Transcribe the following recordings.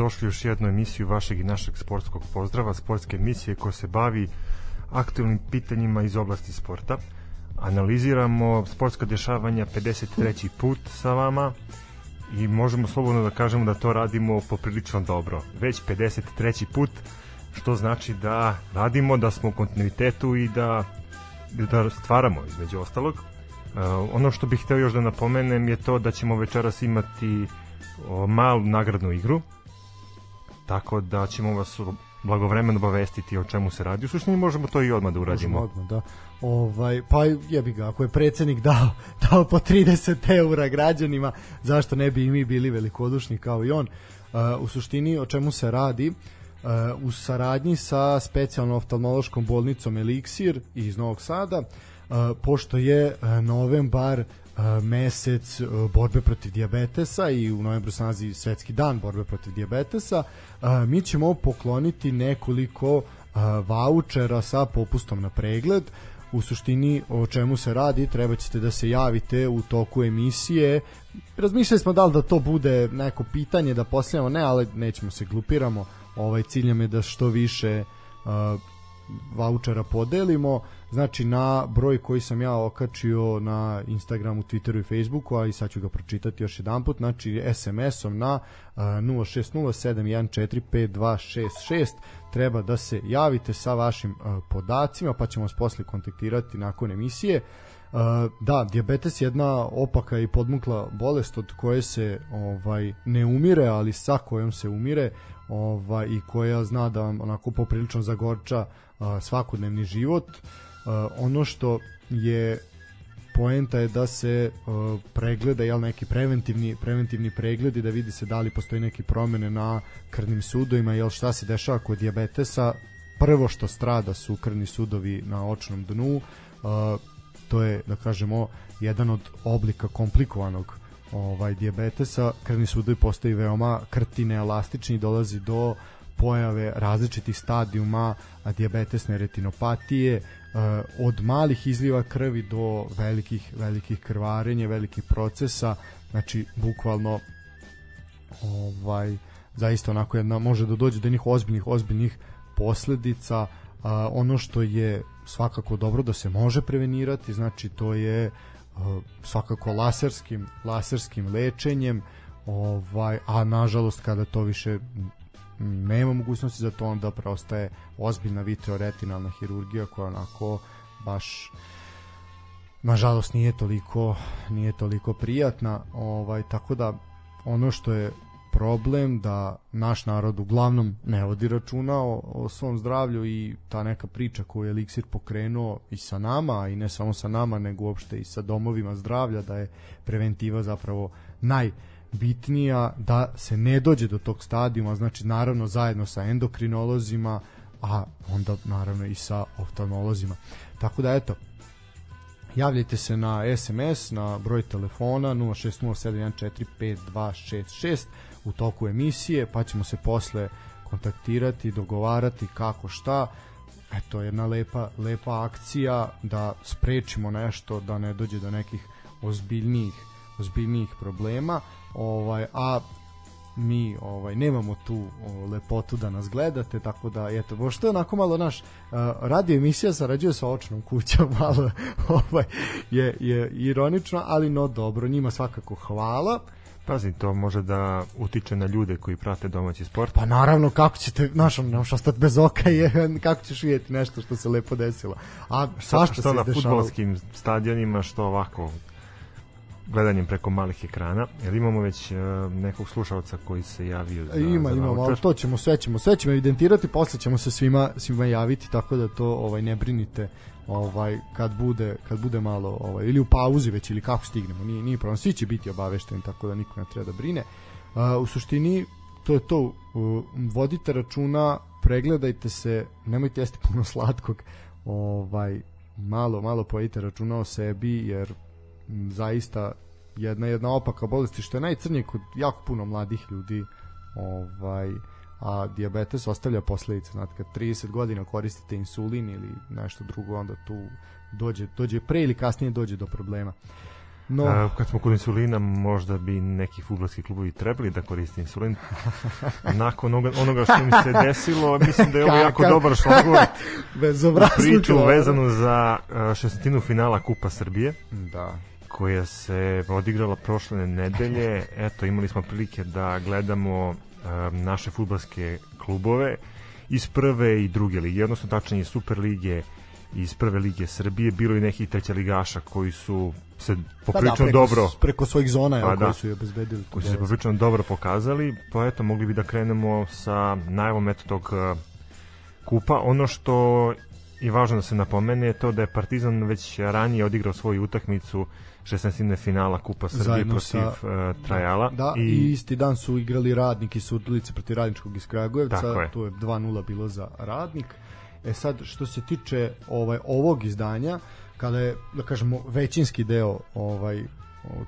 Dobrodošli u još jednu emisiju vašeg i našeg sportskog pozdrava, sportske emisije koja se bavi aktualnim pitanjima iz oblasti sporta. Analiziramo sportska dešavanja 53. put sa vama i možemo slobodno da kažemo da to radimo poprilično dobro. Već 53. put, što znači da radimo, da smo u kontinuitetu i da, da stvaramo između ostalog. Uh, ono što bih hteo još da napomenem je to da ćemo večeras imati malu nagradnu igru, tako da ćemo vas blagovremeno obavestiti o čemu se radi. U suštini možemo to i odmah da uradimo. Možemo odmah, da. Ovaj, pa jebi ga, ako je predsednik dao, dao po 30 eura građanima, zašto ne bi i mi bili velikodušni kao i on? Uh, u suštini o čemu se radi? Uh, u saradnji sa specijalno oftalmološkom bolnicom Eliksir iz Novog Sada, uh, pošto je novembar mesec borbe protiv diabetesa i u novembru se nalazi svetski dan borbe protiv diabetesa, mi ćemo pokloniti nekoliko vaučera sa popustom na pregled. U suštini o čemu se radi, treba ćete da se javite u toku emisije. Razmišljali smo da li da to bude neko pitanje da postavljamo, ne, ali nećemo se glupiramo. Ovaj cilj je da što više vaučera podelimo znači na broj koji sam ja okačio na Instagramu, Twitteru i Facebooku, a i sad ću ga pročitati još jedan put, znači SMS-om na uh, 0607145266 treba da se javite sa vašim podacima, pa ćemo vas posle kontaktirati nakon emisije. Da, dijabetes je jedna opaka i podmukla bolest od koje se ovaj ne umire, ali sa kojom se umire ovaj i koja zna da vam onako poprilično zagorča svakodnevni život. Uh, ono što je poenta je da se uh, pregleda jel neki preventivni preventivni pregledi da vidi se da li postoji neke promene na krvnim sudovima jel šta se dešava kod dijabetesa. Prvo što strada su krvni sudovi na očnom dnu uh, to je da kažemo jedan od oblika komplikovanog ovaj dijabetesa. Krvni sudovi postaju veoma krti neelastični dolazi do pojave različitih stadijuma dijabetesne retinopatije od malih izliva krvi do velikih velikih krvarenja, velikih procesa, znači bukvalno ovaj zaista onako jedna može da dođe do njih ozbiljnih ozbiljnih posledica. A, ono što je svakako dobro da se može prevenirati, znači to je eh, svakako laserskim laserskim lečenjem, ovaj a nažalost kada to više nema mogućnosti za to, onda preostaje ozbiljna vitreoretinalna hirurgija koja onako baš nažalost nije toliko nije toliko prijatna ovaj tako da ono što je problem da naš narod uglavnom ne vodi računa o, o svom zdravlju i ta neka priča koju je Eliksir pokrenuo i sa nama i ne samo sa nama nego uopšte i sa domovima zdravlja da je preventiva zapravo naj bitnija da se ne dođe do tog stadijuma, znači naravno zajedno sa endokrinolozima, a onda naravno i sa oftalmolozima. Tako da eto, javljajte se na SMS, na broj telefona 0607145266 u toku emisije, pa ćemo se posle kontaktirati, dogovarati kako šta. Eto, jedna lepa, lepa akcija da sprečimo nešto, da ne dođe do nekih ozbiljnijih ozbiljnijih problema ovaj a mi ovaj nemamo tu o, lepotu da nas gledate tako da eto pošto je onako malo naš uh, radio emisija sarađuje sa očnom kućom malo ovaj je je ironično ali no dobro njima svakako hvala Pazi, to može da utiče na ljude koji prate domaći sport. Pa naravno, kako ćete, znaš, ne možeš ostati bez oka je, kako ćeš vidjeti nešto što se lepo desilo. A svašta što se na futbolskim stadionima, što ovako gledanjem preko malih ekrana. Jel imamo već uh, nekog slušalca koji se javio za Ima, za imamo, ali to ćemo sve ćemo, sve ćemo evidentirati, posle ćemo se svima svima javiti, tako da to ovaj ne brinite ovaj kad bude kad bude malo ovaj ili u pauzi već ili kako stignemo nije nije problem svi će biti obavešteni tako da niko ne treba da brine uh, u suštini to je to uh, vodite računa pregledajte se nemojte jesti puno slatkog ovaj malo malo pojedite računa o sebi jer zaista jedna jedna opaka bolest što je najcrnije kod jako puno mladih ljudi ovaj a dijabetes ostavlja posledice znači kad 30 godina koristite insulin ili nešto drugo onda tu dođe dođe pre ili kasnije dođe do problema No. A, kad smo kod insulina, možda bi neki futbolski klubovi trebali da koriste insulin. Nakon onoga, onoga što mi se desilo, mislim da je ovo jako dobar šlagvor priču vezanu za šestinu finala Kupa Srbije. Da koja se odigrala prošle nedelje. Eto, imali smo prilike da gledamo um, naše futbalske klubove iz prve i druge lige, odnosno tačnije Super lige iz prve lige Srbije, bilo i nekih treća ligaša koji su se poprično pa da, preko, dobro preko svojih zona pa, da, koji su je obezbedili koji su se poprično dobro pokazali. Pa eto mogli bi da krenemo sa najavom eto tog uh, kupa. Ono što je važno da se napomene je to da je Partizan već ranije odigrao svoju utakmicu 16. finala Kupa Srbije Zajedno protiv sa, uh, Trajala. Da, i, i isti dan su igrali radnik i Surdulice protiv radničkog iz Kragujevca, je. to je 2-0 bilo za radnik. E sad, što se tiče ovaj ovog izdanja, kada je, da kažemo, većinski deo ovaj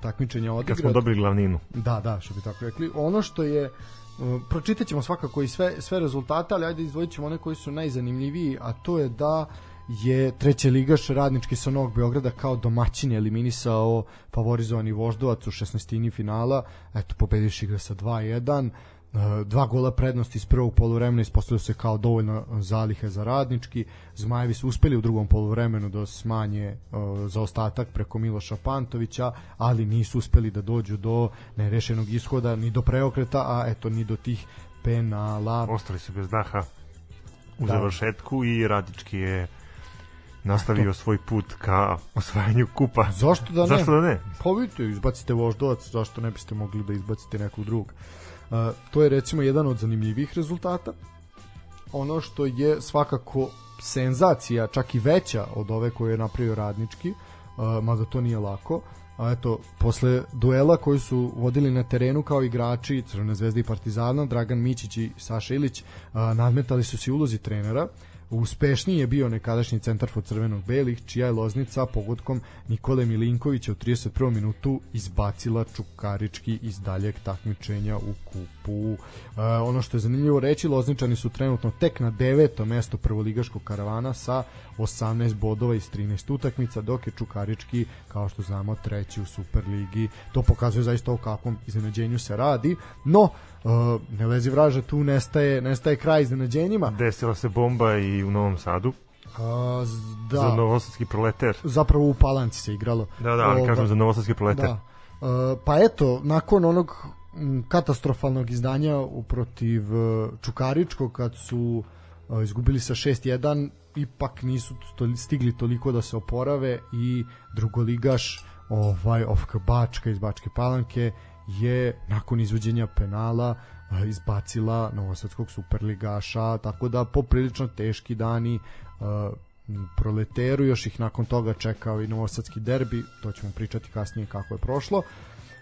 takmičenja odigrat. Kad smo dobili glavninu. Da, da, što bi tako rekli. Ono što je Uh, pročitat ćemo svakako i sve, sve rezultate, ali ajde izdvojit ćemo one koji su najzanimljiviji, a to je da je treće ligaš radnički sa Novog Beograda kao domaćin eliminisao favorizovani Voždovac u 16. finala, eto pobediš igra sa 2-1 e, dva gola prednosti iz prvog poluvremena ispostavilo se kao dovoljno zalihe za radnički. Zmajevi su uspeli u drugom poluvremenu da smanje uh, zaostatak preko Miloša Pantovića, ali nisu uspeli da dođu do nerešenog ishoda, ni do preokreta, a eto ni do tih penala. Ostali su bez daha u da. završetku i Radički je nastavio svoj put ka osvajanju kupa. Zašto da ne? Zašto da ne? Pa vidite, izbacite voždovac, zašto ne biste mogli da izbacite nekog drugog. Uh, to je recimo jedan od zanimljivih rezultata. Ono što je svakako senzacija, čak i veća od ove koje je napravio radnički, uh, mada to nije lako, a eto, posle duela koji su vodili na terenu kao igrači Crvene zvezde i Partizana, Dragan Mićić i Saša Ilić, a, nadmetali su se ulozi trenera, Uspešniji je bio nekadašnji centar for crvenog belih, čija je loznica pogodkom Nikole Milinkovića u 31. minutu izbacila Čukarički iz daljeg takmičenja u kupu. E, ono što je zanimljivo reći, lozničani su trenutno tek na deveto mesto prvoligaškog karavana sa 18 bodova iz 13 utakmica, dok je Čukarički, kao što znamo, treći u Superligi. To pokazuje zaista o kakvom iznenađenju se radi, no Uh, ne lezi vraža, tu nestaje, nestaje kraj iznenađenjima. Desila se bomba i u Novom Sadu. Uh, da. Za novosadski proleter. Zapravo u Palanci se igralo. Da, da, ali kažem za novosadski proleter. Da. Uh, pa eto, nakon onog katastrofalnog izdanja protiv uh, Čukaričkog kad su uh, izgubili sa 6-1 ipak nisu stigli toliko da se oporave i drugoligaš ovaj Ofka Bačka iz Bačke Palanke je nakon izvođenja penala izbacila novosadskog superligaša, tako da poprilično teški dani proleteru, još ih nakon toga čekao i novosadski derbi, to ćemo pričati kasnije kako je prošlo.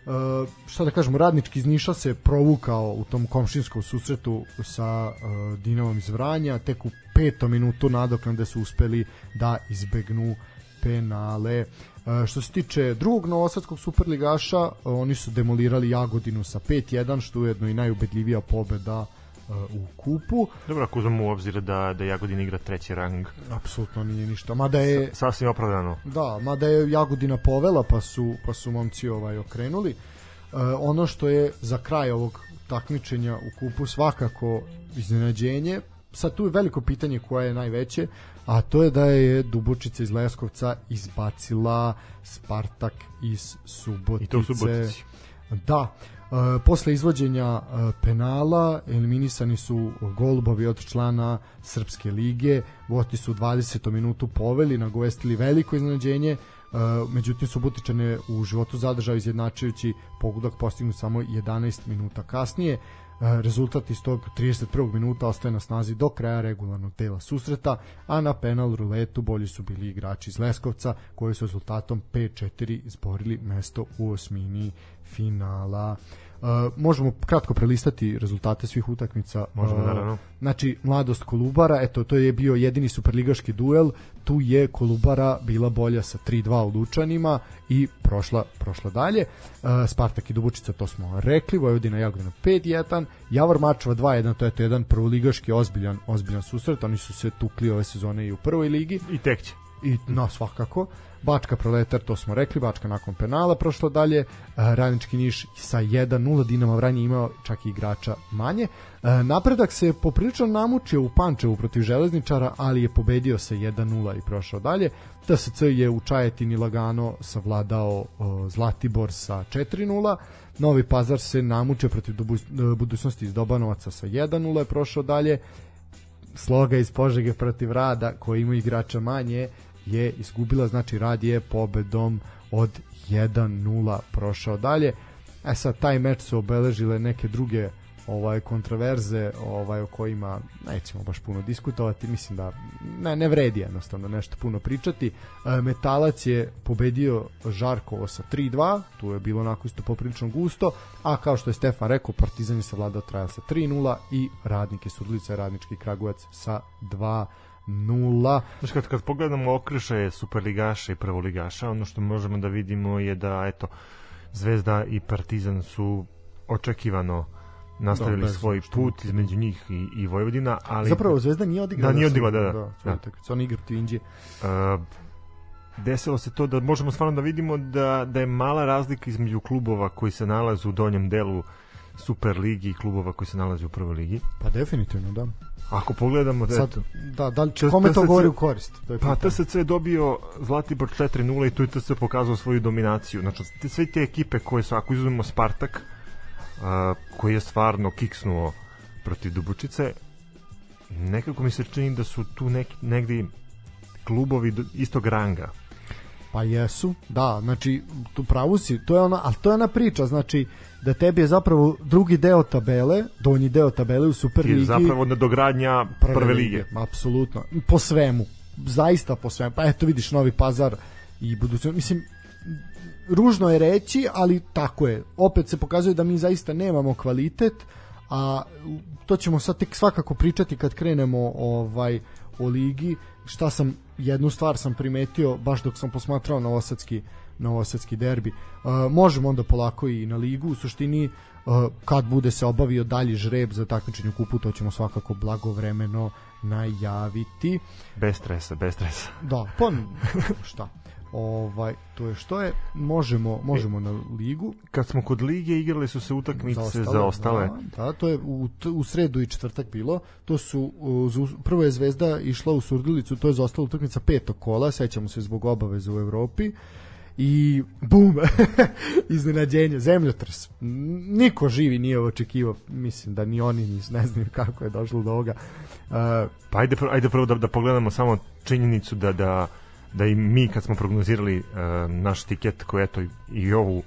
Uh, šta da kažemo, radnički iz Niša se provukao u tom komšinskom susretu sa uh, Dinavom iz Vranja, tek u petom minutu nadoknade su uspeli da izbegnu penale. E, što se tiče drugog novosadskog superligaša, oni su demolirali Jagodinu sa 5-1, što je ujedno i najubedljivija pobeda e, u kupu. Dobro, ako uzmemo u obzir da, da Jagodina igra treći rang. Apsolutno nije ništa. Mada je, Sa, sasvim opravdano. Da, mada je Jagodina povela, pa su, pa su momci ovaj okrenuli. Uh, ono što je za kraj ovog takmičenja u kupu svakako iznenađenje, sad tu je veliko pitanje koje je najveće, a to je da je Dubočica iz Leskovca izbacila Spartak iz Subotice. I to u Subotici. Da, E, posle izvođenja e, penala eliminisani su golubovi od člana Srpske lige gosti su 20. minutu poveli nagovestili veliko iznenađenje e, međutim su Butičane u životu zadržao izjednačujući pogodak postignu samo 11 minuta kasnije rezultat iz tog 31. minuta ostaje na snazi do kraja regularnog dela susreta, a na penal ruletu bolji su bili igrači iz Leskovca koji su rezultatom 5-4 izborili mesto u osmini finala. Uh, možemo kratko prelistati rezultate svih utakmica. Možemo, uh, naravno. Znači, Mladost Kolubara, eto, to je bio jedini superligaški duel, tu je Kolubara bila bolja sa 3-2 u Lučanima i prošla, prošla dalje. Uh, Spartak i Dubučica, to smo rekli, Vojvodina Jagodina 5-1, Javor Mačeva 2-1, to je to jedan prvoligaški ozbiljan, ozbiljan susret, oni su se tukli ove sezone i u prvoj ligi. I tek će i no svakako Bačka Proletar, to smo rekli, Bačka nakon penala prošlo dalje, e, Radnički Niš sa 1-0, Dinamo Vranje imao čak i igrača manje. E, napredak se poprilično namučio u Pančevu protiv Železničara, ali je pobedio sa 1-0 i prošao dalje. TSC je u Čajetini lagano savladao Zlatibor sa 4-0. Novi Pazar se namučio protiv budućnosti iz Dobanovaca sa 1-0 je prošao dalje. Sloga iz Požege protiv Rada koji ima igrača manje je izgubila, znači Rad je pobedom od 1-0 prošao dalje. E sad, taj meč su obeležile neke druge ovaj kontraverze ovaj o kojima nećemo baš puno diskutovati mislim da ne, ne vredi jednostavno nešto puno pričati e, Metalac je pobedio Žarkovo sa 3-2 tu je bilo onako isto poprilično gusto a kao što je Stefan rekao Partizan je savladao Trajal sa 3-0 i Radnike Surdulica Radnički Kragujevac sa 2 nula. Znači kad, kad pogledamo okršaje superligaša i prvoligaša, ono što možemo da vidimo je da eto Zvezda i Partizan su očekivano nastavili da, svoj put između njih i, i Vojvodina, ali zapravo Zvezda nije odigrala. Da, nije odigrala, da, da. da, da. da. Oni igra protiv Indije. Uh, desilo se to da možemo stvarno da vidimo da, da je mala razlika između klubova koji se nalaze u donjem delu Super ligi i klubova koji se nalaze u prvoj ligi. Pa definitivno, da. Ako pogledamo da Sad, da, da li kome to govori u korist? To je pa TSC je dobio Zlatibor 4-0 i tu je TSC pokazao svoju dominaciju. Znači, te, sve te ekipe koje su, ako izuzmemo Spartak, a, koji je stvarno kiksnuo protiv Dubučice, nekako mi se čini da su tu neki, negdje klubovi istog ranga. Pa jesu, da, znači tu pravu si, to je ona, ali to je ona priča, znači da tebi je zapravo drugi deo tabele, donji deo tabele u Superligi. Je zapravo nadogradnja prve, prve lige. lige. Apsolutno, po svemu, zaista po svemu. Pa eto vidiš Novi Pazar i budućnost, mislim ružno je reći, ali tako je. Opet se pokazuje da mi zaista nemamo kvalitet, a to ćemo sad tek svakako pričati kad krenemo ovaj o ligi. Šta sam jednu stvar sam primetio baš dok sam posmatrao novosadski novosadski derbi. Uh, možemo onda polako i na ligu. U suštini uh, kad bude se obavio dalji žreb za takmičenje u kupu, to ćemo svakako blagovremeno najaviti. Bez stresa, bez stresa. Da, pa šta? ovaj to je što je možemo možemo e, na ligu kad smo kod lige igrali su se utakmice za, za ostale da, da, to je u, u sredu i četvrtak bilo to su prvo je Zvezda išla u Surdulicu to je za ostala utakmica petog kola sećamo se zbog obaveza u Evropi i bum iznenađenje zemljotres niko živi nije očekivao mislim da ni oni ni ne znaju kako je došlo do ovoga uh, pa ajde, ajde prvo da, da pogledamo samo činjenicu da da da i mi kad smo prognozirali uh, naš tiket koji eto i ovu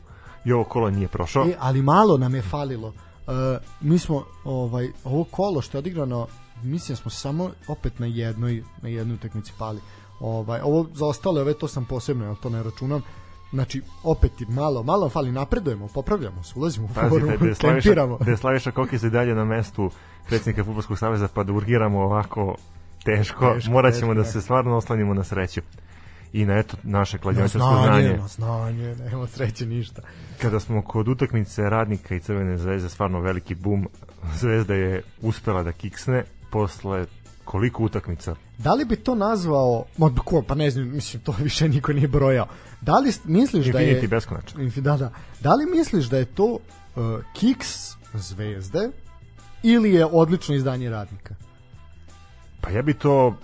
i ovo kolo nije prošao. E, ali malo nam je falilo. Uh, mi smo ovaj ovo kolo što je odigrano mislim da smo samo opet na jednoj na jednoj utakmici pali. Ovaj ovo za ostale ove to sam posebno, al to ne računam. Znači, opet malo, malo fali, napredujemo, popravljamo se, ulazimo u foru, da tempiramo. Da je Slaviša Kokis i dalje na mestu predsjednika Futbolskog saveza, pa da urgiramo ovako teško, teško morat ćemo da se stvarno oslanimo na sreću i na eto naše kladioničarsko znanje. Na znanje, nema sreće ništa. Kada smo kod utakmice Radnika i Crvene zvezde stvarno veliki bum, Zvezda je uspela da kiksne posle koliko utakmica. Da li bi to nazvao, ma ko, pa ne znam, mislim to više niko nije brojao. Da li misliš Infinity da je beskonačno. Da, da. Da li misliš da je to uh, kiks Zvezde ili je odlično izdanje Radnika? Pa ja bi to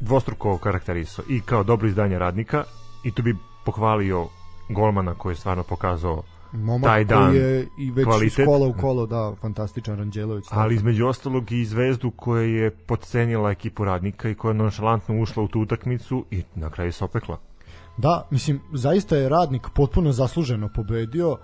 dvostruko karakterisao i kao dobro izdanje radnika i tu bi pohvalio golmana koji je stvarno pokazao Momak taj dan koji je i već kvalitet. iz kola u kolo, da, fantastičan Ranđelović. Ali između ostalog i zvezdu koja je podcenila ekipu radnika i koja je nonšalantno ušla u tu utakmicu i na kraju se opekla. Da, mislim, zaista je radnik potpuno zasluženo pobedio. Uh,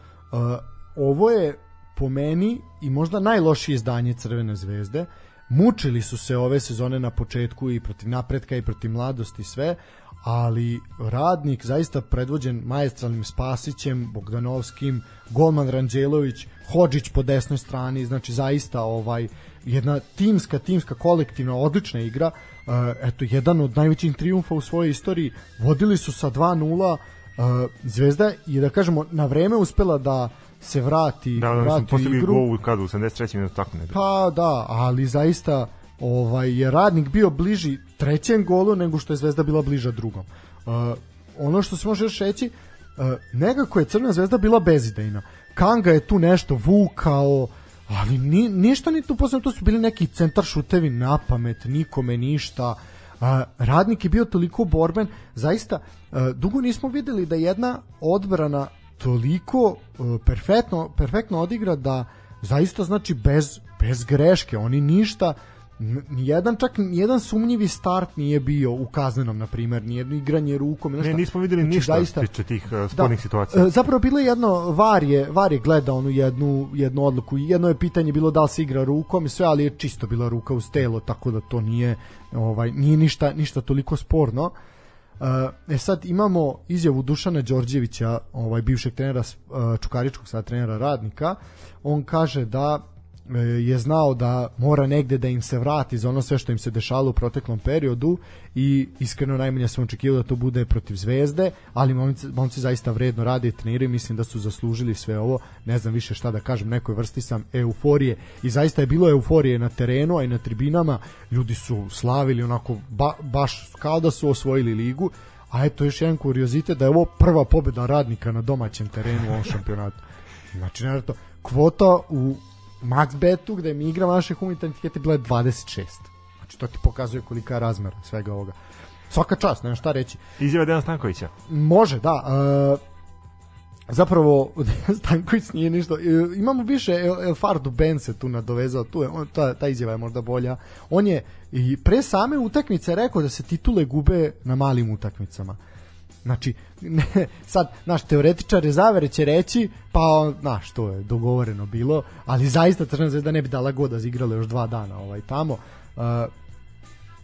ovo je po meni i možda najlošije izdanje Crvene zvezde mučili su se ove sezone na početku i protiv napretka i protiv mladosti sve, ali radnik zaista predvođen majestralnim Spasićem, Bogdanovskim, Golman Ranđelović, Hodžić po desnoj strani, znači zaista ovaj jedna timska, timska, kolektivna, odlična igra. Uh, eto, jedan od najvećih triumfa u svojoj istoriji. Vodili su sa 2-0, uh, Zvezda je da kažemo na vreme uspela da se vrati, da, da, vrati u igru. Gol kad u 73. minutu tako ne. Pa da, ali zaista ovaj je radnik bio bliži trećem golu nego što je Zvezda bila bliža drugom. Uh, ono što se može još reći, uh, nekako je Crvena zvezda bila bezidejna. Kanga je tu nešto vukao, ali ni, ništa ni tu posebno, to su bili neki centar šutevi na pamet, nikome ništa. A, radnik je bio toliko borben, zaista a, dugo nismo videli da jedna odbrana toliko a, perfektno, perfektno odigra da zaista znači bez, bez greške, oni ništa nijedan čak nijedan sumnjivi start nije bio u kaznenom na primjer ni jedno igranje rukom ne nismo videli znači, ništa zaista, tiče tih uh, spornih da, situacija. E, zapravo bilo je jedno var je, var je gledao onu jednu, jednu odluku. Jedno je pitanje bilo da li se igra rukom i sve ali je čisto bila ruka uz telo tako da to nije ovaj nije ništa ništa toliko sporno. Uh, e sad imamo izjavu Dušana Đorđevića, ovaj bivšeg trenera uh, Čukaričkog sad trenera Radnika. On kaže da je znao da mora negde da im se vrati za ono sve što im se dešalo u proteklom periodu i iskreno najmanje sam očekivao da to bude protiv Zvezde, ali momci, momci zaista vredno rade i treniraju, mislim da su zaslužili sve ovo, ne znam više šta da kažem, nekoj vrsti sam euforije i zaista je bilo euforije na terenu, a i na tribinama, ljudi su slavili onako ba, baš kao da su osvojili ligu, a eto još jedan kuriozitet da je ovo prva pobeda radnika na domaćem terenu u ovom šampionatu. Znači, naravno, kvota u max betu gde mi igra vaše humanitarne etikete bila je 26. Znači to ti pokazuje kolika je razmera svega ovoga. Svaka čast, nema šta reći. Izjava Dejan Stankovića. Može, da. Uh, zapravo Stanković nije ništa. Uh, imamo više El, El Fardu Ben se tu nadovezao, tu je, on, ta, ta izjava je možda bolja. On je i pre same utakmice rekao da se titule gube na malim utakmicama. Znači, ne, sad, naš teoretičar je zavere će reći, pa, znaš, to je dogovoreno bilo, ali zaista Crna zvezda ne bi dala god da igrala još dva dana ovaj, tamo. Uh,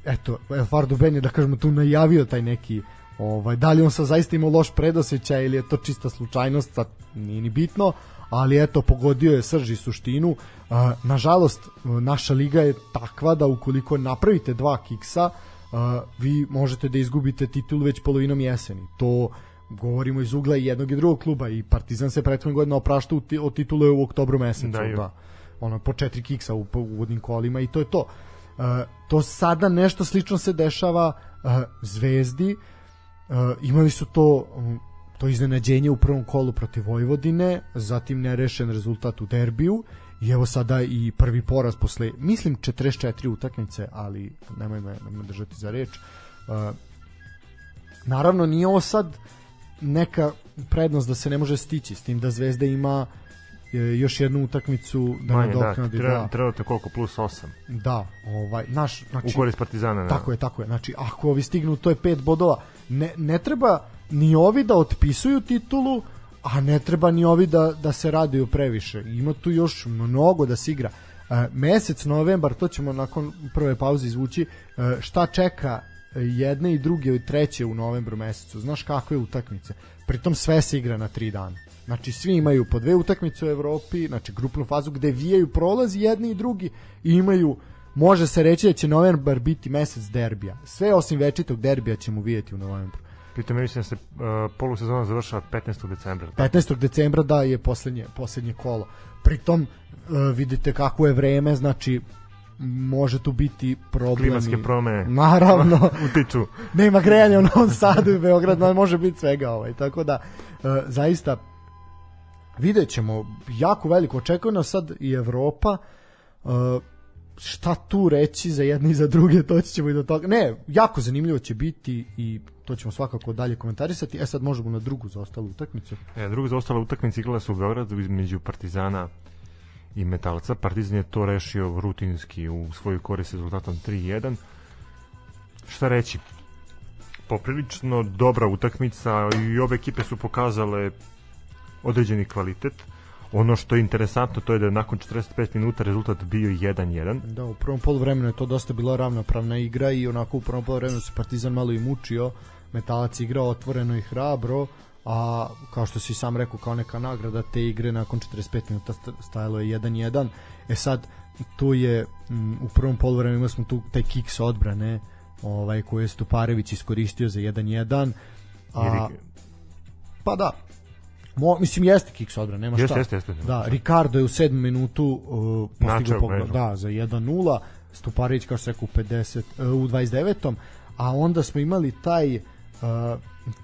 eto, El Fardo Ben je, da kažemo, tu najavio taj neki ovaj, da li on sa zaista imao loš predosjećaj ili je to čista slučajnost, sad nije ni bitno, ali eto, pogodio je srži suštinu. Uh, nažalost, naša liga je takva da ukoliko napravite dva kiksa, uh, vi možete da izgubite titul već polovinom jeseni. To govorimo iz ugla jednog i drugog kluba i Partizan se prethodne godine oprašta od titule u oktobru mesecu. Da, da. Ono, po četiri kiksa u, u uvodnim kolima i to je to. Uh, to sada nešto slično se dešava uh, Zvezdi. Uh, imali su to um, to iznenađenje u prvom kolu protiv Vojvodine, zatim nerešen rezultat u derbiju i evo sada i prvi poraz posle, mislim 44 utakmice, ali nemoj me, nemoj držati za reč. Uh, naravno nije ovo sad neka prednost da se ne može stići s tim da Zvezda ima e, još jednu utakmicu da Manje, nadoknadi da, treba, da. treba te koliko plus 8 da ovaj naš znači u korist Partizana da. tako je tako je znači ako ovi stignu to je pet bodova ne, ne treba ni ovi da otpisuju titulu a ne treba ni ovi da, da se raduju previše. Ima tu još mnogo da se igra. E, mesec novembar, to ćemo nakon prve pauze izvući, e, šta čeka jedne i druge i treće u novembru mesecu. Znaš kakve utakmice? Pritom sve se igra na tri dana. Znači svi imaju po dve utakmice u Evropi, znači grupnu fazu gde vijaju prolazi jedni i drugi i imaju može se reći da će novembar biti mesec derbija. Sve osim večitog derbija ćemo vidjeti u novembru. Pritom mislim da se uh, polusezona završava 15. decembra. 15. decembra da je poslednje poslednje kolo. Pritom uh, vidite kako je vreme, znači može tu biti problemi. Klimatske promene. Naravno. utiču. Nema grejanja u Novom Sadu i Beogradu, može biti svega ovaj. Tako da, uh, zaista, vidjet ćemo, jako veliko očekujemo sad i Evropa, uh, šta tu reći za jedne i za druge, to ćemo i do toga. Ne, jako zanimljivo će biti i to ćemo svakako dalje komentarisati. E sad možemo na drugu zaostalu utakmicu. E, drugu zaostalu utakmicu igrala su u Beogradu između Partizana i Metalca. Partizan je to rešio rutinski u svoju korist rezultatom 3-1. Šta reći? Poprilično dobra utakmica i obe ekipe su pokazale određeni kvalitet. Ono što je interesantno to je da je nakon 45 minuta rezultat bio 1-1. Da, u prvom poluvremenu je to dosta bila ravnopravna igra i onako u prvom poluvremenu se Partizan malo i mučio. Metalac igrao otvoreno i hrabro, a kao što si sam rekao kao neka nagrada te igre nakon 45 minuta stajalo je 1-1. E sad tu je m, u prvom poluvremenu imali smo tu taj kick sa odbrane ovaj koji je Stuparević iskoristio za 1-1. A, pa da, Mo, mislim jeste kick sa odbrane, nema šta. Jeste, jeste, jeste. Da, Ricardo je u 7 minutu uh, postigao pogled, da, za 1-0. Stuparić kao se u 50 u 29. a onda smo imali taj uh,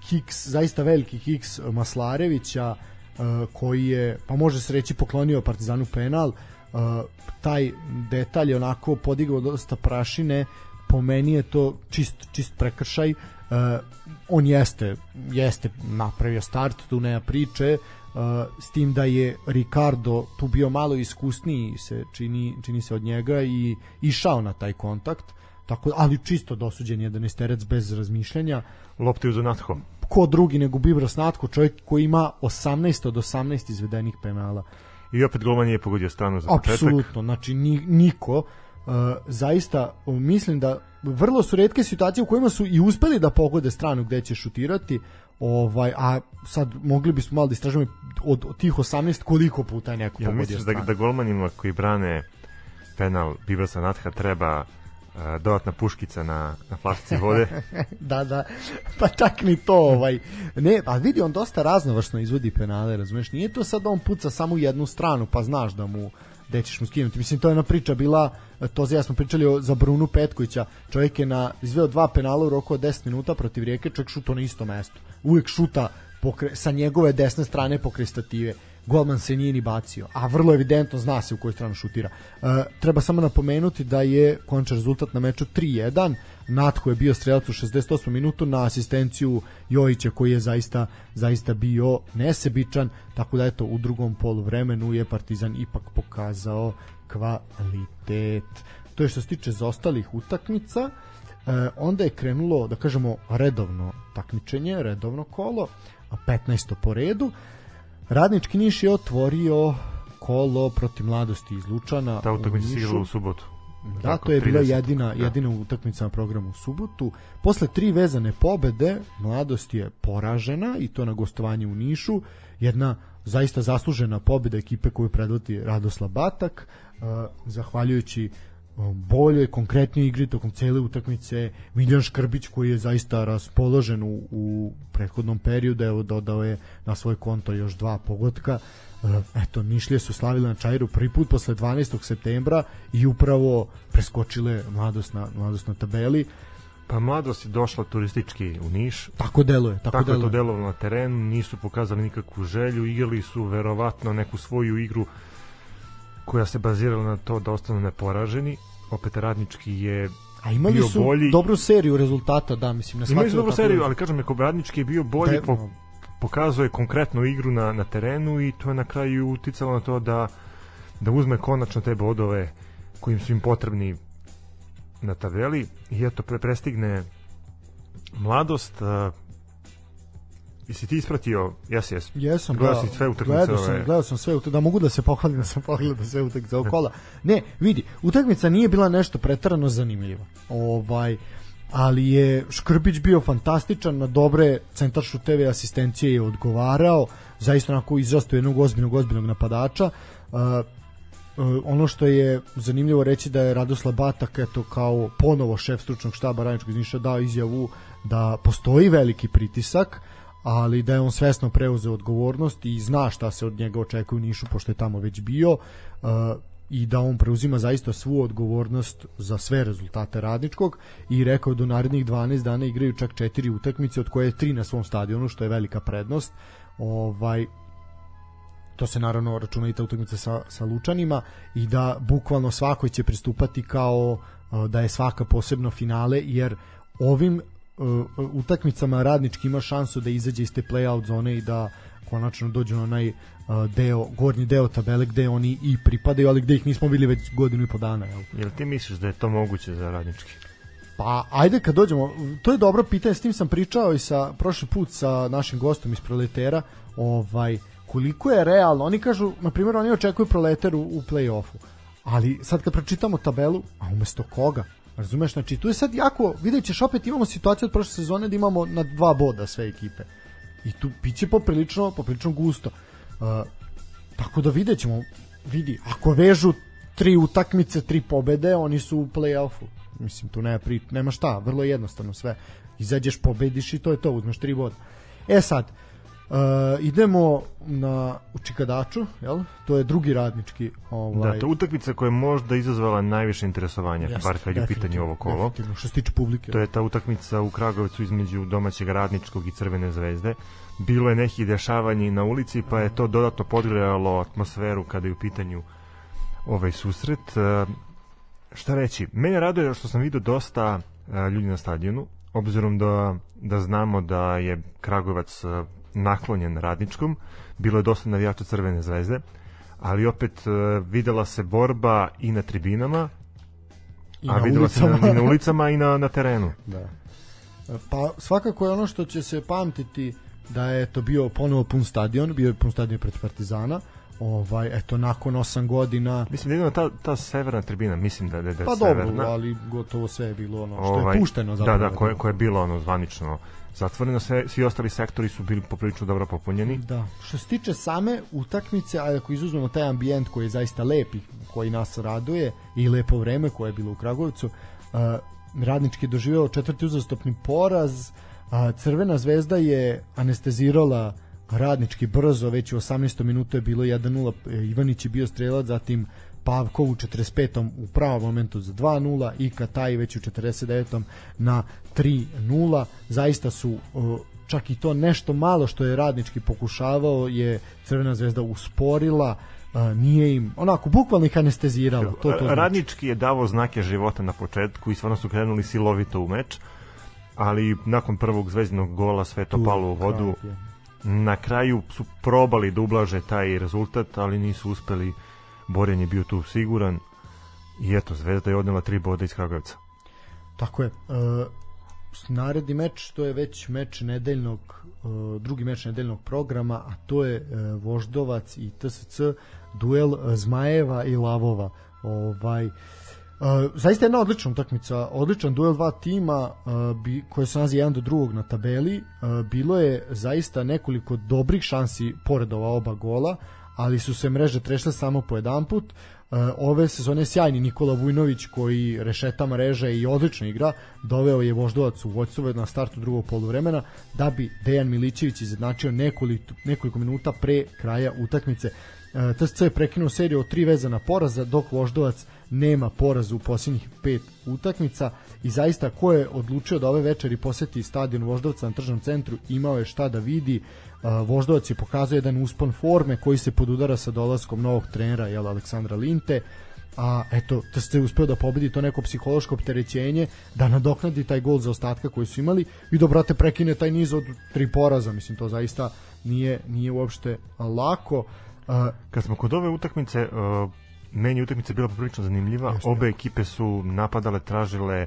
kiks, zaista veliki kiks Maslarevića uh, koji je, pa može se reći poklonio Partizanu penal uh, taj detalj je onako podigao dosta prašine po meni je to čist, čist prekršaj uh, on jeste jeste napravio start, tu nema priče uh, s tim da je Ricardo tu bio malo iskusniji se čini, čini se od njega i išao na taj kontakt tako ali čisto dosuđen je da ne sterec bez razmišljanja. Lopti uz Natho ko drugi nego Bibras Natko čovjek koji ima 18 od 18 izvedenih penala. I opet golman je pogodio stranu za početak. Apsolutno znači ni, niko uh, zaista uh, mislim da vrlo su retke situacije u kojima su i uspeli da pogode stranu gde će šutirati ovaj a sad mogli bismo malo da istražimo od, od tih 18 koliko puta je neko ja pogodio misliš da, stranu. da golmanima koji brane penal Bibrasa Natha treba uh, dodatna puškica na, na flašici vode da, da, pa čak ni to ovaj. Ne, a vidi on dosta raznovrsno izvodi penale, razumeš? Nije to sad da on puca samo u jednu stranu, pa znaš da mu gde ćeš mu skinuti. Mislim, to je jedna priča bila, to ja smo pričali o, za Brunu Petkovića, čovjek je na, izveo dva penala u roku od 10 minuta protiv Rijeke, čovjek šuta na isto mesto. Uvijek šuta pokre, sa njegove desne strane pokre stative golman se nije ni bacio, a vrlo evidentno zna se u koju stranu šutira. E, treba samo napomenuti da je končan rezultat na meču 3-1, Natko je bio strelac u 68 minutu na asistenciju Jojića koji je zaista zaista bio nesebičan, tako da eto u drugom poluvremenu je Partizan ipak pokazao kvalitet. To je što se tiče zaostalih utakmica. E, onda je krenulo, da kažemo, redovno takmičenje, redovno kolo, 15. po redu. Radnički Niš je otvorio kolo protiv mladosti iz Lučana. Ta utakmica se igrala u subotu. Da, to je bila 30. jedina, Da. jedina utakmica na programu u subotu. Posle tri vezane pobede, mladost je poražena i to na gostovanje u Nišu. Jedna zaista zaslužena pobeda ekipe koju predvodi Radoslav Batak, zahvaljujući boljoj, konkretnijoj igri tokom cele utakmice. Miljan Škrbić koji je zaista raspoložen u, u prethodnom periodu, evo dodao je na svoj konto još dva pogotka. Uh, eto, Nišlije su slavile na Čajru prvi put posle 12. septembra i upravo preskočile mladost na, mladost na tabeli. Pa mladost je došla turistički u Niš, Tako deluje, tako, tako je to deluje. delovalo na terenu, nisu pokazali nikakvu želju, igrali su verovatno neku svoju igru koja se bazirala na to da ostanu neporaženi. Opet radnički je A imali bio su bolji. dobru seriju rezultata, da, mislim, na Imali su dobru seriju, da- ali kažem, neko radnički je bio bolji, Da, po, pokazuje konkretnu igru na, na terenu i to je na kraju uticalo na to da da uzme konačno te bodove kojim su im potrebni na tabeli i eto pre, prestigne mladost jesi ti ispratio jes jes Jesam, Gledao da, si sve utakmice Gledao sam, gledao sam sve utakmice, da mogu da se pohvalim da sam pogledao sve utakmice ovog kola. Ne, vidi, utakmica nije bila nešto pretarano zanimljiva. Ovaj ali je Škrbić bio fantastičan, na dobre centar šuteve asistencije je odgovarao, zaista onako izrastao jednog ozbiljnog, ozbiljnog napadača. Uh, Uh, ono što je zanimljivo reći da je Radoslav Batak eto kao ponovo šef stručnog štaba Radničkog iz Niša dao izjavu da postoji veliki pritisak ali da je on svesno preuzeo odgovornost i zna šta se od njega očekuje u Nišu pošto je tamo već bio uh, i da on preuzima zaista svu odgovornost za sve rezultate Radničkog i rekao da u narednih 12 dana igraju čak četiri utakmice od koje je tri na svom stadionu što je velika prednost. Ovaj to se naravno računa i ta utakmica sa, sa Lučanima i da bukvalno svakoj će pristupati kao uh, da je svaka posebno finale jer ovim utakmicama radnički ima šansu da izađe iz te play-out zone i da konačno dođu na onaj uh, deo, gornji deo tabele gde oni i pripadaju, ali gde ih nismo bili već godinu i po dana. Jel? jel ti misliš da je to moguće za radnički Pa ajde kad dođemo, to je dobro pitanje, s tim sam pričao i sa prošli put sa našim gostom iz Proletera, ovaj koliko je realno, oni kažu, na primjer, oni očekuju Proleter u, u play-offu, ali sad kad pročitamo tabelu, a umesto koga? Razumeš, znači tu je sad jako, vidjet ćeš opet imamo situaciju od prošle sezone da imamo na dva boda sve ekipe. I tu biće poprilično, poprilično gusto. Uh, tako da vidjet ćemo, vidi, ako vežu tri utakmice, tri pobede, oni su u play-offu. Mislim, tu nema, pri, nema šta, vrlo je jednostavno sve. Izađeš, pobediš i to je to, uzmeš tri boda. E sad, Uh, idemo na u Čikadaču, jel? To je drugi radnički ovaj Da, to je utakmica koja je možda izazvala najviše interesovanja, Jeste, bar kad je u pitanju ovo kolo. Što se tiče publike. To je ta utakmica u Kragovicu između domaćeg radničkog i Crvene zvezde. Bilo je nekih dešavanja na ulici, pa je to dodatno podgrejalo atmosferu kada je u pitanju ovaj susret. E, šta reći? Mene raduje što sam vidio dosta e, ljudi na stadionu, obzirom da, da znamo da je Kragovac naklonjen radničkom, bilo je dosta navijača Crvene zvezde, ali opet e, videla se borba i na tribinama, I a videla se ulicama. na, i na ulicama i na, na terenu. Da. Pa svakako je ono što će se pamtiti da je to bio ponovo pun stadion, bio je pun stadion pred Partizana. Ovaj eto nakon 8 godina Mislim da je jedino ta, ta severna tribina, mislim da, da, da pa severna. dobro, ali gotovo sve je bilo ono što Ovaj, je pušteno zapravo. Da, da, koje, koje je bilo ono zvanično zatvoreno, sve, svi ostali sektori su bili poprilično dobro popunjeni. Da. Što se tiče same utakmice, a ako izuzmemo taj ambijent koji je zaista lep i koji nas raduje i lepo vreme koje je bilo u Kragujevcu, uh, radnički je doživeo četvrti uzastopni poraz, a Crvena zvezda je anestezirala radnički brzo, već u 18. minutu je bilo 1-0, e, Ivanić je bio strelac, zatim Pavkov u 45. u pravom momentu za 2-0 i Kataj već u 49. na 3-0. Zaista su čak i to nešto malo što je radnički pokušavao je Crvena zvezda usporila nije im, onako, bukvalno ih anestezirala. To, to znači. Radnički je davao znake života na početku i stvarno su krenuli silovito u meč, ali nakon prvog zvezdinog gola sve to Tu, palo u vodu. Na kraju su probali da ublaže taj rezultat, ali nisu uspeli. Borjan je bio tu siguran i eto, Zvezda je odnela tri boda iz Kragujevca. Tako je. Uh, naredni meč, to je već meč nedeljnog uh, drugi meč nedeljnog programa, a to je uh, Voždovac i TSC duel Zmajeva i Lavova. Ovaj Uh, zaista jedna odlična utakmica, odličan duel dva tima uh, bi, koje se nalazi jedan do drugog na tabeli. Uh, bilo je zaista nekoliko dobrih šansi pored ova oba gola, ali su se mreže trešle samo po jedan put. Uh, ove sezone sjajni Nikola Vujnović koji rešeta mreže i odlično igra, doveo je Voždovac u vođstvo na startu drugog poluvremena da bi Dejan Milićević izjednačio nekoliko, nekoliko minuta pre kraja utakmice. Uh, TSC je prekinuo seriju od tri vezana poraza, dok Voždovac nema poraza u posljednjih pet utakmica i zaista ko je odlučio da ove večeri poseti stadion Voždovca na tržnom centru imao je šta da vidi Voždovac je pokazao jedan uspon forme koji se podudara sa dolaskom novog trenera jel, Aleksandra Linte a eto, da ste uspeo da pobedi to neko psihološko opterećenje, da nadoknadi taj gol za ostatka koji su imali i da brate prekine taj niz od tri poraza, mislim to zaista nije nije uopšte lako. Kad smo kod ove utakmice, uh, meni utakmica bila poprilično zanimljiva. Jeste. Obe ekipe su napadale, tražile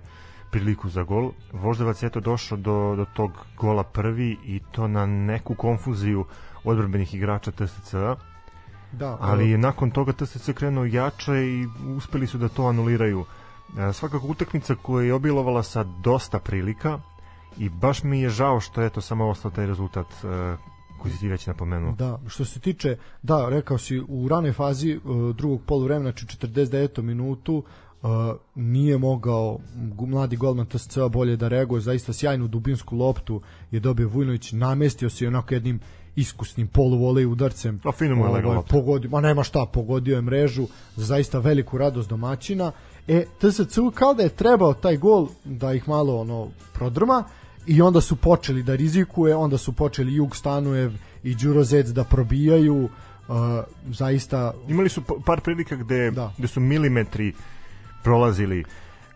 priliku za gol. Voždovac je to došao do, do tog gola prvi i to na neku konfuziju odbrbenih igrača TSC-a, da, ali je nakon toga TSC krenuo jače i uspeli su da to anuliraju. E, Svakako utakmica koja je obilovala sa dosta prilika i baš mi je žao što je to samo ostao taj rezultat e, koji si ti već napomenuo. Da, što se tiče, da, rekao si, u ranoj fazi uh, drugog poluvremena, znači 49. minutu, uh, nije mogao mladi golman TSC-a bolje da reaguje, zaista sjajnu dubinsku loptu je dobio Vujnović, namestio se onako jednim iskusnim poluvolej udarcem. A fino mu je legla lopta. pogodio, ma nema šta, pogodio je mrežu za zaista veliku radost domaćina. E, TSC kao da je trebao taj gol da ih malo ono prodrma i onda su počeli da rizikuje, onda su počeli Jug Stanujev i Đuro Zec da probijaju uh, zaista Imali su pa- par prilika gde, Da. gde su milimetri prolazili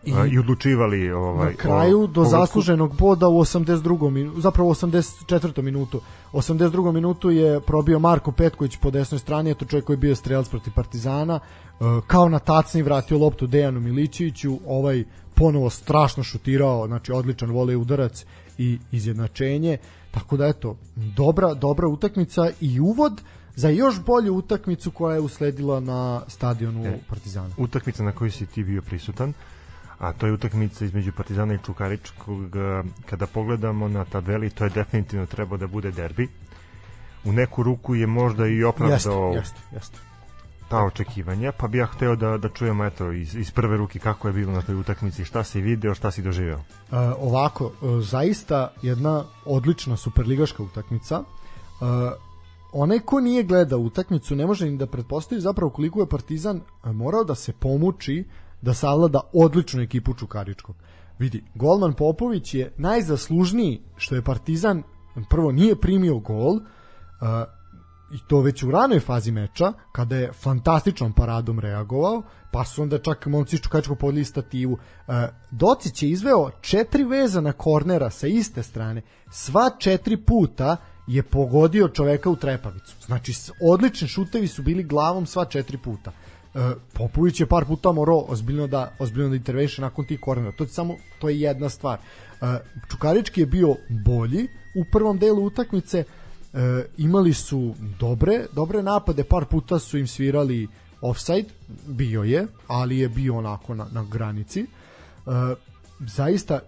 I- i, i odlučivali ovaj, na kraju o- do zasluženog boda u 82. minutu, zapravo u 84. minutu. 82. minutu je probio Marko Petković po desnoj strani, eto čovjek koji je bio strelac protiv Partizana, e, kao na tacni vratio loptu Dejanu Milićeviću, ovaj ponovo strašno šutirao, znači odličan volej udarac i izjednačenje. Tako da eto, dobra dobra utakmica i uvod za još bolju utakmicu koja je usledila na stadionu E. Partizana. utakmica na kojoj si ti bio prisutan a to je utakmica između Partizana i Čukaričkog eh, kada pogledamo na tabeli to je definitivno trebao da bude derbi u neku ruku je možda i opravdao jeste, jeste. ta očekivanja pa bi ja hteo da, da čujemo eto iz, iz prve ruke kako je bilo na toj utakmici šta si video, šta si doživeo E, ovako, e, zaista jedna odlična superligaška utakmica. Onaj ko nije gledao utakmicu ne može ni da pretpostavi zapravo koliko je Partizan morao da se pomuči da savlada odličnu ekipu Čukaričkog. Vidi, golman Popović je najzaslužniji što je Partizan prvo nije primio gol, uh, i to već u ranoj fazi meča, kada je fantastičnom paradom reagovao, pa su onda čak momci Čukačko podli stativu. E, Docić je izveo četiri veza na kornera sa iste strane. Sva četiri puta je pogodio čoveka u trepavicu. Znači, odlični šutevi su bili glavom sva četiri puta. E, Popović je par puta morao ozbiljno da, ozbiljno da interveše nakon tih kornera. To je samo, to je jedna stvar. E, Čukarički je bio bolji u prvom delu utakmice, e, imali su dobre, dobre napade, par puta su im svirali offside, bio je, ali je bio onako na, na granici. E, zaista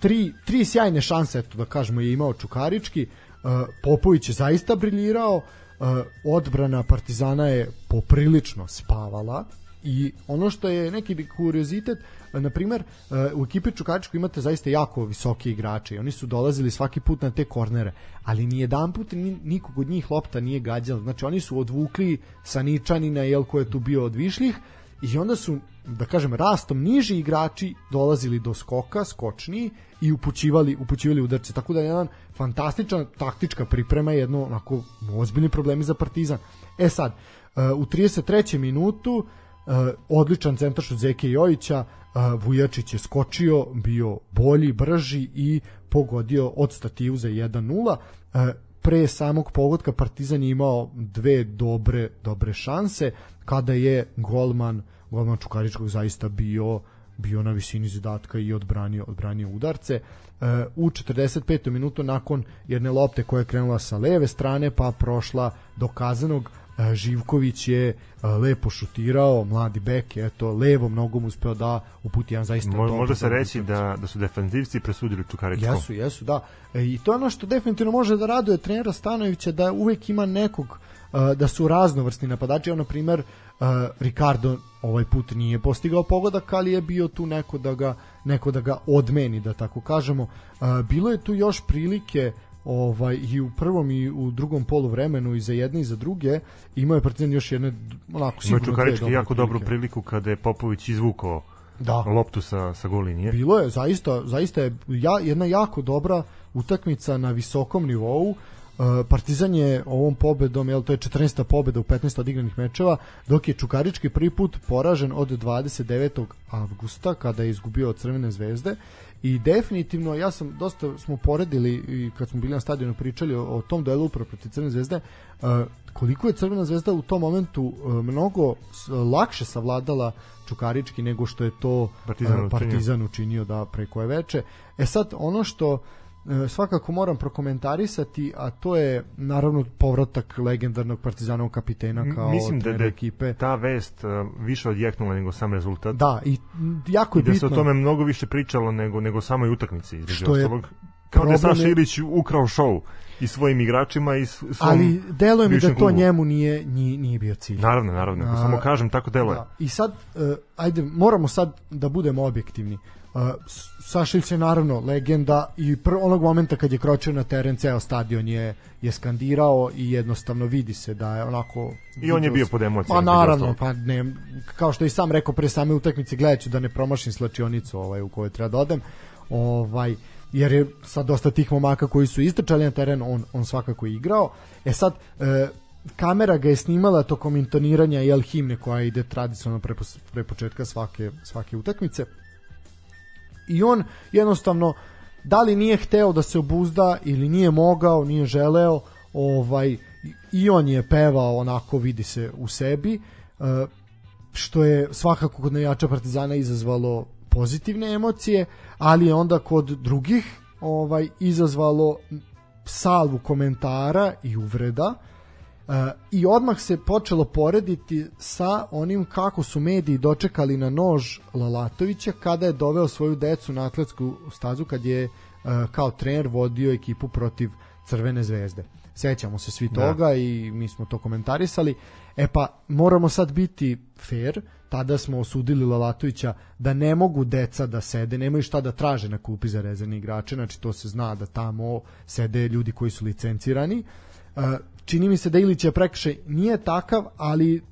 tri, tri sjajne šanse, eto da kažemo, je imao Čukarički. E, Popović je zaista briljirao, e, odbrana Partizana je poprilično spavala i ono što je neki kuriozitet, na primer, u ekipi Čukaričku imate zaista jako visoki igrače i oni su dolazili svaki put na te kornere, ali ni jedan put nikog od njih lopta nije gađala. Znači oni su odvukli Saničanina, jel ko je tu bio od višljih, i onda su, da kažem, rastom niži igrači dolazili do skoka, skočni i upućivali, upućivali udarce. Tako da je jedan fantastična taktička priprema, jedno onako ozbiljni problemi za Partizan. E sad, u 33. minutu odličan centaršut Zeke Jojića, Vujačić je skočio, bio bolji, brži i pogodio od stativu za 1-0. Pre samog pogodka Partizan je imao dve dobre dobre šanse kada je golman golman Čukaričkog zaista bio bio na visini zadatka i odbranio odbranio udarce. U 45. minutu nakon jedne lopte koja je krenula sa leve strane pa prošla do kazanog E, Živković je lepo šutirao, mladi bek je eto levom nogom uspeo da uputi jedan zaista Mo, Može se reći da, da su defenzivci presudili Čukaričkom. Jesu, jesu, da. E, I to je ono što definitivno može da raduje trenera Stanovića da uvek ima nekog da su raznovrsni napadači, na primer Ricardo ovaj put nije postigao pogodak, ali je bio tu neko da ga neko da ga odmeni, da tako kažemo. Bilo je tu još prilike ovaj i u prvom i u drugom polu vremenu i za jedne i za druge imao je Partizan još jedne onako sigurno Čukarički jako prilike. dobru priliku kada je Popović izvukao da. loptu sa, sa gol linije. Bilo je, zaista, zaista je ja, jedna jako dobra utakmica na visokom nivou. Uh, Partizan je ovom pobedom, jel to je 14. pobeda u 15 odigranih mečeva, dok je Čukarički prvi put poražen od 29. avgusta kada je izgubio od Crvene zvezde i definitivno ja sam dosta smo poredili i kad smo bili na stadionu pričali o, o tom duelu upravo protiv Crvene zvezde uh, koliko je Crvena zvezda u tom momentu uh, mnogo lakše savladala Čukarički nego što je to Partizan, uh, Partizan učinio da preko je veče. E sad ono što svakako moram prokomentarisati, a to je naravno povratak legendarnog partizanovog kapitena kao Mislim da, da ekipe. ta vest uh, više odjeknula nego sam rezultat. Da, i jako je I da bitno. se o tome mnogo više pričalo nego nego samoj utakmici Što ostalog. Kao da je Saša Ilić ukrao šou i svojim igračima i svom Ali deluje mi da to klubu. njemu nije, nije, nije bio cilj. Naravno, naravno, a, samo kažem tako deluje. Da. I sad, uh, ajde, moramo sad da budemo objektivni. Sašilić je naravno legenda i pr onog momenta kad je kročio na teren ceo stadion je je skandirao i jednostavno vidi se da je onako i on je bio pod emocijama. Pa naravno, pa ne, kao što i sam rekao pre same utakmice gledajući da ne promašim slačionicu ovaj u kojoj treba da odem. Ovaj jer je sad dosta tih momaka koji su istrčali na teren, on, on svakako igrao. E sad, e, kamera ga je snimala tokom intoniranja jel himne koja ide tradicionalno pre, pre početka svake, svake utakmice i on jednostavno da li nije hteo da se obuzda ili nije mogao, nije želeo, ovaj i on je pevao onako vidi se u sebi e, što je svakako kod najača Partizana izazvalo pozitivne emocije, ali je onda kod drugih ovaj izazvalo salvu komentara i uvreda i odmah se počelo porediti sa onim kako su mediji dočekali na nož Lalatovića kada je doveo svoju decu na atletsku stazu kad je uh, kao trener vodio ekipu protiv Crvene zvezde. Sećamo se svi da. toga da. i mi smo to komentarisali. E pa moramo sad biti fair, tada smo osudili Lalatovića da ne mogu deca da sede, nemaju šta da traže na kupi za rezervne igrače, znači to se zna da tamo sede ljudi koji su licencirani. Čini mi se da Ilić je prekršaj nije takav, ali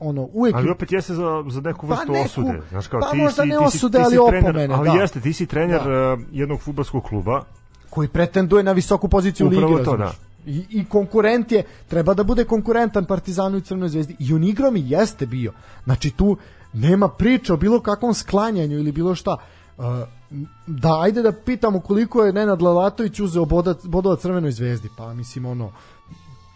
ono uvek ali opet jeste za za neku vrstu pa neku, osude znaš kao pa ti možda si, ne ti si, osude, ti si ali trener, opomene, ali da. jeste ti si trener Da. uh, jednog fudbalskog kluba koji pretenduje na visoku poziciju u ligi to, razumeš? I, i konkurent je, treba da bude konkurentan Partizanu i Crvenoj zvezdi i on igram i jeste bio znači tu nema priče o bilo kakvom sklanjanju ili bilo šta Uh, da, ajde da pitamo koliko je Nenad Lalatović uzeo boda, bodova Crvenoj zvezdi, pa mislim ono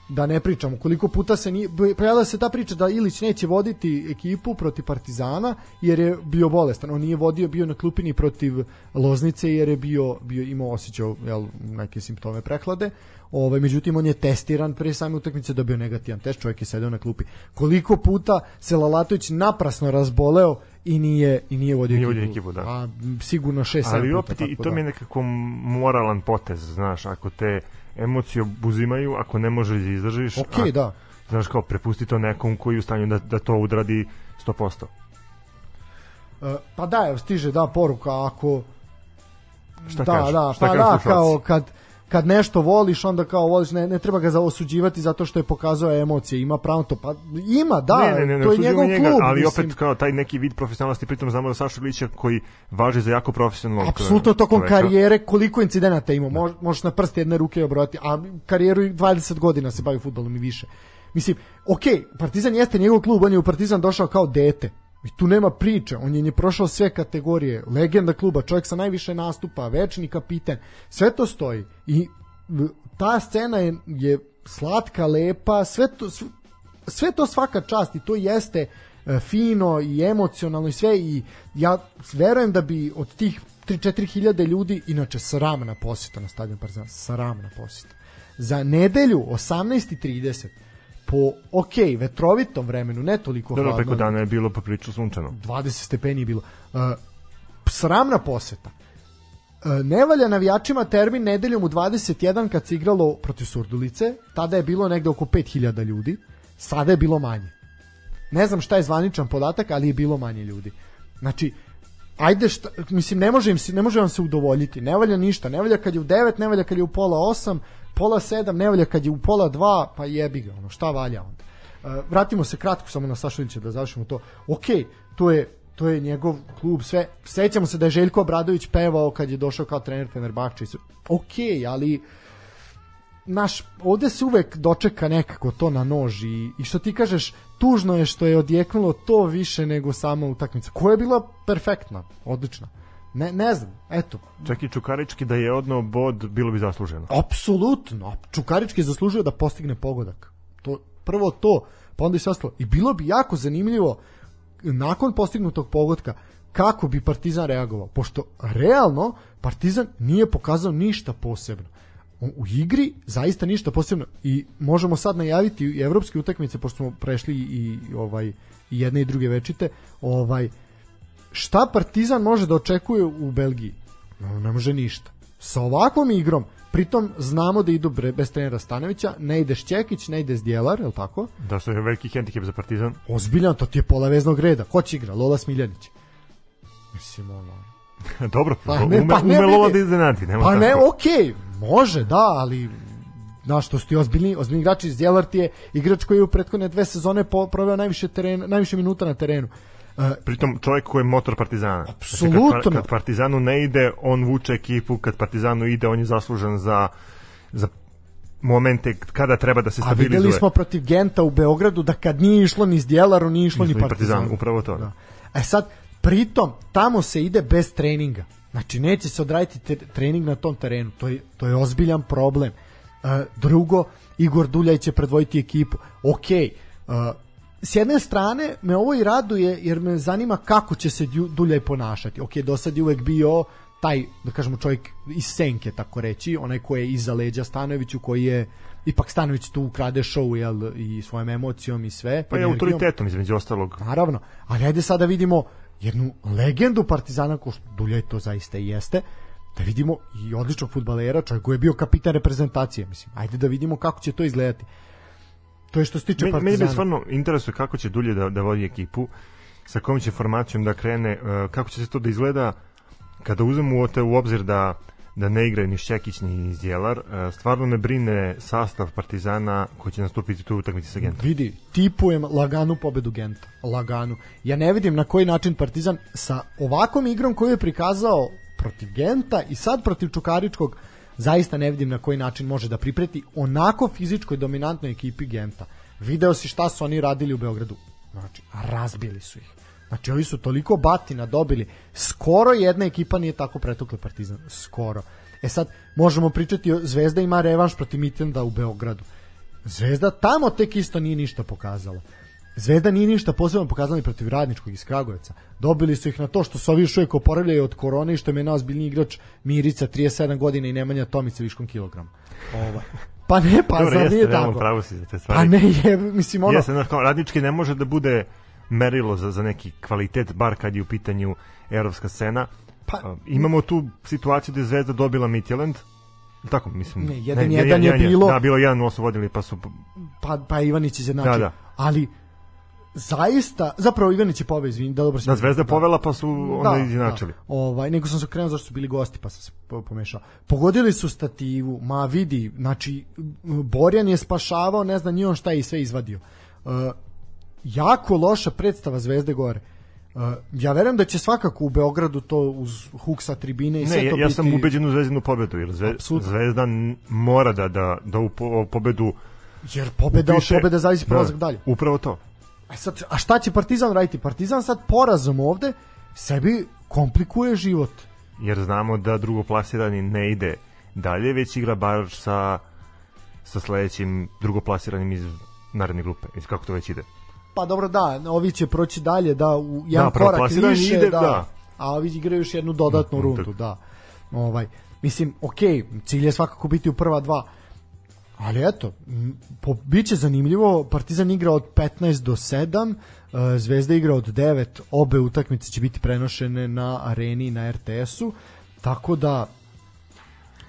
da ne pričamo. Koliko puta se pojavila se ta priča da Ilić neće voditi ekipu protiv Partizana jer je bio bolestan. On nije vodio bio na klupini protiv Loznice jer je bio bio imao osjećao jel neke simptome prehlade. Ovaj međutim on je testiran pre same utakmice dobio negativan test čovjek je sedeo na klupi. Koliko puta se Lalatović naprasno razboleo i nije i nije vodio Nije ekipu, ekipu, da. a sigurno 6 ali opet i to mi je nekako moralan potez znaš ako te emocije obuzimaju ako ne možeš da izdržiš Ok, a, da. znaš kao prepusti to nekom koji je u stanju da, da to udradi 100% E, pa da, evo stiže da poruka ako šta da, kažu? da, šta pa da, kao kad kad nešto voliš, onda kao voliš, ne, ne treba ga zaosuđivati zato što je pokazao emocije, ima pravo to, pa ima, da, ne, ne, ne, ne to je njegov njega, klub, ali mislim. opet kao taj neki vid profesionalnosti, pritom znamo da Saša Ilića koji važi za jako profesionalnog Apsolutno tokom čoveka. karijere koliko incidenata ima, Mož, možeš na prste jedne ruke obrati, a karijeru i 20 godina se bavi fudbalom i više. Mislim, ok, Partizan jeste njegov klub, on je u Partizan došao kao dete. I tu nema priče, on je, je prošao sve kategorije, legenda kluba, čovjek sa najviše nastupa, večni kapiten, sve to stoji. I ta scena je, je slatka, lepa, sve to, sve, to svaka čast i to jeste e, fino i emocionalno i sve i ja verujem da bi od tih 3-4 hiljade ljudi, inače sramna posjeta na stadion Partizana, sramna posjeta. Za nedelju 18.30 po ok, vetrovitom vremenu, ne toliko Dobro, hladno. preko dana je bilo poprilično sunčano. 20 stepeni je bilo. Uh, sramna poseta. Uh, ne valja navijačima termin nedeljom u 21 kad se igralo protiv Surdulice, tada je bilo negde oko 5000 ljudi, sada je bilo manje. Ne znam šta je zvaničan podatak, ali je bilo manje ljudi. Znači, ajde šta, mislim ne može im se ne može vam se udovoljiti. Ne valja ništa. Ne valja kad je u 9, ne valja kad je u pola 8, pola 7, ne valja kad je u pola 2, pa jebi ga, ono šta valja onda. Uh, vratimo se kratko samo na Sašovića da završimo to. Ok, to je to je njegov klub, sve. Sećamo se da je Željko Obradović pevao kad je došao kao trener Fenerbahče. Ok, ali naš, ovde se uvek dočeka nekako to na nož i, i što ti kažeš, tužno je što je odjeknulo to više nego sama utakmica, koja je bila perfektna, odlična. Ne, ne znam, eto, Čak i Čukarički da je odno bod, bilo bi zasluženo. apsolutno, Čukarički je zaslužio da postigne pogodak. To, prvo to, pa onda i sve ostalo. I bilo bi jako zanimljivo nakon postignutog pogotka kako bi Partizan reagovao, pošto realno Partizan nije pokazao ništa posebno. U igri zaista ništa posebno i možemo sad najaviti i evropske utakmice pošto smo prešli i, i ovaj i jedne i druge večite, ovaj šta Partizan može da očekuje u Belgiji? No, ne može ništa. Sa ovakvom igrom, pritom znamo da idu bre- bez trenera Stanovića, ne ide Šćekić, ne ide Zdjelar, je li tako? Da što je veliki hendikep za Partizan. Ozbiljan, to ti je pola veznog reda. Ko će igra? Lola Smiljanić. Mislim, ono... Dobro, Pa pa ne, ume, pa ne, ume. Lola da iznenadi. Nema Pa ne, tako. okej, može, da, ali znaš, to su ti ozbiljni, ozbiljni igrači. Zdjelar ti je igrač koji je u prethodne dve sezone po, proveo najviše, teren, najviše minuta na terenu. Uh, Pritom čovjek koji je motor Partizana. Apsolutno. Znači, Kad, kad Partizanu ne ide, on vuče ekipu, kad Partizanu ide, on je zaslužan za, za momente kada treba da se a stabilizuje. videli smo protiv Genta u Beogradu da kad nije išlo ni Zdjelaru, nije išlo ni ni Partizanu. Partizan, upravo to. Da. E sad, pritom, tamo se ide bez treninga. Znači, neće se odraditi te, trening na tom terenu. To je, to je ozbiljan problem. E, drugo, Igor Duljaj će predvojiti ekipu. Ok, e, s jedne strane me ovo i raduje jer me zanima kako će se Duljaj ponašati. Ok, do sad je uvek bio taj, da kažemo, čovjek iz senke, tako reći, onaj koji je iza leđa Stanoviću, koji je ipak Stanović tu ukrade show jel, i svojom emocijom i sve. Pa je energijom. autoritetom, između ostalog. Naravno, ali ajde sada da vidimo jednu legendu Partizana, ko što Duljaj to zaista i jeste, da vidimo i odličnog futbalera, čovjek koji je bio kapitan reprezentacije, mislim. Ajde da vidimo kako će to izgledati. To je što se tiče Meni, meni Partizana. me stvarno interesuje kako će Dulje da, da vodi ekipu, sa kojom će formacijom da krene, e, kako će se to da izgleda kada uzmemo u, obzir da da ne igraju ni Šćekić ni Zjelar. E, stvarno me brine sastav Partizana koji će nastupiti tu utakmici sa Gentom. Vidi, tipujem laganu pobedu Genta. Laganu. Ja ne vidim na koji način Partizan sa ovakvom igrom koju je prikazao protiv Genta i sad protiv Čukaričkog zaista ne vidim na koji način može da pripreti onako fizičkoj dominantnoj ekipi Genta. Video si šta su oni radili u Beogradu. Znači, razbili su ih. Znači, ovi su toliko batina dobili. Skoro jedna ekipa nije tako pretukla Partizan. Skoro. E sad, možemo pričati Zvezda ima revanš protiv Mitenda u Beogradu. Zvezda tamo tek isto nije ništa pokazala. Zvezda nije ništa posebno pokazala protiv Radničkog iz Kragujevca. Dobili su ih na to što su ovi još uvijek oporavljaju od korone i što im je najozbiljniji igrač Mirica 37 godina i Nemanja Tomica viškom kilograma. Ova. Pa ne, pa Dobro, zar jeste, nije tako? pravo si za te stvari. Pa ne, je, mislim ono... Jeste, znaš, kao, radnički ne može da bude merilo za, za neki kvalitet, bar kad je u pitanju evropska scena. Pa- imamo tu situaciju da je Zvezda dobila Midtjylland, tako mislim. Ne, jedan- jedan je bilo- Da, bilo jedan su vodili pa su pa, pa Ivanić izjednačio. Da, da. Ali zaista, zapravo Ivanić je pobeo, izvini, da dobro si da Zvezda povela pa su onda Da, izjednačili. Da. Ovaj, nego sam se krenuo zašto su bili gosti, pa sam se po- pomešao. Pogodili su stativu, ma vidi, znači, Borjan je spašavao, ne znam ni on šta je i sve izvadio. Uh, jako loša predstava Zvezde gore. Uh, ja verujem da će svakako u Beogradu to uz huk sa tribine i sve Ne, to ja, ja biti... sam ubeđen u Zvezdinu pobedu, jer Zve, Apsolutno. Zvezda mora da, da, da u po- pobedu Jer pobeda upiše. od pobede zavisi prolazak Da, dalje. Upravo to. A, sad, a šta će Partizan raditi? Partizan sad porazom ovde sebi komplikuje život. jer znamo da drugoplasirani ne ide dalje, već igra baš sa, sa sledećim drugoplasiranim iz naredne grupe, iz kako to već ide. Pa dobro da, ovi će proći dalje da u jedan Da, korak više, ide, da, da. a ovi igraju još jednu dodatnu Mm, rundu, tako. da. Ovaj, mislim, ok, cilj je svakako biti u prva dva, ali eto, po, bit će zanimljivo, Partizan igra od 15 do 7, e, Zvezda igra od 9, obe utakmice će biti prenošene na areni i na RTS-u, tako da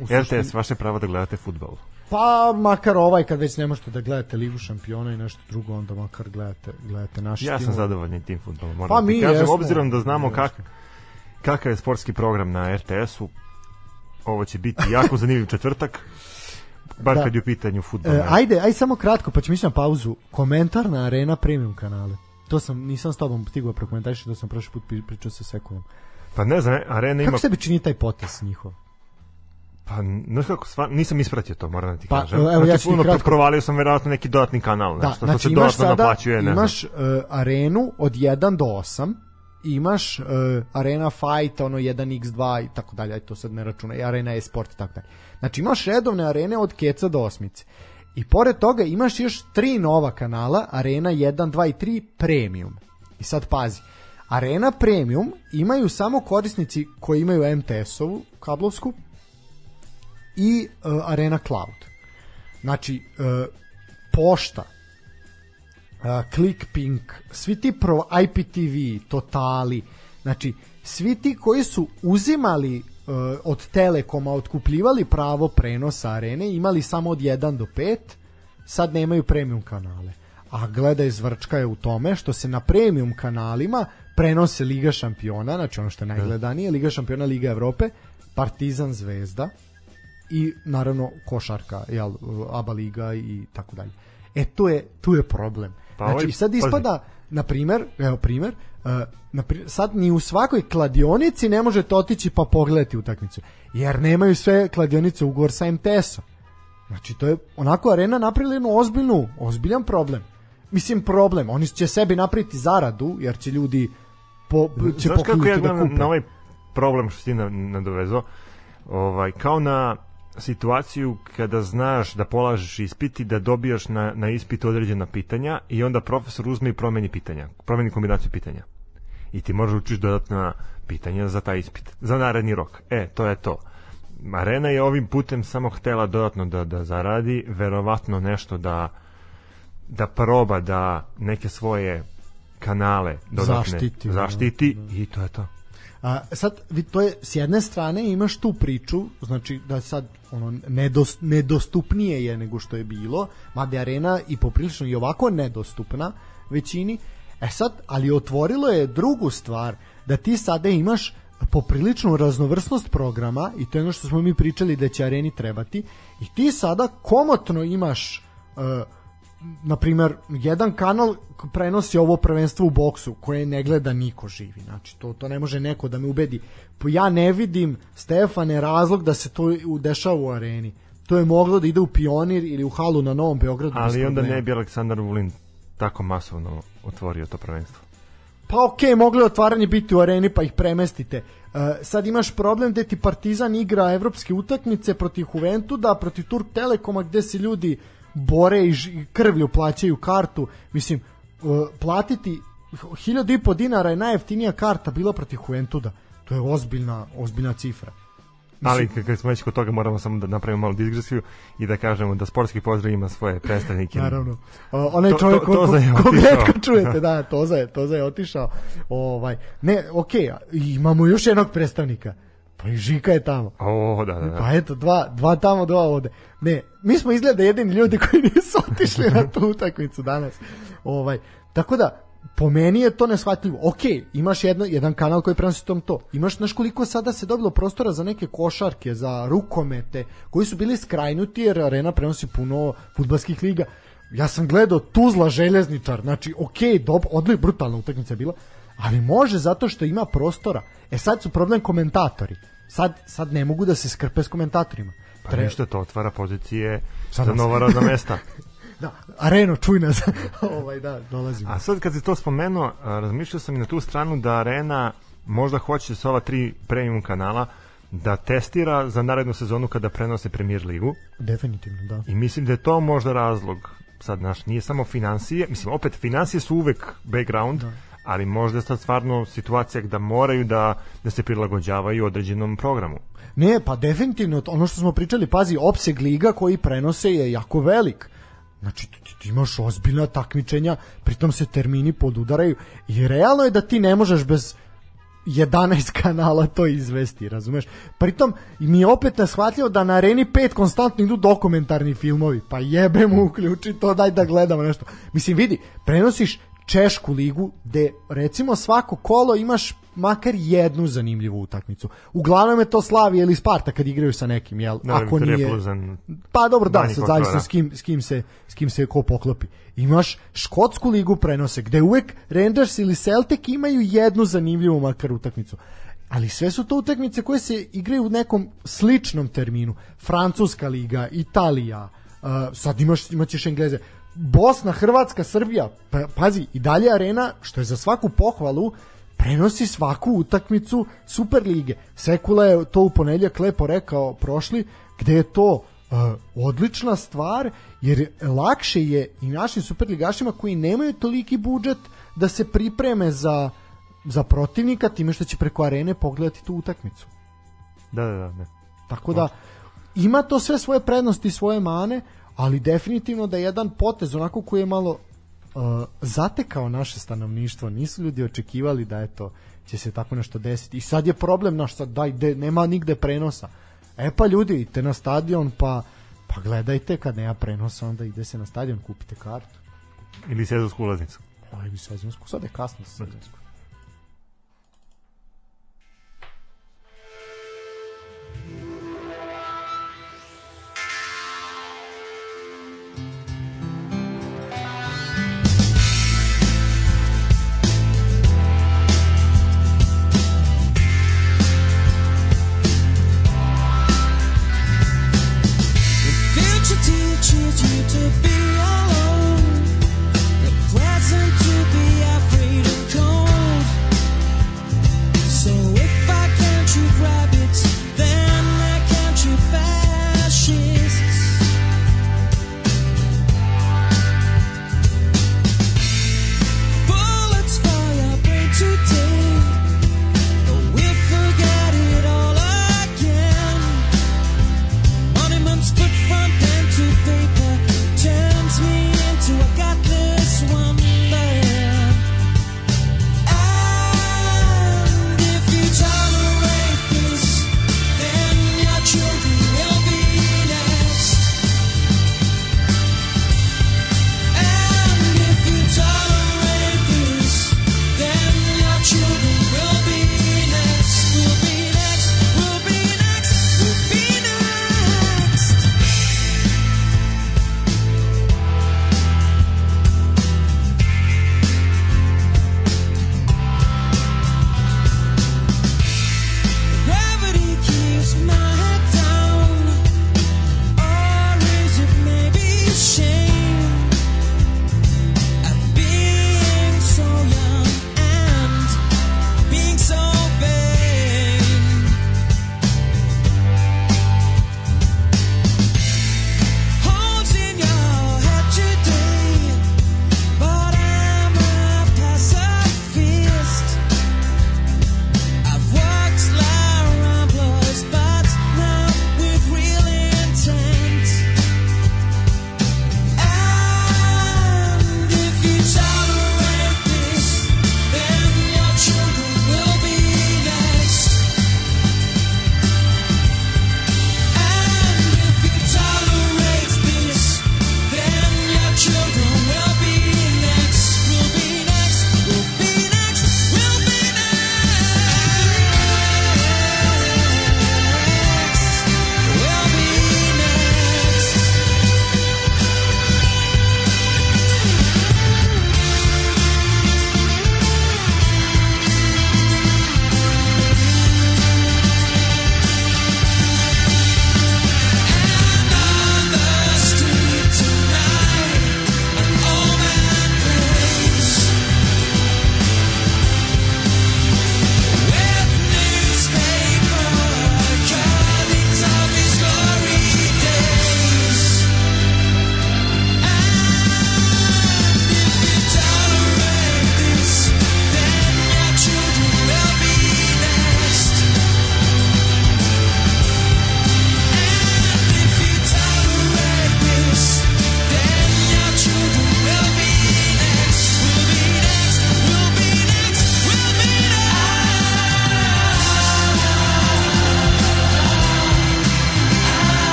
u suštini- RTS, vaše pravo da gledate futbol. Pa makar ovaj kad već ne možete da gledate Ligu šampiona i nešto drugo, onda makar gledate, gledate naš Ja tim. sam zadovoljan tim futbolom, moram Pa da ti kažem, jesmo. obzirom da znamo kak, kakav je sportski program na RTS-u, ovo će biti jako zanimljiv četvrtak, bar Da. kad je u pitanju futbol. E, ajde, ajde samo kratko, pa ćemo ići na pauzu. Komentar na Arena Premium kanale. To sam, nisam s tobom stigao prokomentarišiti, to sam prošli put pri- pričao sa Sekulom. Pa ne znam, Arena ima... Kako sebi čini taj potes njihov? Pa, znaš kako, stvar, nisam ispratio to, moram da ti Pa, kažem. evo, ja znači, ću ti puno kratko- provalio sam verovatno neki dodatni kanal, Da, nešto, što znači se imaš dodatno sada, naplaćuje, ne imaš uh, arenu od 1 do 8, imaš uh, arena fight, ono 1x2 i tako dalje, aj to sad ne računa, i arena e-sport i tako dalje. Znači imaš redovne arene od keca do osmice. I pored toga imaš još tri nova kanala, arena 1, 2 i 3 premium. I sad pazi, arena premium imaju samo korisnici koji imaju MTS-ovu kablovsku i uh, arena cloud. Znači, uh, pošta, Clickpink, svi ti pro IPTV, Totali, znači svi ti koji su uzimali uh, od Telekoma, otkupljivali pravo prenosa arene, imali samo od 1 do 5, sad nemaju premium kanale. A gledaj zvrčka je u tome što se na premium kanalima prenose Liga šampiona, znači ono što je najgledanije, Liga šampiona, Liga Evrope, Partizan Zvezda, i naravno košarka, jel, ABA liga i tako dalje. E tu je tu je problem. Pa znači ovaj- sad pazi. ispada na primer, evo primer, uh, na pri- sad ni u svakoj kladionici ne možete otići pa pogledati utakmicu, jer nemaju sve kladionice ugovor sa MTS-om. Znači to je onako arena napravila jednu ozbiljnu, ozbiljan problem. Mislim problem, oni će sebi napraviti zaradu, jer će ljudi po, će Znaš kako ja da kupe. na ovaj problem što si ti na- nadovezao? Ovaj, kao na situaciju kada znaš da polažeš ispit i da dobijaš na, na ispit određena pitanja i onda profesor uzme i promeni pitanja, promeni kombinaciju pitanja. I ti možeš učiš dodatna pitanja za taj ispit, za naredni rok. E, to je to. Arena je ovim putem samo htela dodatno da, da zaradi, verovatno nešto da da proba da neke svoje kanale dodatne Zaštiti, da. zaštiti i to je to. A, sad, to je, s jedne strane imaš tu priču, znači da sad ono, nedos, nedostupnije je nego što je bilo, mada je arena i poprilično i ovako nedostupna većini, e sad, ali otvorilo je drugu stvar, da ti sada imaš popriličnu raznovrsnost programa i to je ono što smo mi pričali da će areni trebati i ti sada komotno imaš uh, na primer, jedan kanal prenosi ovo prvenstvo u boksu koje ne gleda niko živi. Znači, to, to ne može neko da me ubedi. Ja ne vidim, Stefane, razlog da se to dešava u areni. To je moglo da ide u Pionir ili u halu na Novom Beogradu. Ali onda ne bi Aleksandar Vulin tako masovno otvorio to prvenstvo. Pa okej, okay, mogli otvaranje biti u areni pa ih premestite. Uh, sad imaš problem gde ti Partizan igra evropske utakmice protiv Juventuda, protiv Turk Telekoma gde se ljudi bore i krvlju plaćaju kartu. Mislim, uh, platiti hiljadu i po dinara je najjeftinija karta bila protiv Juventuda. To je ozbiljna, ozbiljna cifra. Ali kad smo već kod toga moramo samo da napravimo malu digresiju i da kažemo da sportski pozdrav ima svoje predstavnike. Naravno. O, onaj čovjek to, to, to ko, kog redko čujete, da, Toza je, Toza je otišao. Ovaj, ne, okej, okay, imamo još jednog predstavnika. Pa i Žika je tamo. O, da, da, da. Pa eto, dva, dva tamo, dva ovde. Ne, mi smo izgleda jedini ljudi koji nisu otišli na tu utakmicu danas. Ovaj, tako da, po meni je to neshvatljivo. Ok, imaš jedno, jedan kanal koji prenosi tom to. Imaš, znaš koliko sada se dobilo prostora za neke košarke, za rukomete, koji su bili skrajnuti jer arena prenosi puno futbalskih liga. Ja sam gledao Tuzla željezničar, znači ok, dob, odli, brutalna utakmica je bila, ali može zato što ima prostora. E sad su problem komentatori. Sad, sad ne mogu da se skrpe s komentatorima. Pa Tre... ništa, to otvara pozicije za nova radna mesta. da, Areno, čuj nas. ovaj, da, dolazimo. A sad kad si to spomenuo, razmišljao sam i na tu stranu da Arena možda hoće sa ova tri premium kanala da testira za narednu sezonu kada prenose Premier ligu. Definitivno, da. I mislim da je to možda razlog. Sad, naš, nije samo financije, mislim, opet, financije su uvek background, da ali možda sad stvarno situacija da moraju da, da se prilagođavaju određenom programu. Ne, pa definitivno, ono što smo pričali, pazi, opseg liga koji prenose je jako velik. Znači, ti, ti imaš ozbiljna takmičenja, pritom se termini podudaraju i realno je da ti ne možeš bez 11 kanala to izvesti, razumeš? Pritom mi je opet neshvatljivo da na Areni 5 konstantno idu dokumentarni filmovi, pa jebe mu uključi to, daj da gledamo nešto. Mislim, vidi, prenosiš Češku ligu gde recimo svako kolo imaš makar jednu zanimljivu utakmicu. Uglavnom je to Slavija ili Sparta kad igraju sa nekim, jel? Da, Ako nije Pa dobro, da, sad zavisno s kim, s kim se s kim se ko poklopi. Imaš škotsku ligu prenose gde uvek Rangers ili Celtic imaju jednu zanimljivu makar utakmicu. Ali sve su to utakmice koje se igraju u nekom sličnom terminu. Francuska liga, Italija, uh, sad imaš, imaćeš Engleze. Bosna, Hrvatska, Srbija, pa, pazi, i dalje arena, što je za svaku pohvalu, prenosi svaku utakmicu Superlige. Sekula je to u ponedljak lepo rekao prošli, gde je to uh, odlična stvar, jer lakše je i našim superligašima koji nemaju toliki budžet da se pripreme za, za protivnika time što će preko arene pogledati tu utakmicu. Da, da, da. da. Tako da ima to sve svoje prednosti i svoje mane, ali definitivno da je jedan potez onako koji je malo uh, zatekao naše stanovništvo. Nisu ljudi očekivali da eto će se tako nešto desiti. I sad je problem naš sad daj de, nema nigde prenosa. E pa ljudi, idite na stadion pa pa gledajte kad nema prenosa onda ide se na stadion kupite kartu. Ili sezonsku ulaznicu. Ili sezonsku, sad je kasno sezonsku.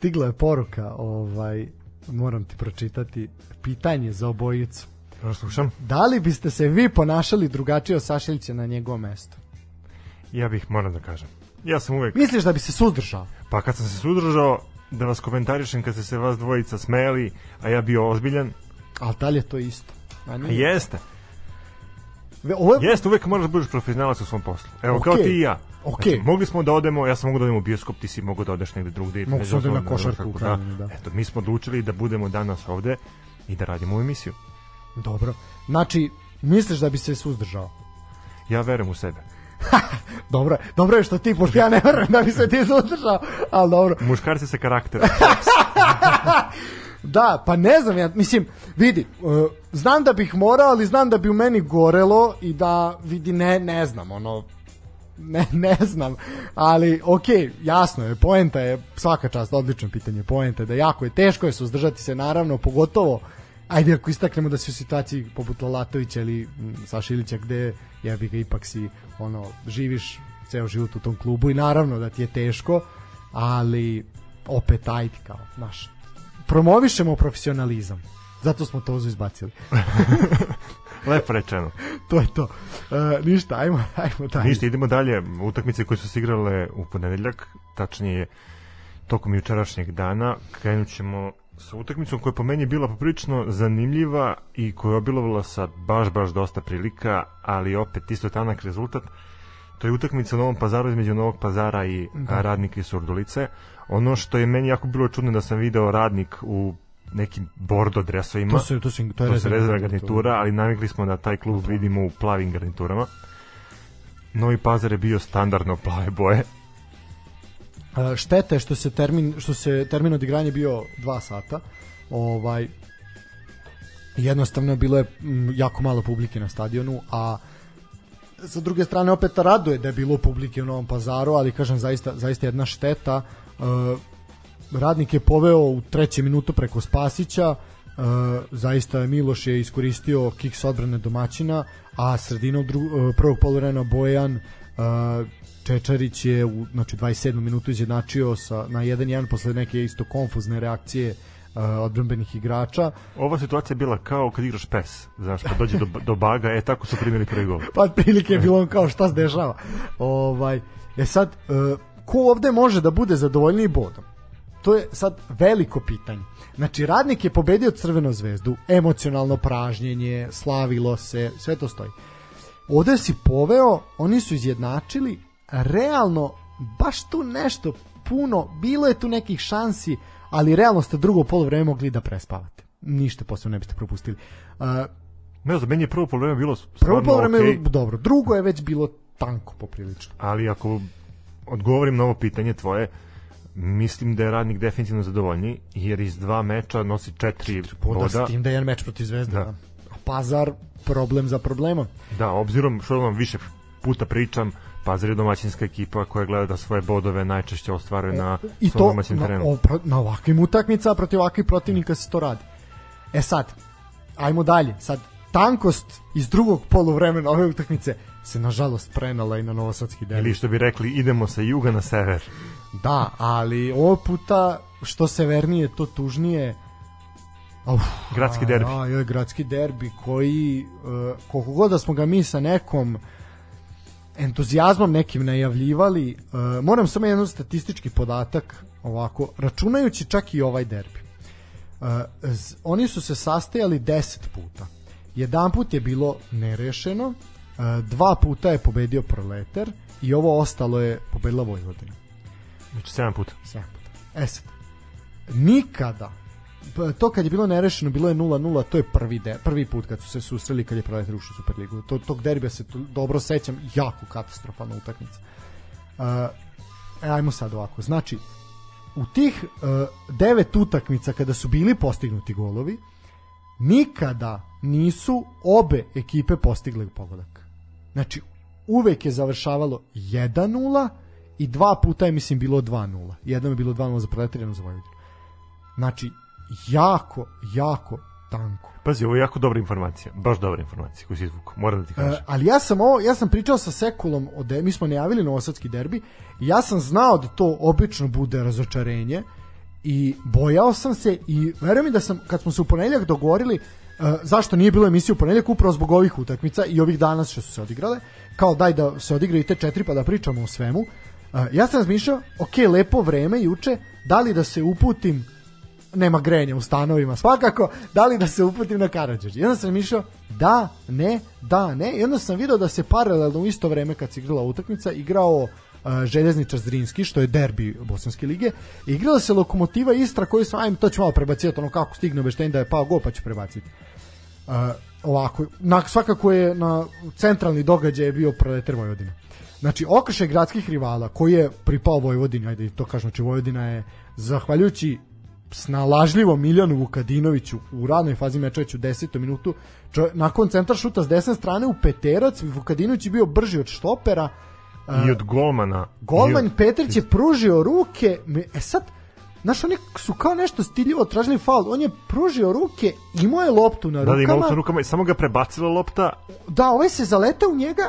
Stigla je poruka, ovaj, moram ti pročitati, pitanje za obojicu. Slušam. Da li biste se vi ponašali drugačije od Sašilića na njegovom mestu? Ja bih, moram da kažem. Ja sam uvek... Misliš da bi se suzdržao? Pa kad sam se suzdržao, da vas komentarišem kad ste se vas dvojica smeli, a ja bio ozbiljan. Ali da li je to isto? A nije. Jeste. Ovo je... Jeste, uvek moraš da budeš profesionalac u svom poslu. Evo, okay. kao ti i ja. Okay. Znači, mogli smo da odemo, ja sam mogu da odem u bioskop, ti si mogu da odeš negde drugde. Mogu se odem na košarku. Da, da. Eto, mi smo odlučili da budemo danas ovde i da radimo ovu emisiju. Dobro. Znači, misliš da bi se suzdržao? Ja verujem u sebe. dobro, dobro je što ti, pošto ja ne verujem da bi se ti suzdržao, ali dobro. Muškarci sa karakterom. da, pa ne znam, ja, mislim, vidi, uh, znam da bih morao, ali znam da bi u meni gorelo i da, vidi, ne, ne znam, ono, ne, ne znam, ali ok, jasno je, poenta je svaka čast, odlično pitanje, poenta je da jako je teško je suzdržati se, naravno, pogotovo ajde ako istaknemo da si u situaciji poput Lalatovića ili Saša Ilića gde ja bi ga ipak si ono živiš ceo život u tom klubu i naravno da ti je teško ali opet ajde kao naš promovišemo profesionalizam. Zato smo to izbacili Lepo rečeno. to je to. Uh, ništa, ajmo, ajmo dalje. Ništa, idemo dalje. Utakmice koje su se igrale u ponedeljak, tačnije tokom jučerašnjeg dana, krenut ćemo sa utakmicom koja je po meni bila poprilično zanimljiva i koja je obilovala sa baš, baš dosta prilika, ali opet isto tanak rezultat. To je utakmica u Novom pazaru između Novog pazara i da. radnika iz Surdulice. Ono što je meni jako bilo čudno da sam video radnik u nekim bordo dresovima. To, su, to, su, to je to rezervna garnitura, ali navikli smo da taj klub vidimo u plavim garniturama. Novi Pazar je bio standardno plave boje, štete što se termin što se termin odigranja bio 2 sata. Ovaj jednostavno bilo je jako malo publike na stadionu, a sa druge strane opet raduje da je bilo publike u Novom Pazaru, ali kažem zaista zaista jedna šteta. Radnik je poveo u trećem minutu preko Spasića, zaista je Miloš je iskoristio kiks odbrane domaćina, a sredinom dru, prvog poluvremena Bojan Čečarić je u znači 27. minutu izjednačio sa na 1-1 posle neke isto konfuzne reakcije uh, odbrambenih igrača. Ova situacija je bila kao kad igraš PES, znaš, kad dođe do, do baga, e tako su primili prvi gol. pa prilike je bilo kao šta se dešava. Ovaj, e sad, uh, ko ovde može da bude zadovoljniji bodom? To je sad veliko pitanje. Znači, radnik je pobedio Crvenu zvezdu, emocionalno pražnjenje, slavilo se, sve to stoji. Ovde si poveo, oni su izjednačili, realno baš tu nešto puno, bilo je tu nekih šansi, ali realno ste drugo polovreme mogli da prespavate. Ništa posebno ne biste propustili. Uh, ne znam, meni je prvo polovreme bilo Prvo polovreme okay. dobro, drugo je već bilo tanko poprilično. Ali ako odgovorim na ovo pitanje tvoje, mislim da je radnik definitivno zadovoljni, jer iz dva meča nosi četiri boda. S tim da je jedan meč protiv Zvezde. Da. A Pazar problem za problemom. Da, obzirom što vam više puta pričam, Pazar je domaćinska ekipa koja gleda da svoje bodove najčešće ostvaruje na I svom domaćem terenu. Na, na ovakvim utakmicama protiv ovakvih protivnika se to radi. E sad, ajmo dalje. Sad, tankost iz drugog poluvremena ove utakmice se nažalost prenala i na Novosadski derbi. Ili što bi rekli, idemo sa juga na sever. Da, ali ovo puta što severnije, to tužnije. Uf, gradski derbi. A, je, gradski derbi koji, uh, koliko god da smo ga mi sa nekom entuzijazmom nekim najavljivali. Uh, moram samo jedan statistički podatak ovako, računajući čak i ovaj derbi. Uh, z, oni su se sastajali 10 puta. Jedan put je bilo nerešeno, uh, dva puta je pobedio Proletar i ovo ostalo je pobedila Vojvodina. Znači 7 puta. 7 puta. E sad, nikada Pa, to kad je bilo nerešeno, bilo je 0-0, to je prvi de, prvi put kad su se susreli kad je Proletar ušao u Superligu. To, tog derbija se to, dobro sećam, jako katastrofalna utakmica. Uh, e, ajmo sad ovako. Znači, u tih uh, devet utakmica kada su bili postignuti golovi, nikada nisu obe ekipe postigle pogodak. Znači, uvek je završavalo 1-0 i dva puta je, mislim, bilo 2-0. Jednom je bilo 2-0 za Proletar, jednom za Vojvodinu. Znači, jako, jako tanko. Pazi, ovo je jako dobra informacija, baš dobra informacija koju si izvukao, moram da ti kažem. E, ali ja sam ovo, ja sam pričao sa Sekulom, o de, mi smo najavili Novosadski derbi, i ja sam znao da to obično bude razočarenje, i bojao sam se i verujem mi da sam, kad smo se u ponedjeljak dogovorili uh, zašto nije bilo emisije u ponedjeljak upravo zbog ovih utakmica i ovih danas što su se odigrale, kao daj da se odigraju te četiri pa da pričamo o svemu. Uh, ja sam razmišljao, ok, lepo vreme juče, da li da se uputim nema grenja u stanovima svakako, da li da se uputim na Karadžođe. I onda sam mišljao da, ne, da, ne. I onda sam video da se paralelno u isto vreme kad se igrala utakmica igrao uh, Željezničar Zrinski, što je derbi Bosanske lige. Igrala se Lokomotiva Istra koju sam, ajme, to ću malo prebaciti, ono kako stigne obeštenje da je pao go, pa ću prebaciti. Uh, ovako, na, svakako je na centralni događaj je bio proletar Vojvodina. Znači, okršaj gradskih rivala koji je pripao Vojvodini, ajde to kažem, znači Vojvodina je zahvaljujući snalažljivom Miljanu Vukadinoviću u radnoj fazi meča već u 10. minutu. Čo, nakon centar šuta s desne strane u peterac, Vukadinović je bio brži od štopera. I od golmana. Golman od... Petrić je pružio ruke. E sad, Znaš, oni su kao nešto stiljivo tražili faul. On je pružio ruke, imao je loptu na rukama. Da, imao loptu na rukama i samo ga prebacila lopta. Da, ovaj se zaletao u njega,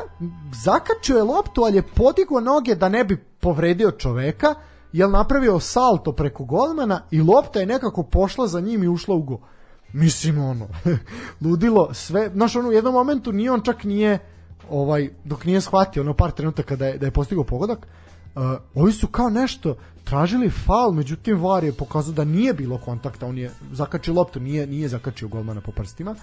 zakačio je loptu, ali je podigao noge da ne bi povredio čoveka jel napravio salto preko golmana i lopta je nekako pošla za njim i ušla u go. Mislim ono, ludilo sve, znaš ono u jednom momentu nije on čak nije ovaj dok nije shvatio ono par trenutaka da je da je postigao pogodak. Uh, ovi su kao nešto tražili faul, međutim VAR je pokazao da nije bilo kontakta, on je zakačio loptu, nije nije zakačio golmana po prstima.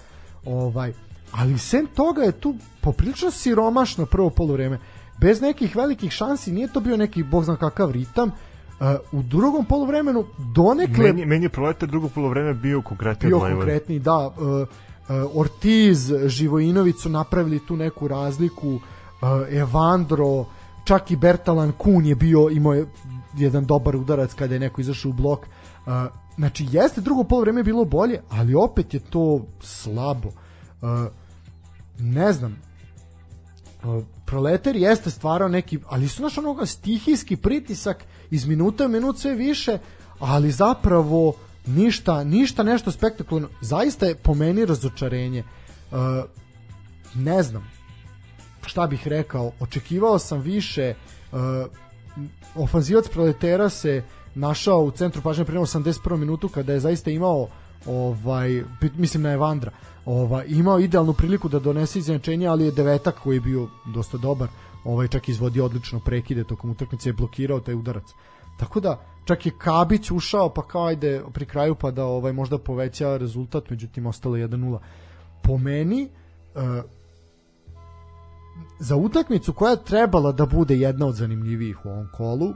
Ovaj, ali sem toga je tu poprilično siromašno prvo poluvreme. Bez nekih velikih šansi, nije to bio neki bog zna kakav ritam. Uh, u drugom poluvremenu donekle meni, meni je proletar drugo poluvreme bio konkretni bio konkretni da. Uh, uh, Ortiz Živojinović su napravili tu neku razliku. Uh, Evandro čak i Bertalan Kun je bio imao je jedan dobar udarac kada je neko izašao u blok znači jeste drugo poluvreme bilo bolje ali opet je to slabo ne znam Proletar jeste stvarao neki, ali su naš onoga stihijski pritisak iz minuta u minut sve više, ali zapravo ništa, ništa nešto spektakularno. Zaista je po meni razočarenje. Ne znam šta bih rekao, očekivao sam više uh, ofanzivac proletera se našao u centru pažnje prema 81. minutu kada je zaista imao ovaj mislim na Evandra ovaj imao idealnu priliku da donese izjednačenje ali je devetak koji je bio dosta dobar ovaj čak izvodio odlično prekide tokom utakmice je blokirao taj udarac tako da čak je Kabić ušao pa kao ajde pri kraju pa da ovaj možda poveća rezultat međutim ostalo 1:0 po meni uh, za utakmicu koja je trebala da bude jedna od zanimljivijih u ovom kolu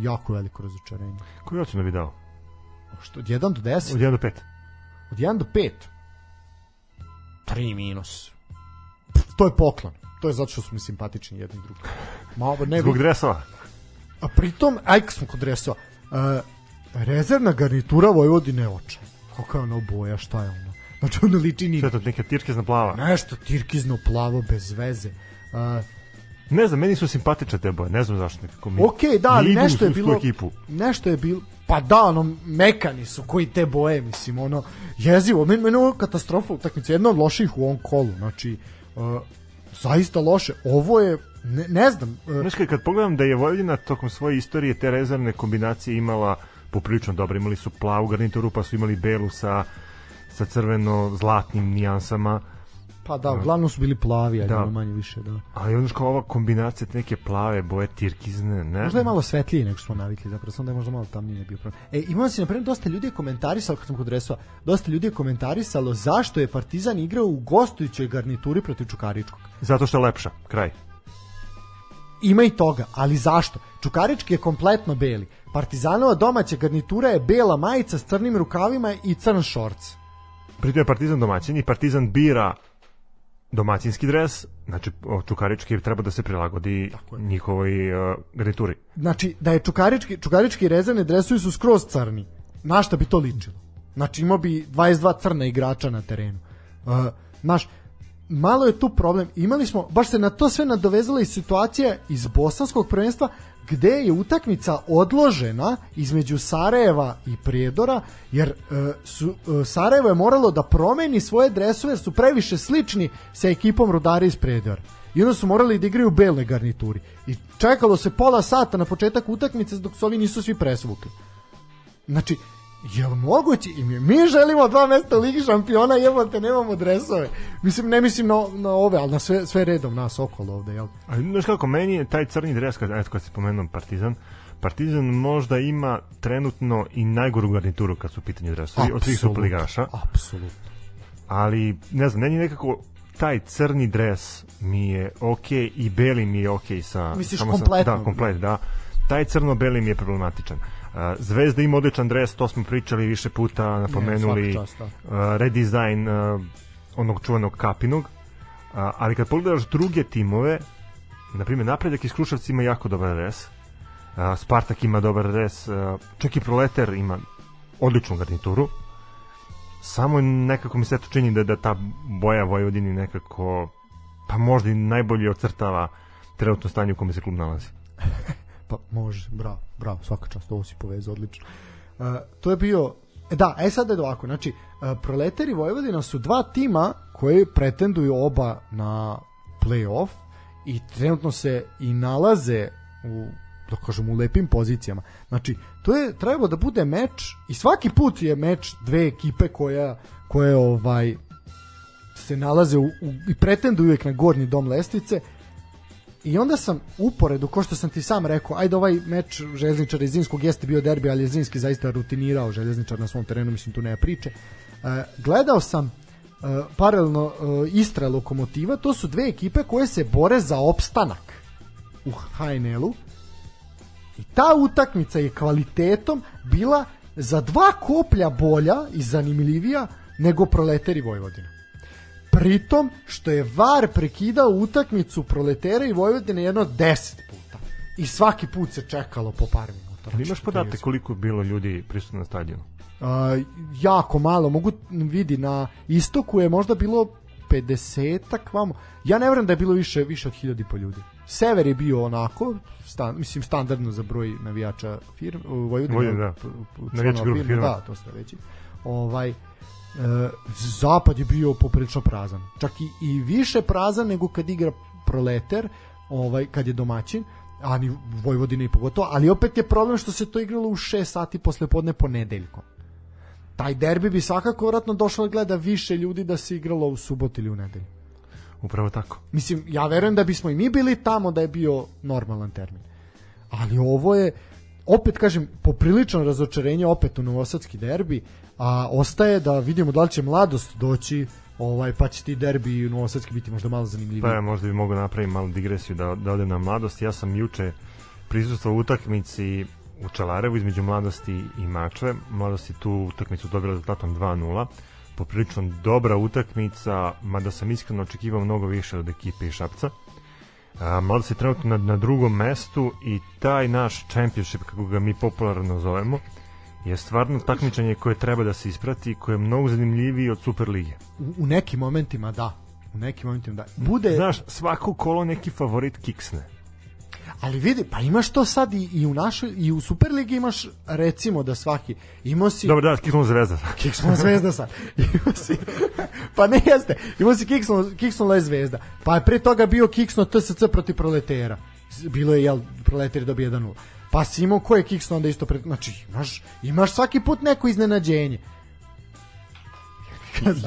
jako veliko razočarenje. Koju ocenu bi dao što od 1 do 10 od 1 do 5 od 1 do 5 3 minus. To je poklon. To je zato što su mi simpatični jedni drugi. Malo, ne zbog dresova. A pritom aj smo kod dresova uh, rezervna garnitura Vojvodine oča kakva je ono boja šta je ono? Znači ono liči ni šta je to neka tirkizna plava nešto tirkizno plavo bez veze. uh, Ne znam, meni su simpatične te boje, ne znam zašto nekako mi. Ok, da, ali nešto je bilo ekipu. Nešto je bilo pa da, ono, mekani su koji te boje, mislim, ono, jezivo, meni, meni ovo katastrofa utakmice, jedna od loših u ovom kolu, znači, uh, zaista loše, ovo je, ne, ne znam. Uh, Znaš, kad pogledam da je Vojvodina tokom svoje istorije te rezervne kombinacije imala poprilično dobro, imali su plavu garnituru, pa su imali belu sa, sa crveno-zlatnim nijansama, Pa da, uglavnom su bili plavi, ali da. manje više, da. Ali onda kao ova kombinacija neke plave boje tirkizne, ne. Možda je malo svetlije nego što smo navikli, zapravo sam da je možda malo tamnije ne bio problem. E, imao se na primjer dosta ljudi je komentarisalo kad sam kod Resova, dosta ljudi je komentarisalo zašto je Partizan igrao u gostujućoj garnituri protiv Čukaričkog. Zato što je lepša, kraj. Ima i toga, ali zašto? Čukarički je kompletno beli. Partizanova domaća garnitura je bela majica s crnim rukavima i crn šorc. Pritom je Partizan domaćin i Partizan bira domaćinski dres, znači čukarički treba da se prilagodi njihovoj uh, garnituri. Znači da je čukarički, čukarički rezervne dresovi su skroz crni. Na šta bi to ličilo? Znači imao bi 22 crna igrača na terenu. Uh, naš, malo je tu problem. Imali smo, baš se na to sve nadovezala i situacija iz bosanskog prvenstva gde je utakmica odložena između Sarajeva i Prijedora, jer e, su, e, Sarajevo je moralo da promeni svoje dresove jer su previše slični sa ekipom Rudara iz Prijedora. I onda su morali da igraju u beloj garnituri. I čekalo se pola sata na početak utakmice dok su ovi nisu svi presvukli. Znači, Jel moguće? I mi, mi želimo dva mesta u Ligi šampiona, jebote, nemamo dresove. Mislim, ne mislim na, na ove, ali na sve, sve redom nas okolo ovde, jel? A znaš kako, meni je taj crni dres, kad, eto, kad se pomenuo Partizan, Partizan možda ima trenutno i najgoru garnituru kad su u pitanju dresovi od svih superligaša. Apsolutno. Ali, ne znam, meni nekako taj crni dres mi je okay, i beli mi je okay sa... Misliš kompletno? Sa, da, komplet, da. Taj crno-beli mi je problematičan. Zvezda ima odličan dres, to smo pričali više puta, napomenuli ne, čast, da. redizajn onog čuvenog kapinog, ali kad pogledaš druge timove, na primjer Napredak iz Kruševca ima jako dobar dres, Spartak ima dobar dres, čak i Proleter ima odličnu garnituru, samo nekako mi se to čini da, da ta boja Vojvodini nekako pa možda i najbolje ocrtava trenutno stanje u kome se klub nalazi. pa može, bravo, bravo, svaka čast, ovo si povezao odlično. Uh, to je bio E da, e sad je ovako, znači, uh, Proletari Vojvodina su dva tima koji pretenduju oba na play-off i trenutno se i nalaze u da kažem u lepim pozicijama. Znači, to je trebalo da bude meč i svaki put je meč dve ekipe koja koje ovaj se nalaze u, u, i pretenduju uvijek na gornji dom lestvice i onda sam uporedu, ko što sam ti sam rekao, ajde ovaj meč Željezničar i Zinskog jeste bio derbi, ali je Zinski zaista rutinirao Željezničar na svom terenu, mislim tu nema priče. E, gledao sam e, paralelno e, Istra Lokomotiva, to su dve ekipe koje se bore za opstanak u HNL-u I ta utakmica je kvalitetom bila za dva koplja bolja i zanimljivija nego proleteri Vojvodina. Pritom što je VAR prekidao utakmicu proletera i Vojvodine jedno 10 puta. I svaki put se čekalo po par minuta. Ali imaš podatak koliko je bilo ljudi prisutno na stadionu? Uh, jako malo. Mogu vidi na istoku je možda bilo 50-ak vamo. Ja ne verujem da je bilo više više od 1000 po ljudi. Sever je bio onako, stan, mislim standardno za broj navijača firme, Vojvodina, Vojvodina da. Navijača firme. Da, to sve reći. Ovaj, e, zapad je bio poprilično prazan. Čak i, i više prazan nego kad igra proleter, ovaj, kad je domaćin, a ni Vojvodina i pogotovo, ali opet je problem što se to igralo u 6 sati posle podne ponedeljkom. Taj derbi bi svakako vratno došlo da gleda više ljudi da se igralo u subot ili u nedelju. Upravo tako. Mislim, ja verujem da bismo i mi bili tamo da je bio normalan termin. Ali ovo je, opet kažem, poprilično razočarenje opet u Novosadski derbi, a ostaje da vidimo da li će mladost doći ovaj pa će ti derbi u Novosadski biti možda malo zanimljiviji. Pa ja možda bi mogao napraviti malu digresiju da, da ode na mladost. Ja sam juče prisustvovao utakmici u Čelarevu između mladosti i Mačve. Mladost je tu utakmicu dobila rezultatom 2-0 poprilično dobra utakmica, mada sam iskreno očekivao mnogo više od ekipe iz Šapca. Mladost je trenutno na, na drugom mestu i taj naš championship, kako ga mi popularno zovemo, je stvarno takmičenje koje treba da se isprati i koje je mnogo zanimljiviji od Super lige. U, u nekim momentima da. U nekim momentima da. Bude... Znaš, svako kolo neki favorit kiksne. Ali vidi, pa imaš to sad i, i u našoj i u Superligi imaš recimo da svaki imao si Dobro, da, Kiksno zvezda. Kiksno zvezda sad. Imao si Pa ne jeste. Imao si Kiksno Kiksno zvezda. Pa je pre toga bio Kiksno TSC protiv Proletera. Bilo je jel Proleter dobio 1-0. Pa si imao ko je Kiksno onda isto pre... znači imaš imaš svaki put neko iznenađenje.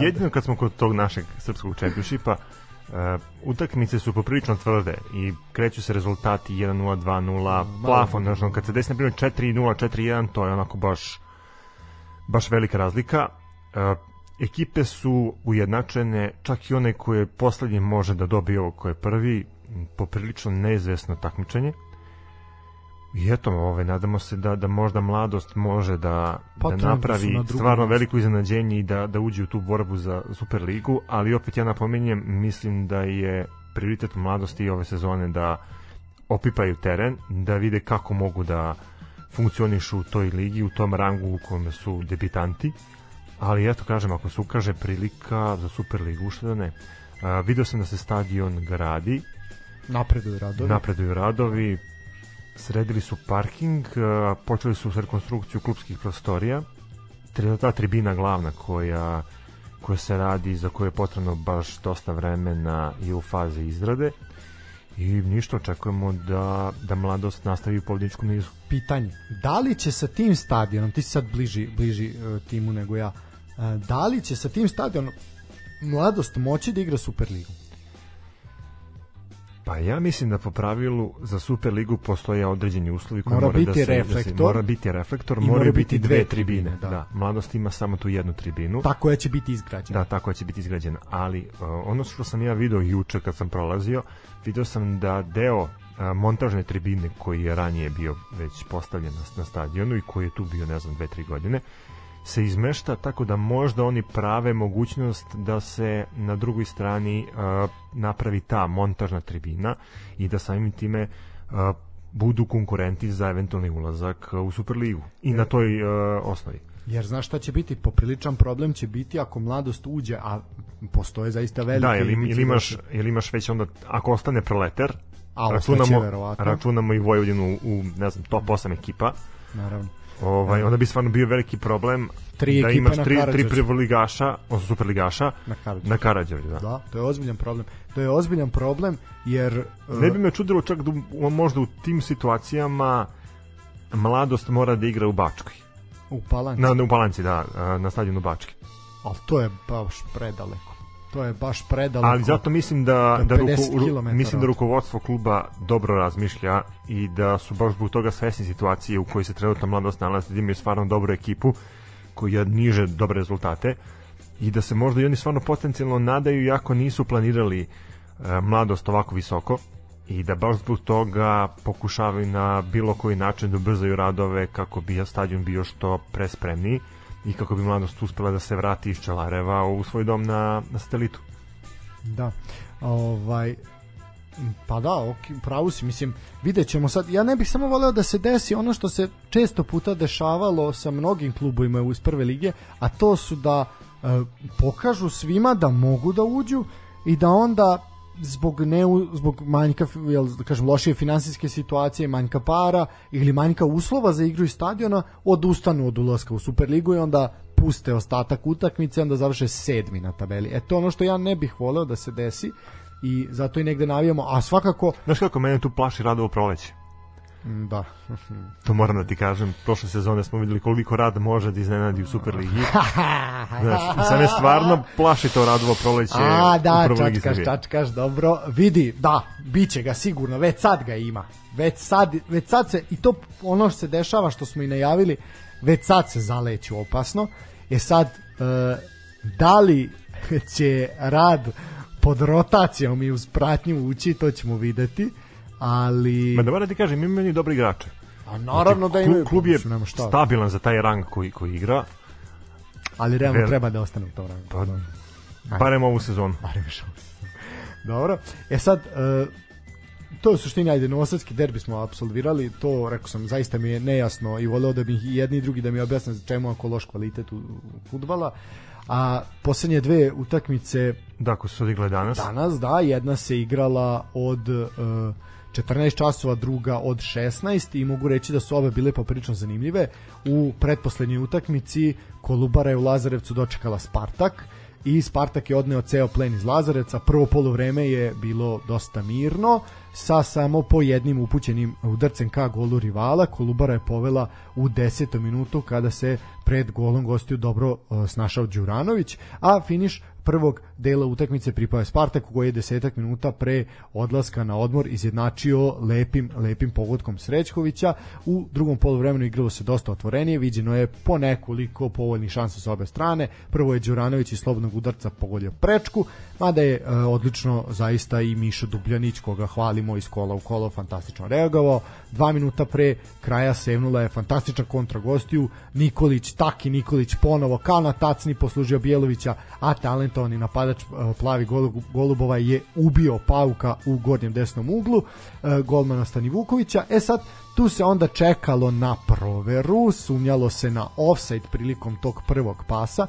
Jedino kad smo kod tog našeg srpskog čempionšipa, Uh, utakmice su poprilično tvrde i kreću se rezultati 1-0, 2-0, plafon, znači, kad se desi na primjer 4-0, 4-1, to je onako baš baš velika razlika. Uh, ekipe su ujednačene, čak i one koje poslednji može da dobije ovo koje prvi, poprilično neizvesno takmičenje. I eto, ovaj, nadamo se da, da možda mladost može da, pa, da napravi stvarno veliko iznenađenje i da, da uđe u tu borbu za Superligu, ali opet ja napominjem, mislim da je prioritet mladosti ove sezone da opipaju teren, da vide kako mogu da funkcionišu u toj ligi, u tom rangu u kome su debitanti, ali eto kažem, ako se ukaže prilika za Superligu, što da ne. A, video sam da se stadion gradi, napreduju radovi. Napreduju radovi, sredili su parking, počeli su s rekonstrukciju klubskih prostorija, ta tribina glavna koja koja se radi, za koju je potrebno baš dosta vremena i u fazi izrade i ništa očekujemo da, da mladost nastavi u pobjedničkom nizu. Pitanje, da li će sa tim stadionom, ti si sad bliži, bliži uh, timu nego ja, uh, da li će sa tim stadionom mladost moći da igra Superligu? Pa ja mislim da po pravilu za Superligu postoje određeni uslovi koji mora, mora biti da se, reflektor, da se, mora biti reflektor, mora moraju biti biti dve dve tribine, tribine. da. Da. Mladost ima samo tu jednu tribinu. Ta koja će biti izgrađena. Da, tako će biti izgrađena. Ali uh, ono što sam ja video juče kad sam prolazio, video sam da deo uh, montažne tribine koji je ranije bio već postavljen na, na stadionu i koji je tu bio, ne znam, dve, tri godine, se izmešta tako da možda oni prave mogućnost da se na drugoj strani uh, napravi ta montažna tribina i da samim time uh, budu konkurenti za eventualni ulazak u Superligu i na toj uh, osnovi. Jer znaš šta će biti? Popriličan problem će biti ako mladost uđe, a postoje zaista velike... Da, ili, ili, imaš, ili imaš već onda, ako ostane proleter, A računamo, verovatno. računamo i Vojvodinu u, ne znam, top 8 ekipa, Naravno. Ovaj, onda bi stvarno bio veliki problem Tri da imaš tri, tri prvoligaša, odnosno superligaša, Na Karađorđu. na da. Da, to je ozbiljan problem. To je ozbiljan problem jer uh, Ne bi me čudilo čak da možda u tim situacijama mladost mora da igra u Bačkoj. u Palanci, Na, u Palanci, da, a, na stadionu Bačke. ali to je baš predaleko. To je baš predaleko. Ali zato mislim da, da, 50 ruko, mislim da od- rukovodstvo kluba dobro razmišlja i da su baš zbog toga svesni situacije u kojoj se trenutno mladost nalazi, da imaju stvarno dobru ekipu koja niže dobre rezultate i da se možda i oni stvarno potencijalno nadaju iako nisu planirali e, mladost ovako visoko i da baš zbog toga pokušavaju na bilo koji način da ubrzaju radove kako bi stadion bio što prespremniji i kako bi mladost uspela da se vrati iz Čelareva u svoj dom na, na satelitu. Da. Ovaj pa da, ok, pravu si, mislim, vidjet ćemo sad, ja ne bih samo voleo da se desi ono što se često puta dešavalo sa mnogim klubovima iz prve lige, a to su da e, pokažu svima da mogu da uđu i da onda zbog ne zbog manjka jel da kažem lošije finansijske situacije, manjka para ili manjka uslova za igru iz stadiona odustanu od ulaska u Superligu i onda puste ostatak utakmice onda završe sedmi na tabeli. E to ono što ja ne bih voleo da se desi i zato i negde navijamo, a svakako Znaš kako mene tu plaši radovo proleće? M, da. To moram da ti kažem, prošle sezone smo videli koliko rad može da iznenadi u Superligi. Znaš, i sad me stvarno plaši to radovo proleće A, u da, čačkaš, čačkaš, dobro. Vidi, da, biće ga sigurno, već sad ga ima. Već sad, već sad se, i to ono što se dešava, što smo i najavili, već sad se zaleću opasno. Je sad, e, da li će rad pod rotacijom i uz pratnju ući, to ćemo videti, ali... Ma da moram ti kažem, ima meni dobri igrače. A naravno da Klub- imaju, Klub je mislim, nema šta. stabilan za taj rang koji, koji igra, ali realno Ver- treba da ostane u tom rangu. pa barem ovu sezonu. Barem još ovo. Dobro. E sad, e, to je suštini, ajde, novosadski derbi smo absolvirali, to, rekao sam, zaista mi je nejasno i voleo da bi i jedni i drugi da mi objasne za čemu ako loš kvalitet u, futbala. A poslednje dve utakmice Da, ko su odigle danas. danas, da, jedna se igrala od e, 14 časova, druga od 16 i mogu reći da su ove bile poprilično zanimljive. U pretposlednjoj utakmici Kolubara je u Lazarevcu dočekala Spartak i Spartak je odneo ceo plen iz Lazarevca. Prvo polovreme je bilo dosta mirno, sa samo po jednim upućenim udarcem ka golu rivala. Kolubara je povela u 10. minutu kada se pred golom gostiju dobro e, snašao Đuranović, a finiš prvog dela utakmice pripao je Spartaku koji je desetak minuta pre odlaska na odmor izjednačio lepim, lepim pogodkom Srećkovića. U drugom poluvremenu igralo se dosta otvorenije, viđeno je po nekoliko povoljnih šansa sa obe strane. Prvo je Đuranović iz slobodnog udarca pogodio prečku, mada je e, odlično zaista i Mišo Dubljanić koga hvalimo iz kola u kolo fantastično reagovao. Dva minuta pre kraja sevnula je fantastična kontra gostiju, Nikolić, Taki Nikolić ponovo kao na tacni poslužio Bjelovića, a talentovani napadač e, plavi Golu- Golubova je ubio Pauka u gornjem desnom uglu, e, golmana Stani Vukovića. E sad, tu se onda čekalo na proveru, sumnjalo se na offside prilikom tog prvog pasa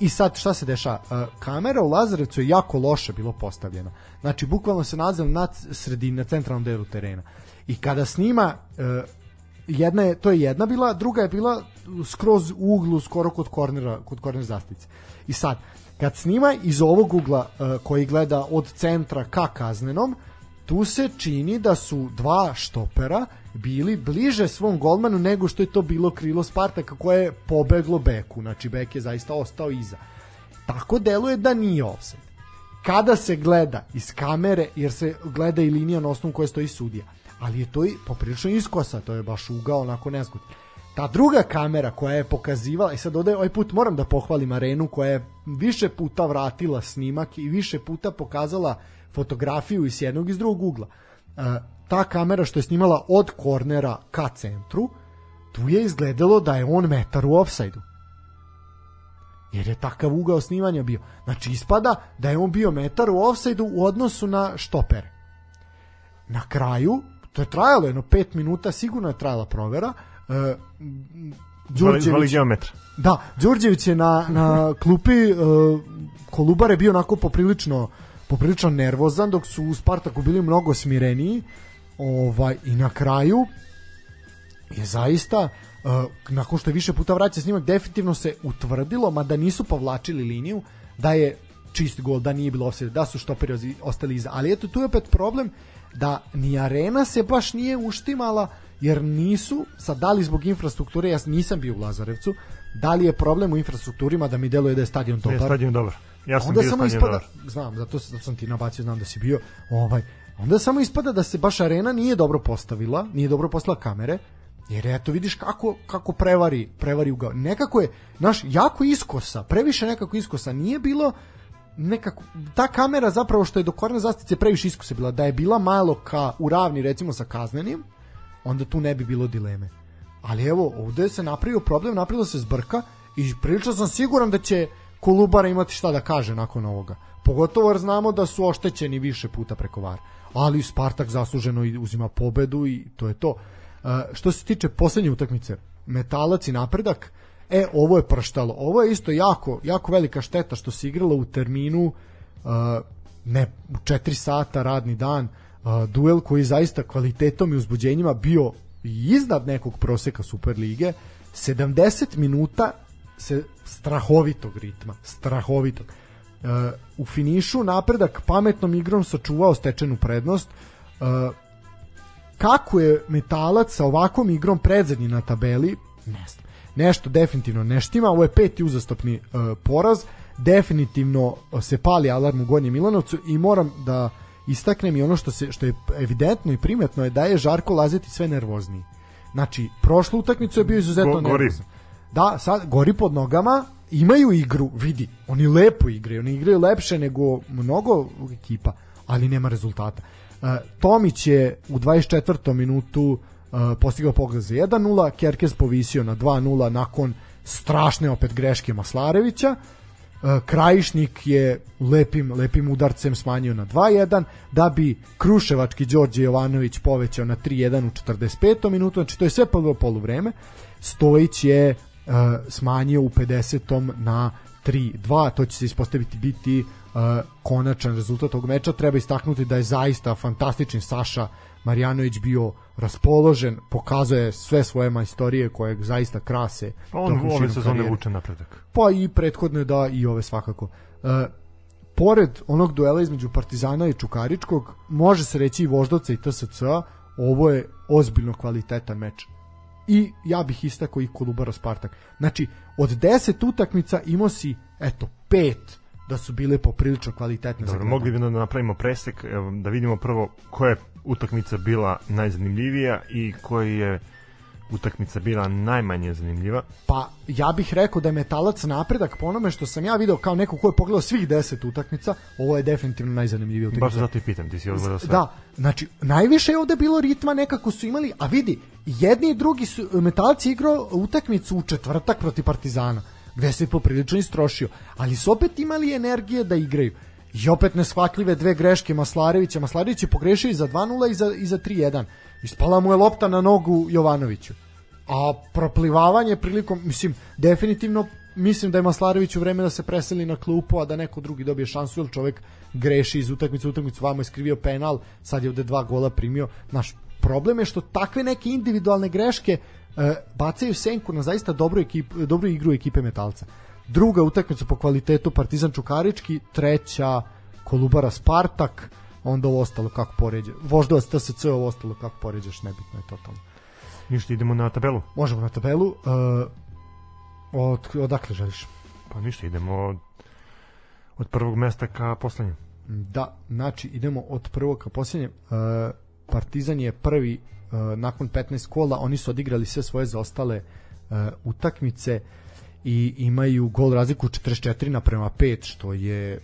i sad šta se dešava? E, Kamera u Lazarevcu je jako loše bilo postavljena. Znači, bukvalno se nalazila na sredini, na centralnom delu terena. I kada snima e, jedna je, to je jedna bila, druga je bila skroz u uglu, skoro kod kornera, kod korner zastice. I sad, kad snima iz ovog ugla e, koji gleda od centra ka kaznenom, tu se čini da su dva štopera bili bliže svom golmanu nego što je to bilo krilo Spartaka koje je pobeglo beku. Znači, bek je zaista ostao iza. Tako deluje da nije offside. Kada se gleda iz kamere, jer se gleda i linija na osnovu koje stoji sudija, ali je to i poprilično iskosa, to je baš ugao onako nezgod. Ta druga kamera koja je pokazivala, i sad ovde ovaj put moram da pohvalim Arenu koja je više puta vratila snimak i više puta pokazala fotografiju iz jednog i iz drugog ugla. E, ta kamera što je snimala od kornera ka centru, tu je izgledalo da je on metar u ofsajdu. Jer je takav ugao snimanja bio. Znači ispada da je on bio metar u ofsajdu u odnosu na štopere. Na kraju, to je trajalo jedno 5 minuta, sigurno je trajala provera, e, Đurđević, da, Đurđević je na, na klupi uh, Kolubar je bio onako poprilično poprilično nervozan dok su u Spartaku bili mnogo smireniji ovaj, i na kraju je zaista uh, nakon što je više puta vraća snimak definitivno se utvrdilo mada nisu povlačili liniju da je čist gol, da nije bilo offside, da su štoperi ostali iza. Ali eto tu je opet problem da ni arena se baš nije uštimala jer nisu, sad da li zbog infrastrukture, ja nisam bio u Lazarevcu, da li je problem u infrastrukturima da mi deluje da je stadion dobar? Je stadion dobar. Ja sam onda bio samo ispada, dobar. znam, zato, zato sam ti nabacio, znam da si bio, ovaj, onda samo ispada da se baš arena nije dobro postavila, nije dobro postavila kamere, jer eto vidiš kako, kako prevari, prevari ugao. Nekako je, naš, jako iskosa, previše nekako iskosa, nije bilo nekako, ta kamera zapravo što je do korne zastice previše iskose bila, da je bila malo ka, u ravni recimo sa kaznenim, onda tu ne bi bilo dileme. Ali evo, ovde se napravio problem, napravila se zbrka i prilično sam siguran da će Kolubara imati šta da kaže nakon ovoga. Pogotovo jer znamo da su oštećeni više puta preko VAR. Ali Spartak zasluženo uzima pobedu i to je to. Uh, što se tiče poslednje utakmice, Metalac i napredak, e, ovo je prštalo. Ovo je isto jako, jako velika šteta što se igralo u terminu uh, ne, u 4 sata radni dan, uh, duel koji zaista kvalitetom i uzbuđenjima bio iznad nekog proseka Superlige 70 minuta se strahovitog ritma strahovitog. Uh, u finišu napredak pametnom igrom sačuvao stečenu prednost. Uh, kako je metalac sa ovakvom igrom predzadnji na tabeli ne znam. Nešto definitivno ne štima. Ovo je peti uzastopni uh, poraz. Definitivno se pali alarm u Gornjem Milanovcu i moram da istaknem i ono što se što je evidentno i primetno je da je Žarko Lazeti sve nervozniji. Znači, prošlu utakmicu je bio izuzetno Go, nervozan. Da, sad gori pod nogama, imaju igru, vidi, oni lepo igraju, oni igraju lepše nego mnogo ekipa, ali nema rezultata. Uh, Tomić je u 24. minutu uh, postigao pogled za 1-0, Kerkez povisio na 2-0 nakon strašne opet greške Maslarevića. E, Krajišnik je lepim, lepim udarcem smanjio na 2-1, da bi Kruševački Đorđe Jovanović povećao na 3-1 u 45. minutu, znači to je sve polo poluvreme. Stojić je uh, smanjio u 50. na 3-2, to će se ispostaviti biti uh, konačan rezultat tog meča. Treba istaknuti da je zaista fantastični Saša Marjanović bio raspoložen, pokazuje sve svoje majstorije koje zaista krase. Pa on ove sezone vuče napredak. Pa i prethodne da i ove svakako. E, pored onog duela između Partizana i Čukaričkog, može se reći i Voždovca i TSC, ovo je ozbiljno kvalitetan meč. I ja bih istakao i Kolubara Spartak. Znači, od 10 utakmica imao si, eto, pet da su bile poprilično kvalitetne. Dobro, mogli bi da napravimo presek, da vidimo prvo koja je utakmica bila najzanimljivija i koja je utakmica bila najmanje zanimljiva? Pa ja bih rekao da je Metalac napredak po onome što sam ja video kao neko ko je pogledao svih 10 utakmica, ovo je definitivno najzanimljivija utakmica. Baš zato i pitam, ti si odgledao sve. Da, znači najviše je ovde bilo ritma, nekako su imali, a vidi, jedni i drugi su, Metalac igrao utakmicu u četvrtak protiv Partizana gde se poprilično istrošio, ali su opet imali energije da igraju. I opet neshvatljive dve greške Maslarevića. Maslarević je pogrešio i za 2-0 i za, i za 3-1. Ispala mu je lopta na nogu Jovanoviću. A proplivavanje prilikom, mislim, definitivno mislim da je Maslarević u vreme da se preseli na klupu, a da neko drugi dobije šansu, jer čovek greši iz utakmice u utakmicu, vamo je skrivio penal, sad je ovde dva gola primio. Naš problem je što takve neke individualne greške e, bacaju senku na zaista dobru, ekip, dobru igru ekipe Metalca. Druga utakmica po kvalitetu Partizan Čukarički, treća Kolubara Spartak, onda ovo ostalo kako poređe. Voždovac TSC, ovo ostalo kako poređeš, nebitno je totalno. Ništa, idemo na tabelu. Možemo na tabelu. Uh, od, odakle želiš? Pa ništa, idemo od, od prvog mesta ka poslednjem. Da, znači idemo od prvog ka posljednjem. Uh, Partizan je prvi uh, nakon 15 kola, oni su odigrali sve svoje zaostale uh, utakmice i imaju gol razliku 44 naprema 5, što je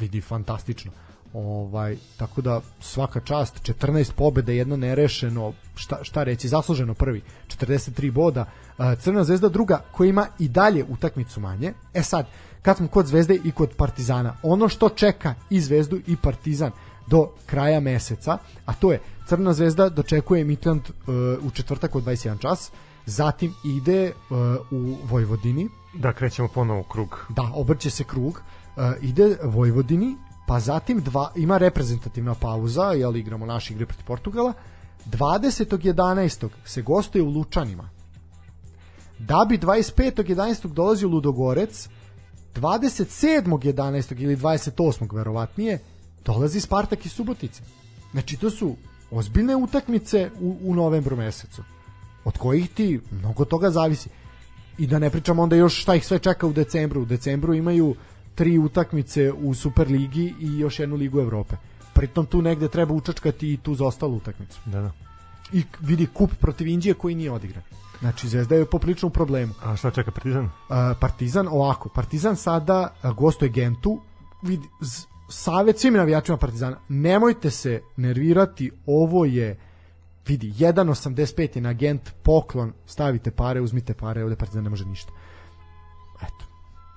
vidi fantastično. Ovaj tako da svaka čast 14 pobeda, jedno nerešeno, šta šta reći, zasluženo prvi, 43 boda. Crna zvezda druga koja ima i dalje utakmicu manje. E sad, kad smo kod Zvezde i kod Partizana, ono što čeka i Zvezdu i Partizan do kraja meseca, a to je Crna zvezda dočekuje Midland uh, u četvrtak od 21 čas, zatim ide uh, u Vojvodini. Da, krećemo ponovo krug. Da, obrće se krug. Uh, ide Vojvodini, pa zatim dva, ima reprezentativna pauza, jel igramo naše igre protiv Portugala. 20.11. se gostuje u Lučanima. Da bi 25.11. dolazi u Ludogorec, 27.11. ili 28. verovatnije dolazi Spartak iz Subotice. Znači to su ozbiljne utakmice u, u novembru mesecu od kojih ti mnogo toga zavisi. I da ne pričamo onda još šta ih sve čeka u decembru. U decembru imaju tri utakmice u Superligi i još jednu ligu Evrope. Pritom tu negde treba učačkati i tu za ostalu utakmicu. Da, da. i vidi kup protiv Indije koji nije odigran. Znači Zvezda je poprilično u problemu. A šta čeka Partizan? Uh, Partizan ovako, Partizan sada gostuje Gentu, vidi, savet svim navijačima Partizana, nemojte se nervirati, ovo je vidi, 1.85 je na agent, poklon, stavite pare, uzmite pare, ovde Partizan ne može ništa. Eto.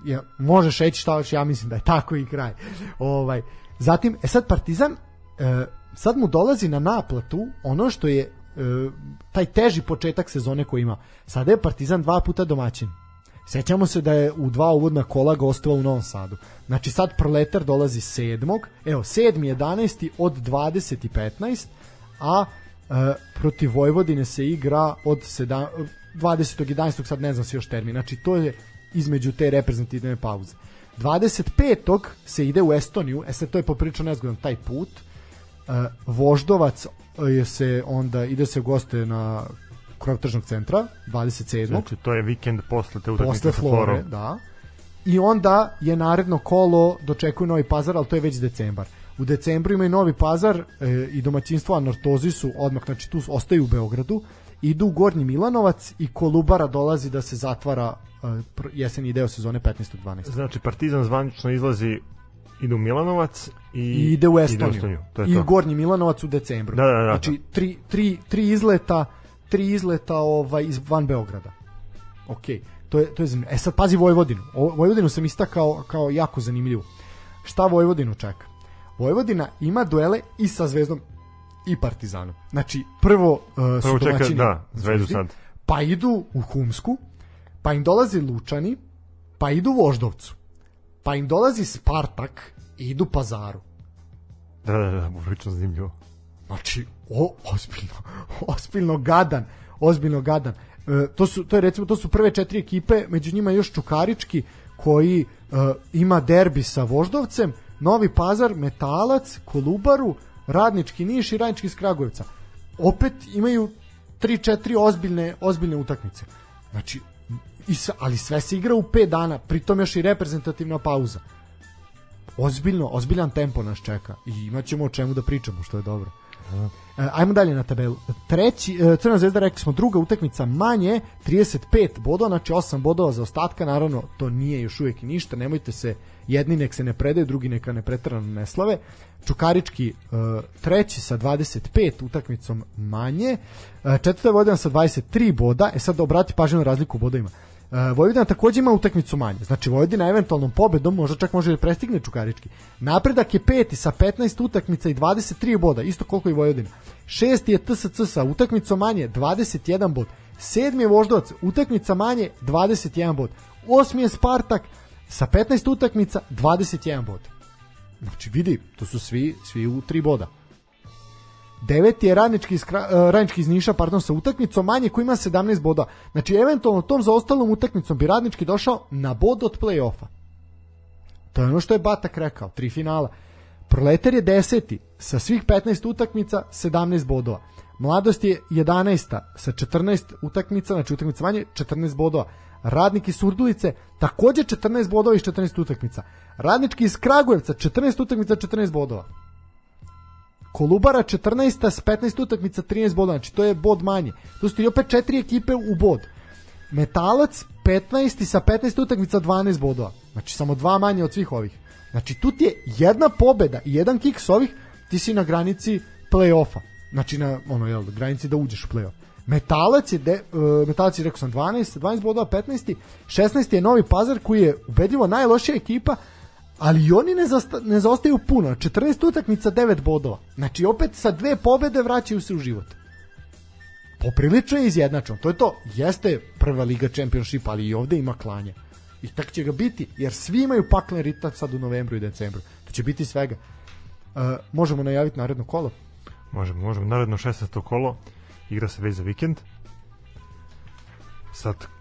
Ja, možeš reći šta hoćeš, ja mislim da je tako i kraj. ovaj. Zatim, e sad Partizan, e, sad mu dolazi na naplatu ono što je e, taj teži početak sezone koji ima. Sada je Partizan dva puta domaćin Sećamo se da je u dva uvodna kola gostovao u Novom Sadu. Znači sad Proletar dolazi sedmog, evo 7. 11. od 20 i 15, a protiv Vojvodine se igra od 7, 20. 11. sad ne znam se još termin. Znači to je između te reprezentativne pauze. 25. se ide u Estoniju, e sad to je poprilično nezgodan taj put. E, Voždovac je se onda ide se u goste na krov tržnog centra 27. Znači to je vikend posle te utakmice posle Flore, da. I onda je naredno kolo dočekuje Novi Pazar, ali to je već decembar. U decembru ima i Novi Pazar e, i domaćinstvo Anortozi su odmah, znači tu ostaju u Beogradu, idu u Gornji Milanovac i Kolubara dolazi da se zatvara e, jeseni deo sezone 15. 12. Znači Partizan zvanično izlazi ide u Milanovac i, I ide u Estoniju. Ide u Estoniju. To je I to. Gornji Milanovac u decembru. Da, da, da. Znači tri, tri, tri izleta tri izleta ovaj iz van Beograda. Ok, to je to je zanimljivo. E sad pazi Vojvodinu. O, Vojvodinu sam istakao kao jako zanimljivu. Šta Vojvodinu čeka? Vojvodina ima duele i sa Zvezdom i Partizanom. Znači, prvo, uh, prvo su čeka, da, Zvezdu sad. Pa idu u Humsku, pa im dolazi Lučani, pa idu u Voždovcu, pa im dolazi Spartak i idu Pazaru. Da, da, da, prilično zanimljivo. Znači, o, ozbiljno, ozbiljno gadan, ozbiljno gadan. E, to su to je recimo to su prve četiri ekipe, među njima još Čukarički koji e, ima derbi sa Voždovcem, Novi Pazar, Metalac, Kolubaru, Radnički Niš i Radnički iz. Opet imaju 3-4 ozbiljne ozbiljne utakmice. Znači i sve, ali sve se igra u 5 dana, pritom još i reprezentativna pauza. Ozbiljno, ozbiljan tempo nas čeka i imaćemo o čemu da pričamo, što je dobro. Uh, ajmo dalje na tabelu. Treći, uh, Crna zvezda, rekli smo, druga utakmica manje, 35 bodova, znači 8 bodova za ostatka, naravno to nije još uvijek ništa, nemojte se, jedni nek se ne predaju, drugi neka ne pretrano ne slave. Čukarički uh, treći sa 25 utakmicom manje, četvrta je sa 23 boda, e sad obrati pažnju na razliku u bodovima. Uh, Vojvodina takođe ima utakmicu manje. Znači Vojvodina eventualnom pobedom možda čak može da prestigne Čukarički. Napredak je peti sa 15 utakmica i 23 boda, isto koliko i Vojvodina. Šesti je TSC sa utakmicom manje, 21 bod. Sedmi je Voždovac, utakmica manje, 21 bod. Osmi je Spartak sa 15 utakmica, 21 bod. Znači vidi, to su svi, svi u 3 boda. Deveti je radnički iz, uh, radnički iz Niša pardon, sa utakmicom manje koji ima 17 boda. Znači, eventualno tom za ostalom utakmicom bi radnički došao na bod od play-offa. To je ono što je Batak rekao, tri finala. Proletar je deseti sa svih 15 utakmica 17 bodova. Mladost je 11. sa 14 utakmica, znači utakmica manje, 14 bodova. Radnik iz Surdulice takođe 14 bodova iz 14 utakmica. Radnički iz Kragujevca 14 utakmica 14 bodova. Kolubara 14 s 15 utakmica 13 bodova, znači to je bod manje. Tu su ti opet četiri ekipe u bod. Metalac 15 sa 15 utakmica 12 bodova. Znači samo dva manje od svih ovih. Znači tu ti je jedna pobeda i jedan kiks ovih, ti si na granici play-offa. Znači na ono jel, granici da uđeš u play-off. Metalac je, de, uh, Metalac je rekao sam 12, 12 bodova, 15. 16. je Novi Pazar koji je ubedljivo najlošija ekipa, ali i oni ne, zasta, ne zaostaju puno. 14 utakmica, 9 bodova. Znači opet sa dve pobede vraćaju se u život. Poprilično je izjednačeno. To je to. Jeste prva liga Championship, ali i ovde ima klanje. I tak će ga biti, jer svi imaju paklen ritam sad u novembru i decembru. To će biti svega. Uh, možemo najaviti naredno kolo? Možemo, možemo. Naredno 16. kolo igra se već za vikend. Sad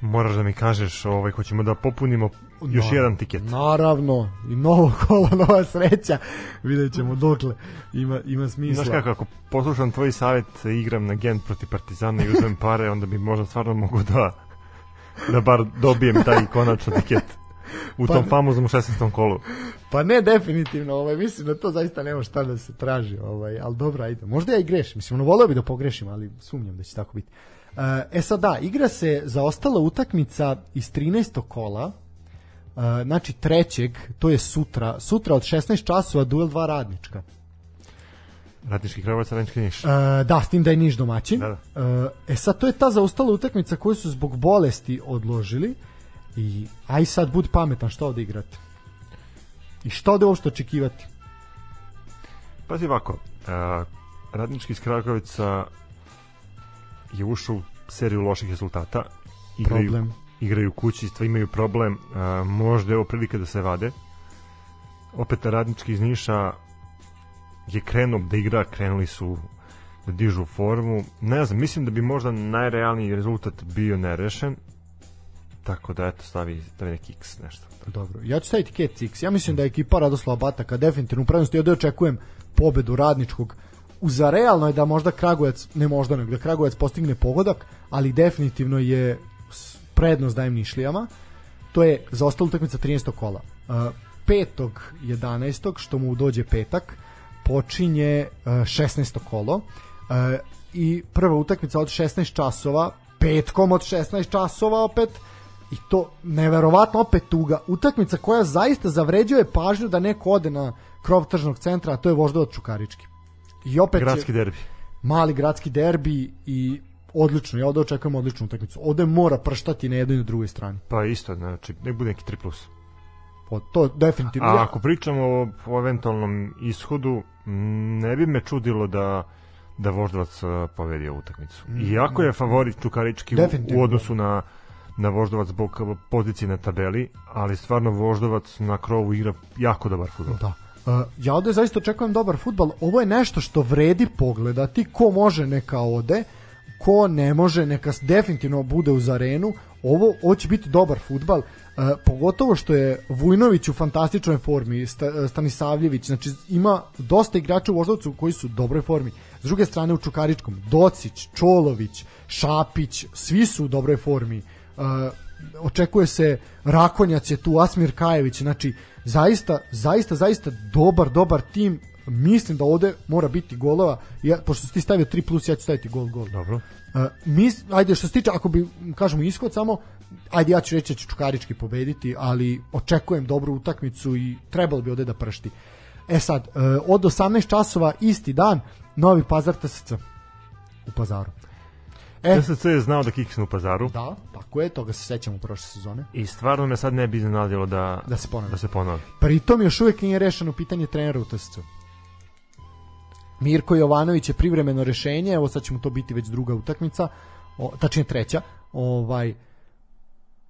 moraš da mi kažeš ovaj, ko ćemo da popunimo još Na, jedan tiket. Naravno, i novo kolo, nova sreća. Vidjet ćemo dokle ima, ima smisla. Znaš kako, ako poslušam tvoj savjet, igram na Gent proti Partizana i uzmem pare, onda bi možda stvarno mogu da da bar dobijem taj konačno tiket u Pa tom ne. famoznom 16. kolu. Pa ne, definitivno, ovaj, mislim da to zaista nema šta da se traži, ovaj, ali dobro, ajde. Možda ja i grešim, mislim, ono, voleo bi da pogrešim, ali sumnjam da će tako biti. Uh, e sad da, igra se zaostala utakmica iz 13. kola, uh, znači trećeg, to je sutra, sutra od 16 časova duel dva radnička. Radnički Kravovac, Radnički Niš. Uh, da, s tim da je Niš domaćin. Da, Uh, e sad, to je ta zaostala utakmica koju su zbog bolesti odložili i aj sad budi pametan šta ovde igrate. I šta ovde uopšte očekivati? Pazi ovako, a, Radnički iz Kragovica je ušao u seriju loših rezultata. Igraju, Problem. igraju kući, imaju problem, a, možda je ovo prilika da se vade. Opet Radnički iz Niša je krenuo da igra, krenuli su da dižu formu. Ne znam, mislim da bi možda najrealniji rezultat bio nerešen. Tako da eto stavi, stavi neki x nešto. Dobro, ja ću staviti Cat X. Ja mislim da je ekipa Radoslava Bataka definitivno u prednosti. Ja da očekujem pobedu radničkog. Za realno je da možda Kragujevac, ne možda nego da Kragujevac postigne pogodak, ali definitivno je prednost dajem Nišlijama. To je za ostalu utakmica 13. kola. Uh, 5. 11. što mu dođe petak, počinje uh, 16. kolo uh, i prva utakmica od 16 časova, petkom od 16 časova opet, i to neverovatno opet tuga utakmica koja zaista zavređuje pažnju da neko ode na krov tržnog centra a to je Voždovac Čukarički i opet Gradski derbi. mali gradski derbi i odlično, ja ovde očekujem odličnu utakmicu ovde mora prštati na jednoj i na drugoj strani Pa isto, znači, ne bude neki 3+. Plus. Po, to definitivno A ako pričamo o, o eventualnom ishodu, ne bi me čudilo da da Voždovac uh, povedi ovu utakmicu. Iako je favorit Čukarički u, u odnosu na na Voždovac zbog uh, pozicije na tabeli, ali stvarno Voždovac na krovu igra jako dobar fudbal. Da. Uh, ja ovde zaista očekujem dobar futbal. Ovo je nešto što vredi pogledati. Ko može neka ode, ko ne može neka definitivno bude uz arenu. Ovo, ovo će biti dobar futbal. Uh, pogotovo što je Vujnović u fantastičnoj formi, Sta, Stanisavljević, znači ima dosta igrača u Voždovcu koji su u dobroj formi. S druge strane u Čukaričkom, Docić, Čolović, Šapić, svi su u dobroj formi. Uh, očekuje se Rakonjac je tu, Asmir Kajević, znači zaista, zaista, zaista dobar, dobar tim, mislim da ovde mora biti golova, ja, pošto si ti stavio 3 plus, ja ću staviti gol, gol. Dobro. Uh, mis, ajde, što se tiče, ako bi, kažemo, ishod samo, ajde, ja ću reći da će Čukarički pobediti, ali očekujem dobru utakmicu i trebalo bi ovde da pršti. E sad, uh, od 18 časova, isti dan, Novi Pazar TSC u Pazaru. E, TSC je znao da kiksne u pazaru da, tako je, toga se sećamo prošle sezone. i stvarno me sad ne bi iznenadilo da, Da se ponovi. da se ponovi. Pritom još uvijek nije rešeno pitanje trenera u TSC. Mirko Jovanović je privremeno rešenje, evo sad će mu to biti već druga utakmica, o, tačnije treća. Ovaj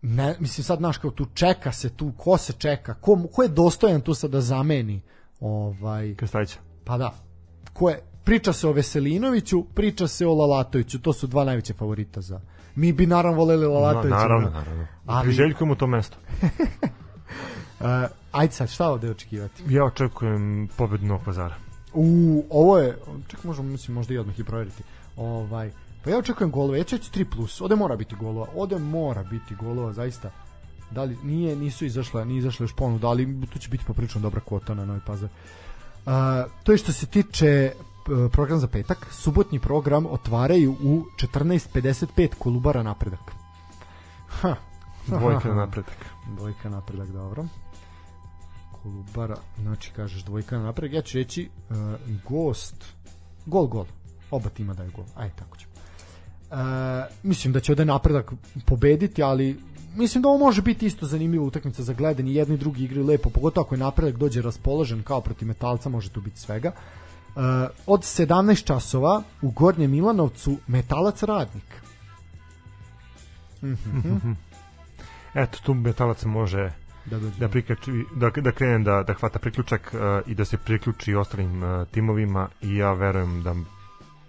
ne, mislim sad znaš kao tu čeka se tu, ko se čeka, ko, ko je dostojan tu sad da zameni ovaj, Krstajića. pa da, ko je, priča se o Veselinoviću, priča se o Lalatoviću, to su dva najveće favorita za mi bi naravno voleli Na, Lalatovića. naravno, da. naravno. Ali-. Priželjkujemo to mesto. Uh, ajde sad, šta ovde očekivati? Ja očekujem pobedu Novog pazara. U, ovo je, čekaj, možemo, mislim, možda i odmah i proveriti. Ovaj, pa ja očekujem golove, ja ću 3 plus, ovde mora biti golova, ovde mora biti golova, zaista. Da li, nije, nisu izašle, nije izašle još ponuda, ali tu će biti poprilično dobra kvota na Novi Pazar. Uh, to je što se tiče program za petak. Subotni program otvaraju u 14.55 Kolubara napredak. Ha. Dvojka na napredak. Dvojka napredak, dobro. Kolubara, znači kažeš dvojka na napredak. Ja ću reći uh, gost, gol, gol. Oba tima daju gol. Ajde, tako ćemo. Uh, mislim da će ovde napredak pobediti, ali mislim da ovo može biti isto zanimljiva utakmica za gledanje. Jedni i drugi igraju lepo, pogotovo ako je napredak dođe raspoložen kao protiv metalca, može tu biti svega. Uh, od 17 časova u Gornjem Milanovcu Metalac Radnik. Mm -hmm. Eto, tu Metalac može da, da, prikači, da, da krene da, da hvata priključak uh, i da se priključi ostalim uh, timovima i ja verujem da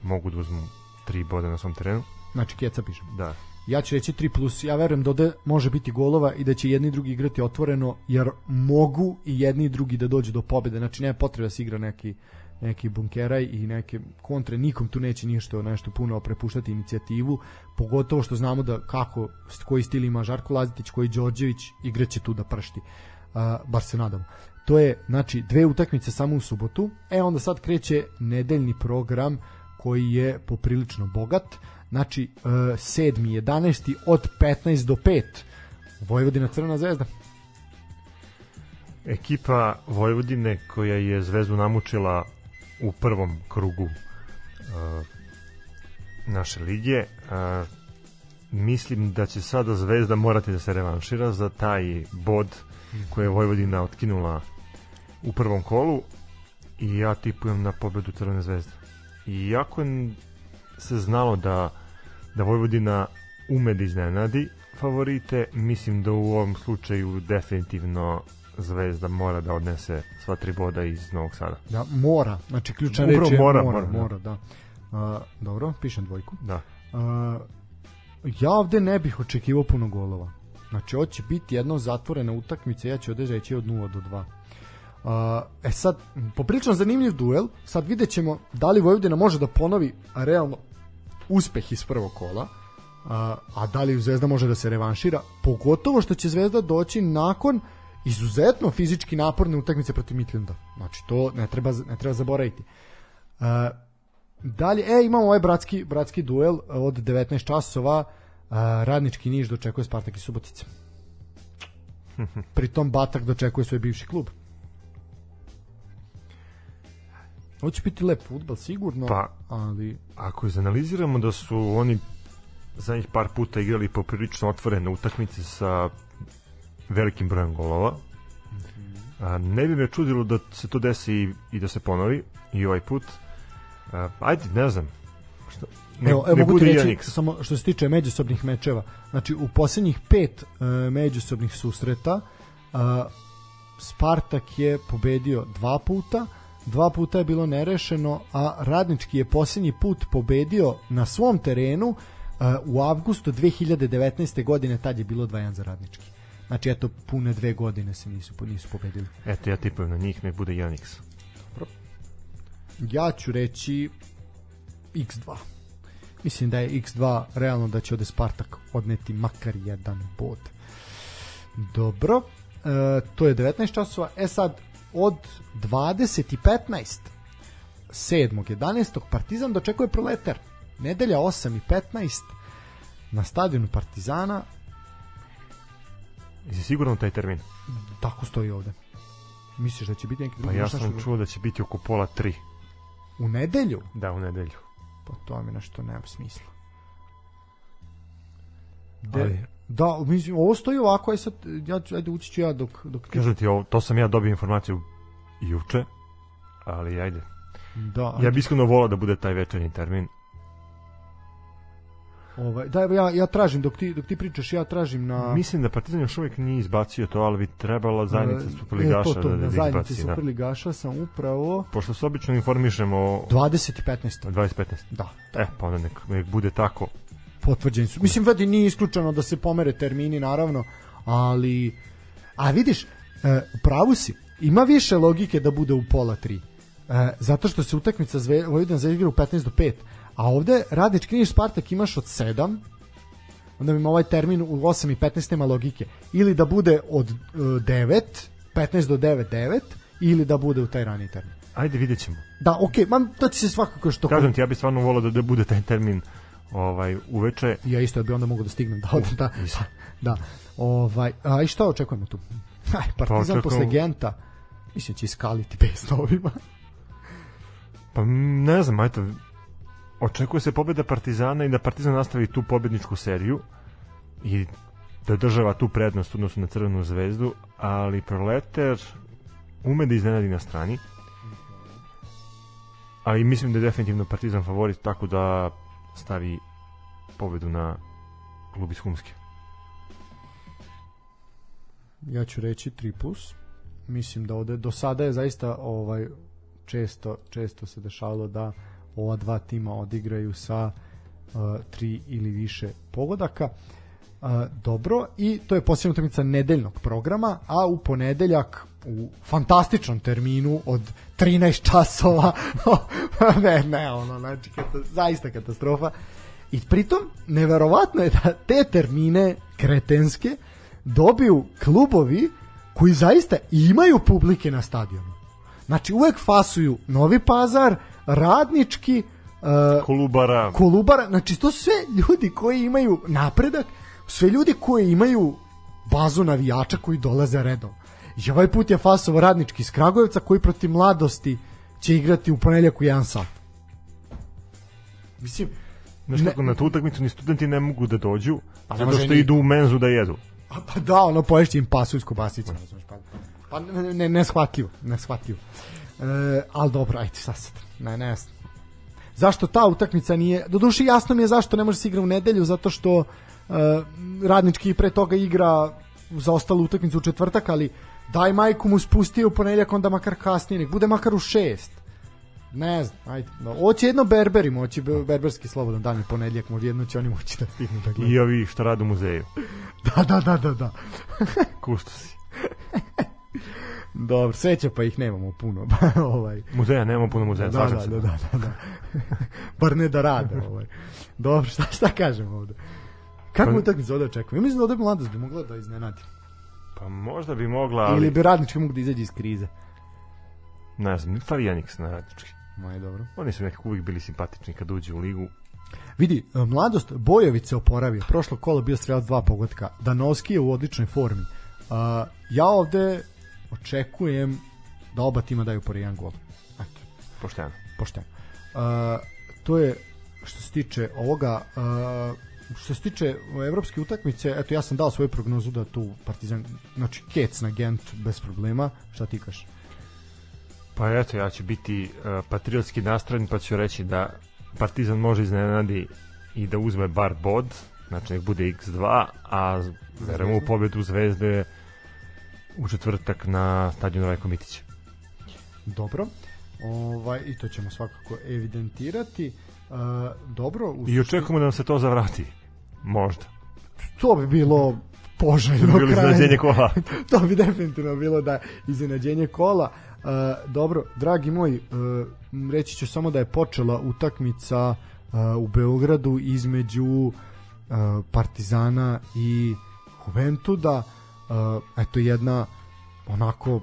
mogu da uzmu tri boda na svom terenu. Znači, Keca piše. Da. Ja ću reći 3 plus. Ja verujem da ovde može biti golova i da će jedni i drugi igrati otvoreno, jer mogu i jedni i drugi da dođu do pobede. Znači, nema potrebe da se igra neki neki bunkeraj i neke kontre, nikom tu neće ništa nešto puno prepuštati inicijativu, pogotovo što znamo da kako, koji stil ima Žarko Lazitić, koji Đorđević, igraće tu da pršti. Uh, bar se nadam. To je, znači, dve utakmice samo u subotu, e onda sad kreće nedeljni program koji je poprilično bogat, znači, uh, 7. 11. od 15 do 5 Vojvodina Crvena zvezda ekipa Vojvodine koja je Zvezdu namučila u prvom krugu uh, naše lige. Uh, mislim da će sada Zvezda morati da se revanšira za taj bod koji je Vojvodina otkinula u prvom kolu i ja tipujem na pobedu Crvene zvezde. Iako se znalo da, da Vojvodina ume da iznenadi favorite, mislim da u ovom slučaju definitivno Zvezda mora da odnese sva tri boda iz Novog Sada. Da, mora. Znači, ključna reč je mora, mora, mora, mora da. Uh, dobro, pišem dvojku. Da. Uh, ja ovde ne bih očekivao puno golova. Znači, ovo će biti jedna zatvorena utakmica, ja ću ovde reći od 0 do 2. Uh, e sad, poprilično zanimljiv duel, sad vidjet ćemo da li Vojvodina može da ponovi realno uspeh iz prvog kola, a, a da li Zvezda može da se revanšira, pogotovo što će Zvezda doći nakon uh, izuzetno fizički naporne utakmice protiv Midlanda. Znači to ne treba ne treba zaboraviti. Uh, dalje, e imamo ovaj bratski bratski duel od 19 časova. Uh, radnički Niš dočekuje Spartak i Subotica. Pritom Batak dočekuje svoj bivši klub. Ovo će biti lep futbal, sigurno. Pa, ali... ako izanaliziramo da su oni zadnjih par puta igrali poprilično otvorene utakmice sa velikim brojem golova. A, ne bi me čudilo da se to desi i, i da se ponovi i ovaj put. A, ajde, ne znam. Šta, ne, evo, ne mogu ti reći, samo što se tiče međusobnih mečeva. Znači, u poslednjih pet uh, međusobnih susreta uh, Spartak je pobedio dva puta, dva puta je bilo nerešeno, a Radnički je poslednji put pobedio na svom terenu uh, u avgustu 2019. godine, tad je bilo 2-1 za Radnički. Znači, eto, pune dve godine se nisu, nisu pobedili. Eto, ja tipujem na njih, nek bude 1x. Dobro. Ja ću reći x2. Mislim da je x2 realno da će ode Spartak odneti makar jedan bod. Dobro. E, to je 19 časova. E sad, od 20 i 15 7. 11. Partizan dočekuje proletar. Nedelja 8 i 15 na stadionu Partizana Jesi siguran u taj termin? Tako stoji ovde. Misliš da će biti neki Pa ja sam čuo da će biti oko pola tri. U nedelju? Da, u nedelju. Pa to mi nešto nema smisla. De, Ali, da, mislim, ovo stoji ovako, aj sad, ja ću, ajde ući ću ja dok... dok Kažem ti, ovo, to sam ja dobio informaciju juče, ali ajde. Da, ajde. Ja bih iskreno volao da bude taj večernji termin, Ovaj, da, ja, ja tražim, dok ti, dok ti pričaš, ja tražim na... Mislim da Partizan još uvijek nije izbacio to, ali bi trebala zajednica e, Superligaša e, to, to, da, da, da zajednici izbaci. Da. Superligaša sam upravo... Pošto se obično informišemo... 20 i 15. 20 15. Da. E, pa onda nek, nek bude tako. Potvrđeni su. Mislim, vedi, nije isključeno da se pomere termini, naravno, ali... A vidiš, e, pravu si, ima više logike da bude u pola 3. E, zato što se utakmica Zve, Vojvodina za igra u 15 do 5. A ovde Radnički Niš Spartak imaš od 7, onda ima ovaj termin u 8 i 15 nema logike. Ili da bude od uh, 9, 15 do 9, 9, ili da bude u taj rani termin. Ajde, vidjet ćemo. Da, okej, okay, to će se svakako što... Kažem ti, ja bih stvarno volao da, da bude taj termin ovaj uveče. Ja isto bi onda mogu da stignem da odem da. Da. Ovaj, a i šta očekujemo tu? Aj, Partizan pa, posle Genta. Mislim će iskaliti bez novima. Pa ne znam, ajte, očekuje se pobeda Partizana i da Partizan nastavi tu pobedničku seriju i da država tu prednost odnosno na Crvenu zvezdu, ali Proleter ume da iznenadi na strani. Ali mislim da je definitivno Partizan favorit tako da stavi pobedu na klub iz Humske. Ja ću reći 3 plus. Mislim da ovde do sada je zaista ovaj često često se dešavalo da ova dva tima odigraju sa uh, tri ili više pogodaka. Uh, dobro, i to je posljedna utakmica nedeljnog programa, a u ponedeljak u fantastičnom terminu od 13 časova ne, ne, ono, znači, kata, zaista katastrofa i pritom, neverovatno je da te termine kretenske dobiju klubovi koji zaista imaju publike na stadionu. Znači, uvek fasuju Novi Pazar, Radnički, uh, Kolubara. Kolubara, znači to sve ljudi koji imaju napredak, sve ljudi koji imaju bazu navijača koji dolaze redom. I ovaj put je fasovo radnički iz Kragujevca koji protiv mladosti će igrati u ponedljak u 1 sat. Mislim, Znaš kako, na tu utakmicu ni studenti ne mogu da dođu, pa zato što ni... idu u menzu da jedu. A, pa da, ono poješće im pasu iz kobasicu, pa, pa ne, ne, ne shvatljivo, ne shvatljivo. E, ali dobro, ajde, sad sad. Ne, ne, zašto ta utakmica nije, do duše jasno mi je zašto ne može se igra u nedelju, zato što uh, radnički pre toga igra za ostalu utakmicu u četvrtak, ali daj majku mu spustio u ponedljak, onda makar kasnije, nek bude makar u šest. Ne znam, ajde. No, oće jedno berberi moći, berberski slobodan dan i ponedljak, možda jedno će oni moći da stignu da gledaju. I ovi što rade u muzeju. da, da, da, da, da. Kustosi. Dobro, sreće pa ih nemamo puno. ovaj. Muzeja, nemamo puno muzeja, da, da, se. Da, da, da, da. Bar ne da rade. Ovaj. Dobro, šta, šta kažem ovde? Kako pa, utakmicu ovde očekujem? Ja mislim da ovde mladost bi mogla da iznenadi. Pa možda bi mogla, ali... Ili bi radnički mogu da izađe iz krize. Ne znam, fali Janiks na radnički. Maj, dobro. Oni su nekako uvijek bili simpatični kad uđe u ligu. Vidi, e, mladost Bojović se oporavio. Prošlo kolo bio strelac dva pogotka. Danovski je u odličnoj formi. Uh, ja ovde očekujem da oba tima daju po jedan gol. Eto. Pošteno. Pošteno. Uh, to je što se tiče ovoga uh, što se tiče evropske utakmice, eto ja sam dao svoju prognozu da tu Partizan, znači Kec na Gent bez problema. Šta ti kažeš? Pa eto, ja ću biti uh, patriotski nastrojen pa ću reći da Partizan može iznenadi i da uzme bar bod, znači nek bude x2, a verujemo u pobedu Zvezde u četvrtak na stadionu Rajko Mitića. Dobro. Ovaj, I to ćemo svakako evidentirati. Uh, dobro. U I očekujemo da nam se to zavrati. Možda. To bi bilo poželjno to bi iznenađenje kola. to bi definitivno bilo da iznenađenje kola. Uh, dobro, dragi moji, uh, reći ću samo da je počela utakmica uh, u Beogradu između uh, Partizana i Juventuda. Uh, eto jedna onako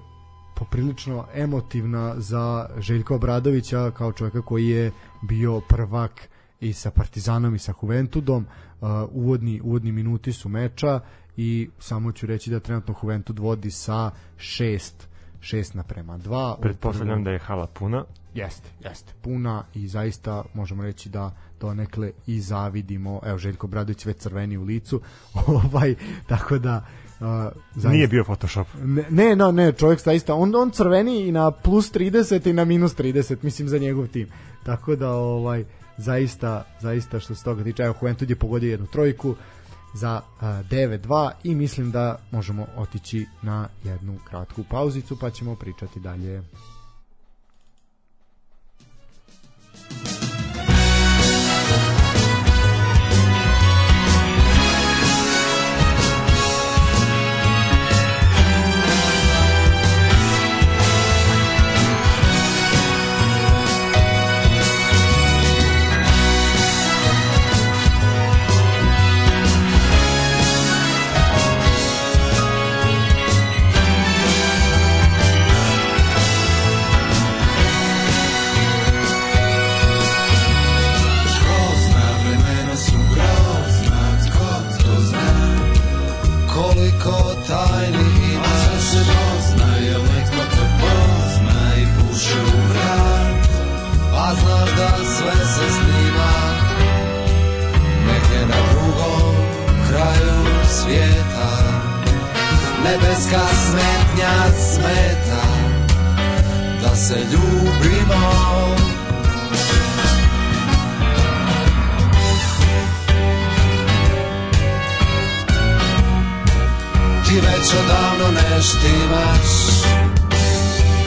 poprilično emotivna za Željko Obradovića kao čovjeka koji je bio prvak i sa Partizanom i sa Juventudom. Uh, uvodni, uvodni minuti su meča i samo ću reći da trenutno Juventud vodi sa šest 6 naprema 2. Pretpostavljam da je hala puna. Jeste, jeste. Puna i zaista možemo reći da donekle i zavidimo. Evo Željko Bradović već crveni u licu. ovaj tako da Uh, zaista. Nije bio Photoshop. Ne, ne, no, ne, čovjek zaista, on, on crveni i na plus 30 i na minus 30, mislim, za njegov tim. Tako da, ovaj, zaista, zaista što se toga tiče, evo, Juventud je pogodio jednu trojku, za 9-2 i mislim da možemo otići na jednu kratku pauzicu pa ćemo pričati dalje. Nebeska smetnja smeta Da se ljubimo ti već odavno ne štimaš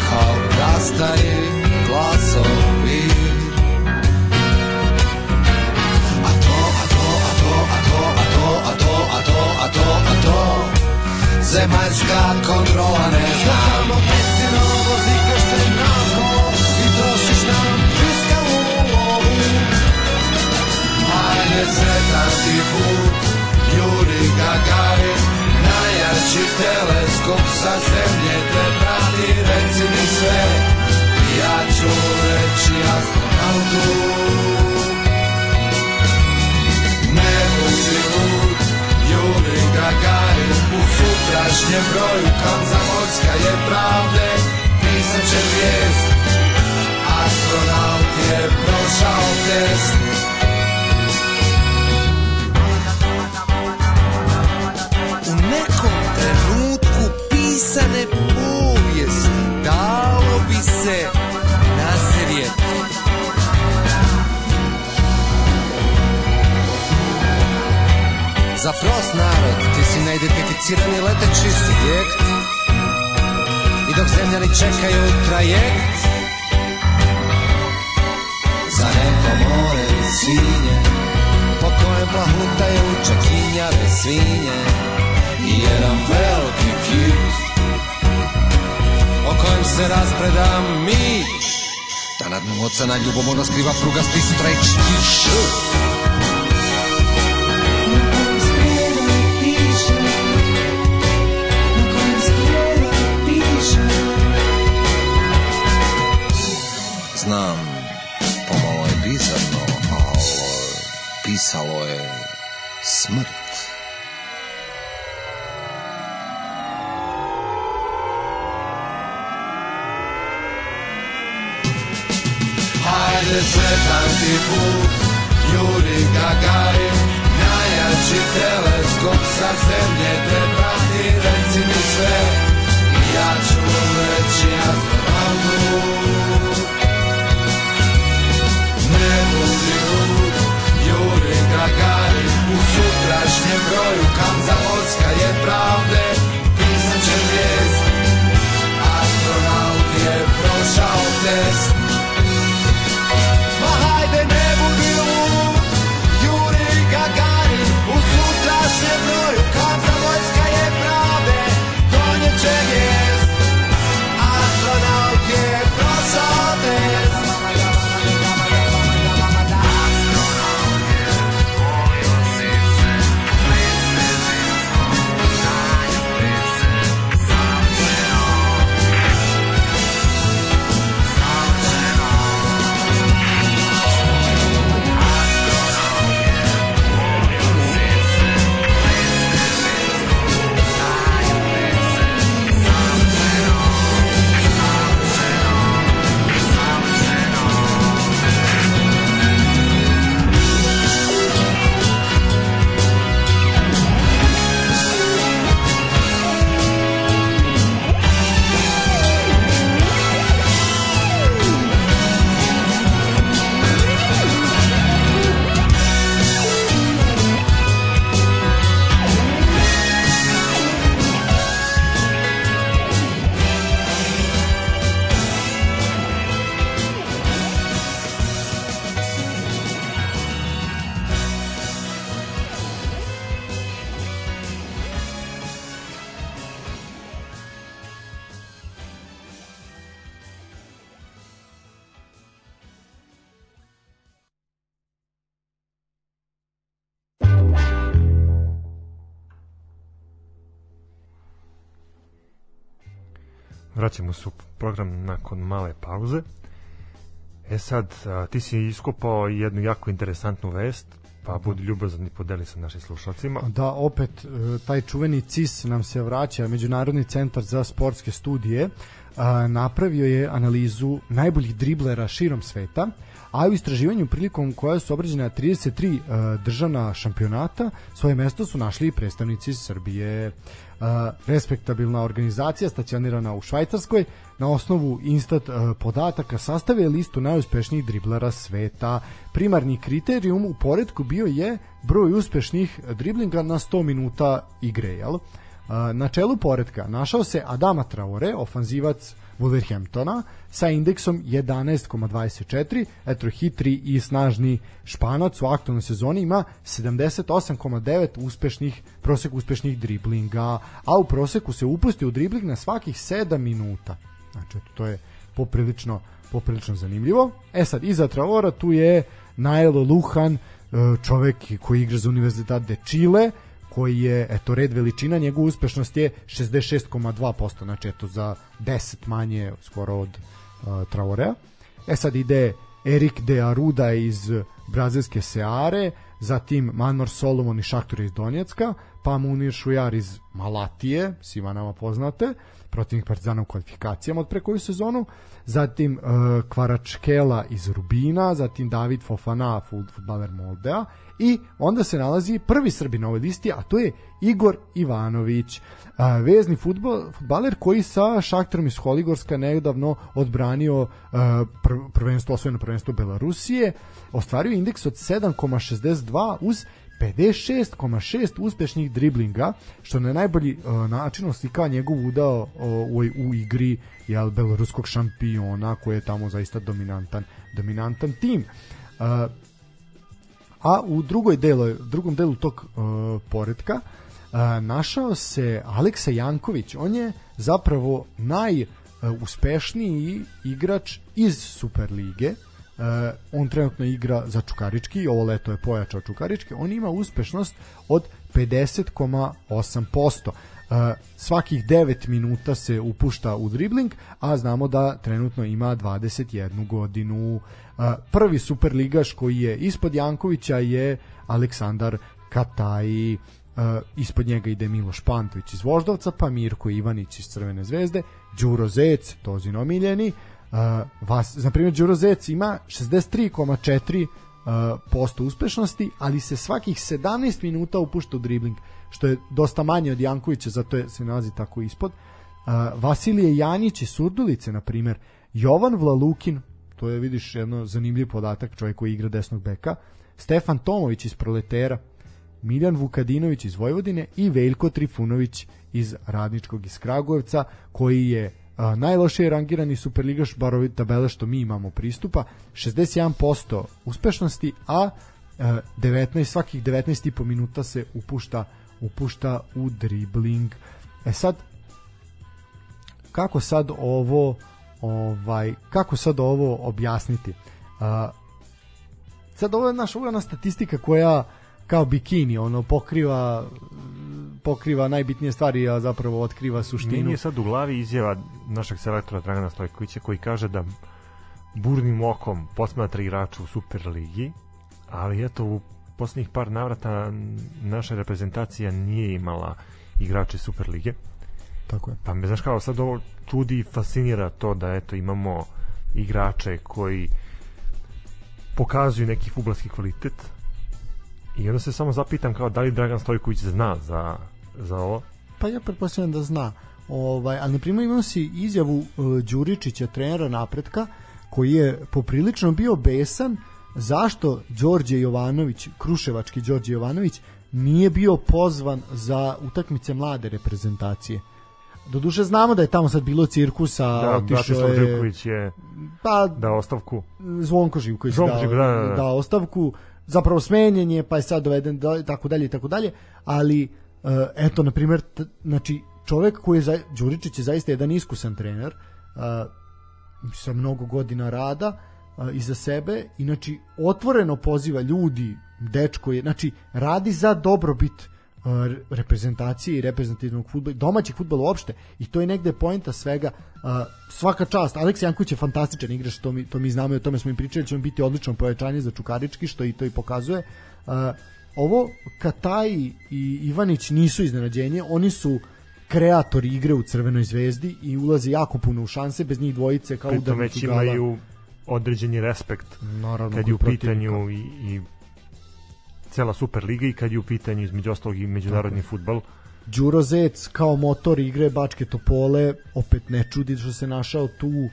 Kao rastari glasovi A to, a to, a to, a to, a to, a to, a to, a to, a to Zemaljska kontrola ne zna. Samo pecino vozikaš se nazvo I trošiš nam fiskalu lovu. Ajde sretan ti put Juri Gagarin Najjači teleskop sa zemlje te prati. Reci mi sve Ja ću reći astronautu U sutrašnjem broju Kamzamorska je pravde Pisat će vijest Astronaut je prošao test U nekom trenutku pisane povijesti dalo bi se nazrijeti. Za prost narod neidentificirani leteći subjekt. I dok zemljani čekaju trajekt. Za neko more svinje Po kojem plahutaju čekinjave svinje. I jedan veliki kit O kojem se raspreda mić. Da nad mu ocena ljubomorno skriva prugasti strečki š Znam, ti put, Juri Gagarin, najjači teleskop sa zemlje Vraćamo se u program nakon male pauze. E sad, a, ti si iskopao jednu jako interesantnu vest Pa budi ljubazan i podeli sa našim slušalcima. Da, opet e, taj čuveni CIS nam se vraća, Međunarodni centar za sportske studije, a, napravio je analizu najboljih driblera širom sveta, a u istraživanju prilikom koja su obrađena 33 uh, državna šampionata svoje mesto su našli i predstavnici Srbije. Uh, respektabilna organizacija stacionirana u Švajcarskoj na osnovu instat uh, podataka sastavio je listu najuspešnijih driblera sveta. Primarni kriterijum u poredku bio je broj uspešnih driblinga na 100 minuta igre, jel? Na čelu poredka našao se Adama Traore, ofanzivac Wolverhamptona sa indeksom 11,24 eto hitri i snažni španac u aktualnoj sezoni ima 78,9 uspešnih prosek uspešnih driblinga a u proseku se upusti u dribling na svakih 7 minuta. Znači to je poprilično poprilično zanimljivo. E sad iza Traora tu je Nailo Luhan čovek koji igra za Univerzitat de Chile koji je, eto, red veličina, njegova uspešnost je 66,2%, znači eto za 10 manje skoro od uh, Traorea. E sad ide Erik de Aruda iz brazilske Seare, zatim Manor Solomon i Šaktor iz Donjecka, pa Munir Šujar iz Malatije, svima nama poznate, protivnik Partizana u kvalifikacijama od pre sezonu, zatim uh, Kvaračkela iz Rubina, zatim David Fofana, futbaler Moldea i onda se nalazi prvi Srbin na ovoj listi, a to je Igor Ivanović, a, vezni futbol, futbaler koji sa Šaktorom iz Holigorska nedavno odbranio pr prvenstvo, osvojeno prvenstvo Belorusije, ostvario indeks od 7,62 uz 56,6 uspešnih driblinga, što na najbolji uh, način oslika njegov udao uh, u, u igri jel, beloruskog šampiona koji je tamo zaista dominantan dominantan tim. Uh, a u drugoj delu, drugom delu tog uh, poredka uh, našao se Aleksa Janković. On je zapravo najuspešniji igrač iz Superlige. Uh, on trenutno igra za Čukarički, ovo leto je pojačao Čukarički. On ima uspešnost od 50,8%. Uh, svakih 9 minuta se upušta u dribling, a znamo da trenutno ima 21 godinu. Uh, prvi superligaš koji je ispod Jankovića je Aleksandar Kataji, ispod njega ide Miloš Pantović iz Voždovca, pa Mirko Ivanić iz Crvene zvezde, Đuro Zec, Tozin omiljeni, vas, na primjer Đuro Zec ima 63,4 posto uspešnosti, ali se svakih 17 minuta upušta u dribling, što je dosta manje od Jankovića, zato je, se nalazi tako ispod. Vasilije Janić iz Surdulice, na primjer, Jovan Vlalukin, to je vidiš jedno zanimljiv podatak čovjek koji igra desnog beka. Stefan Tomović iz Proletera. Miljan Vukadinović iz Vojvodine i Veljko Trifunović iz Radničkog iz Kragujevca koji je najlošije rangirani superligaš bar ove tabele što mi imamo pristupa 61% uspešnosti a, a 19 svakih 19,5 minuta se upušta upušta u dribling e sad kako sad ovo ovaj, kako sad ovo objasniti? Sad ovo je naša uglavna statistika koja kao bikini, ono pokriva pokriva najbitnije stvari, a zapravo otkriva suštinu. Meni je sad u glavi izjava našeg selektora Dragana Stojkovića koji kaže da burnim okom posmatra igrača u Superligi, ali eto u poslednjih par navrata naša reprezentacija nije imala igrače Superlige. Tako je. Pa me znaš kao sad ovo čudi i fascinira to da eto imamo igrače koji pokazuju neki futbolski kvalitet i onda se samo zapitam kao da li Dragan Stojković zna za, za ovo pa ja pretpostavljam da zna ovaj, ali na primjer imamo si izjavu uh, Đuričića trenera napretka koji je poprilično bio besan zašto Đorđe Jovanović Kruševački Đorđe Jovanović nije bio pozvan za utakmice mlade reprezentacije Doduše znamo da je tamo sad bilo cirkusa, da, otišao je... Živković je pa, da ostavku. Zvonko Živković Zvonko Živković, da, da, da. da, ostavku, zapravo smenjen je, pa je sad doveden, da, tako dalje i tako dalje, ali eto, na primjer, znači, čovek koji je, za, Đuričić je zaista jedan iskusan trener, uh, sa mnogo godina rada, uh, iza sebe, i znači, otvoreno poziva ljudi, dečko je, znači, radi za dobrobit reprezentacije i reprezentativnog fudbala, domaćeg fudbala uopšte. I to je negde poenta svega uh, svaka čast, Aleks Janković je fantastičan igrač, to mi, to mi znamo i o tome smo im pričali, će on biti odlično pojačanje za Čukarički, što i to i pokazuje. Uh, ovo Kataji i Ivanić nisu iznenađenje, oni su kreatori igre u Crvenoj zvezdi i ulaze jako puno u šanse, bez njih dvojice kao Pritom udarnik već imaju određeni respekt Naravno, kad je u pitanju i, i cela Superliga i kad je u pitanju između ostalog i međunarodni futbal. Đuro Zec kao motor igre Bačke Topole opet ne čudi što se našao tu uh,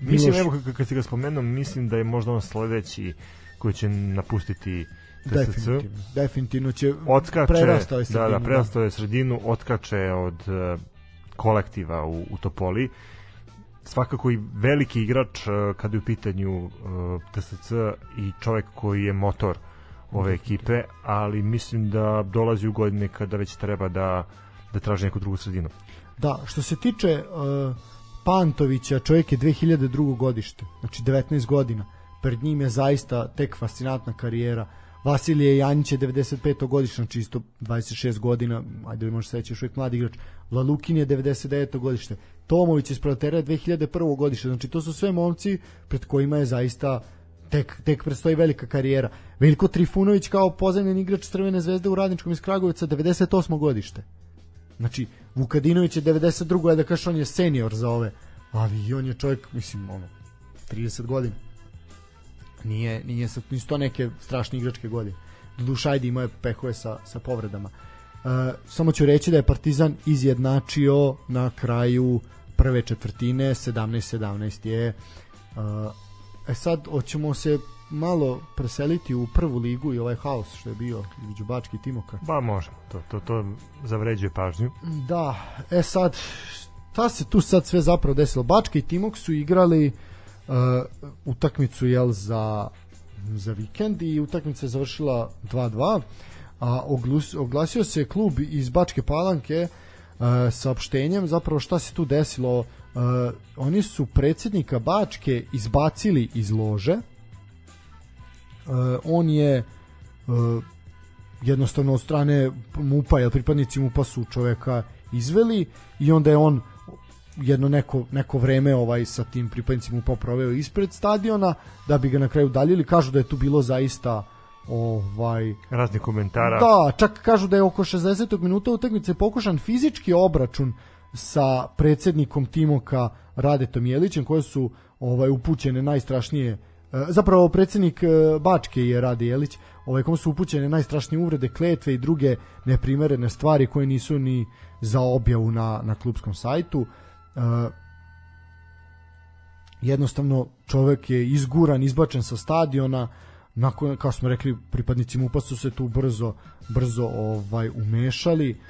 Mislim, Miloš- evo k- kad si ga spomenuo, mislim da je možda on sledeći koji će napustiti TSC. Definitivno, definitivno će Otskače, prerastao je da, sredinu, da, prerastao je sredinu, otkače od uh, kolektiva u, u Topoli. Svakako i veliki igrač uh, kada je u pitanju uh, TSC i čovek koji je motor ove ekipe, ali mislim da dolazi u godine kada već treba da da traži neku drugu sredinu. Da, što se tiče uh, Pantovića, čovjek je 2002. godište, znači 19 godina. Pred njim je zaista tek fascinantna karijera. Vasilije Janjić je 95. godište, znači isto 26 godina, ajde li možeš seći, još uvijek mladi igrač. Lalukin je 99. godište. Tomović iz Protera je 2001. godište, znači to su sve momci pred kojima je zaista tek, tek predstoji velika karijera. Veljko Trifunović kao pozemljen igrač Crvene zvezde u Radničkom iz Kragovica 98. godište. Znači, Vukadinović je 92. da kažeš on je senior za ove, ali i on je čovjek, mislim, ono, 30 godina. Nije, nije sad, nisu to neke strašne igračke godine. Doduše, ajde imao je pehove sa, sa povredama. E, samo ću reći da je Partizan izjednačio na kraju prve četvrtine, 17-17 je. E, e sad, hoćemo se malo preseliti u prvu ligu i ovaj haos što je bio između Bački i Timoka. Ba, možemo. To, to, to zavređuje pažnju. Da, e sad, šta se tu sad sve zapravo desilo? Bačka i Timok su igrali uh, utakmicu jel, za, za vikend i utakmica je završila 2-2 a oglus, oglasio se klub iz Bačke Palanke uh, saopštenjem zapravo šta se tu desilo. Uh, oni su predsjednika Bačke izbacili iz lože. Uh, on je uh, jednostavno od strane MUPA, jer pripadnici MUPA su čoveka izveli i onda je on jedno neko, neko vreme ovaj sa tim pripadnicima MUPA proveo ispred stadiona da bi ga na kraju daljili kažu da je tu bilo zaista ovaj Razni komentara. da, čak kažu da je oko 60. minuta utakmice pokušan fizički obračun sa predsednikom Timoka Radetom Jelićem koje su ovaj upućene najstrašnije e, zapravo predsednik e, Bačke je Rade Jelić ovaj kom su upućene najstrašnije uvrede, kletve i druge neprimerene stvari koje nisu ni za objavu na, na klubskom sajtu jednostavno čovek je izguran, izbačen sa stadiona nakon kao smo rekli pripadnici MUPA su se tu brzo brzo ovaj umešali.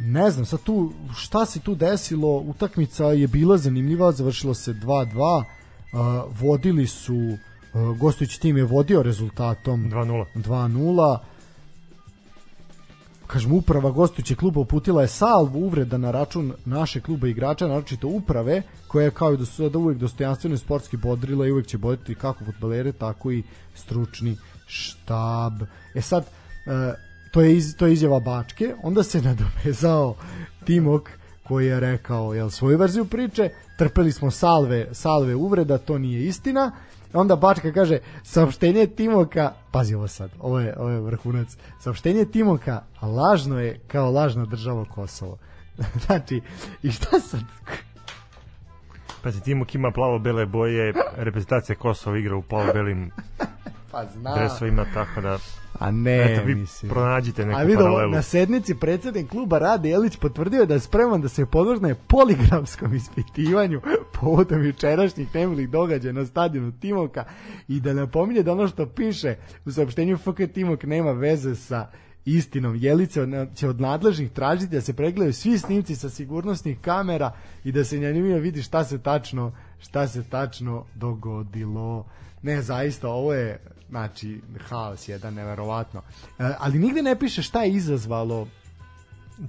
Ne znam sad tu šta se tu desilo? Utakmica je bila zanimljiva završilo se 2-2 uh, vodili su uh, gostujući tim je vodio rezultatom 2-0. 2-0 kažem uprava gostujuće kluba uputila je salvu uvreda na račun naše kluba igrača, naročito uprave koja je kao i do sada uvek dostojanstveno i sportski bodrila i uvek će bodriti kako futbalere, tako i stručni štab. E sad, e, to je, iz, to je izjava Bačke, onda se nadovezao Timok koji je rekao jel, svoju verziju priče, trpeli smo salve, salve uvreda, to nije istina, onda Bačka kaže saopštenje Timoka pazi ovo sad, ovo je, ovo je vrhunac. Saopštenje Timoka lažno je kao lažna država Kosovo. Znači, i šta sad? Pazi, Timok ima plavo-bele boje, reprezentacija Kosova igra u plavo-belim pa zna dresovima, tako da a ne eto, vi mislim pronađite neku A vidio, paralelu. na sednici predsednik kluba Rade Jelić potvrdio da je spreman da se podvrgne poligramskom ispitivanju povodom jučerašnjih nemilih događaja na stadionu Timoka i da napominje da ono što piše u saopštenju FK Timok nema veze sa istinom. Jelica će od nadležnih tražiti da se pregledaju svi snimci sa sigurnosnih kamera i da se na njima vidi šta se tačno šta se tačno dogodilo. Ne, zaista, ovo je znači, haos jedan, neverovatno. E, ali nigde ne piše šta je izazvalo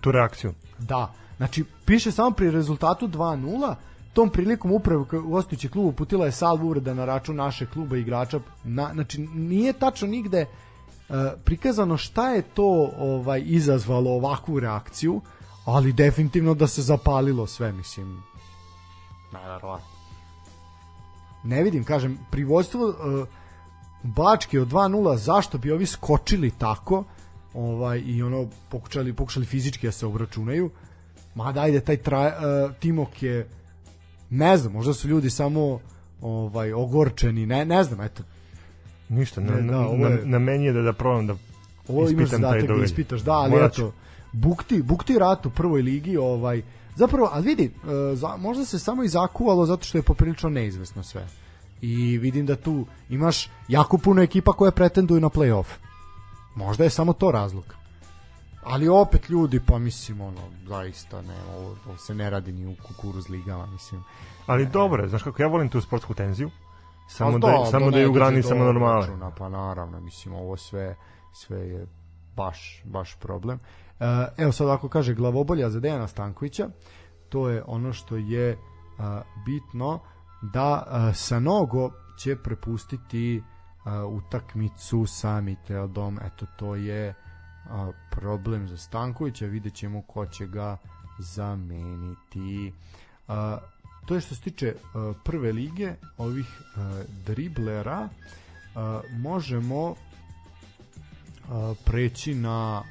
Tu reakciju. Da, znači piše samo pri rezultatu 2-0, tom prilikom upravo gostujući klub uputila je salvu uvreda na račun naše kluba i igrača. Na, znači nije tačno nigde uh, prikazano šta je to ovaj izazvalo ovakvu reakciju, ali definitivno da se zapalilo sve, mislim. Naravno. Ne vidim, kažem, pri vođstvu uh, Bačke od 2-0, zašto bi ovi skočili tako ovaj i ono pokušali pokušali fizički da se obračunaju. Ma dajde taj tra, uh, Timok je ne znam, možda su ljudi samo ovaj ogorčeni, ne ne znam, eto. Ništa, na, Ne, da, na, ovo na, je- na meni je da da probam da Ovo imaš ispitam taj zadatak da ispitaš, da, ali Morat eto, bukti, bukti rat u prvoj ligi, ovaj, zapravo, ali vidi, e, za, možda se samo i zakuvalo zato što je poprilično neizvesno sve. I vidim da tu imaš jako puno ekipa koje pretenduju na play-off. Možda je samo to razlog. Ali opet ljudi, pa mislim, ono, zaista ne, ovo, ovo se ne radi ni u kukuruz ligama, mislim. Ali dobro, je, znaš kako ja volim tu sportsku tenziju. Samo da, dobro, samo da je u granicama normale. obračuna, Pa naravno, mislim, ovo sve, sve je baš, baš problem. E, evo sad ako kaže glavobolja za Dejana Stankovića, to je ono što je a, bitno da a, Sanogo će prepustiti a, utakmicu sa Miteldom, eto to je a, problem za Stankovića, vidjet ćemo ko će ga zameniti. A, to je što se tiče a, prve lige, ovih a, driblera, a, možemo a, preći na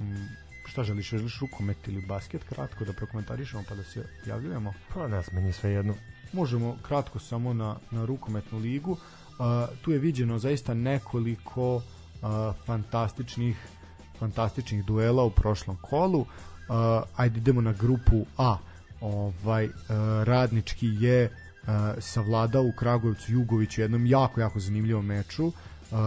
m, šta želiš, želiš rukomet ili basket kratko da prokomentarišemo pa da se javljujemo Pa znam, meni sve jedno. Možemo kratko samo na, na rukometnu ligu. Uh, tu je viđeno zaista nekoliko uh, fantastičnih fantastičnih duela u prošlom kolu. Uh, ajde idemo na grupu A. Ovaj uh, radnički je uh, savladao u Kragujevcu Jugović u jednom jako jako zanimljivom meču. Uh,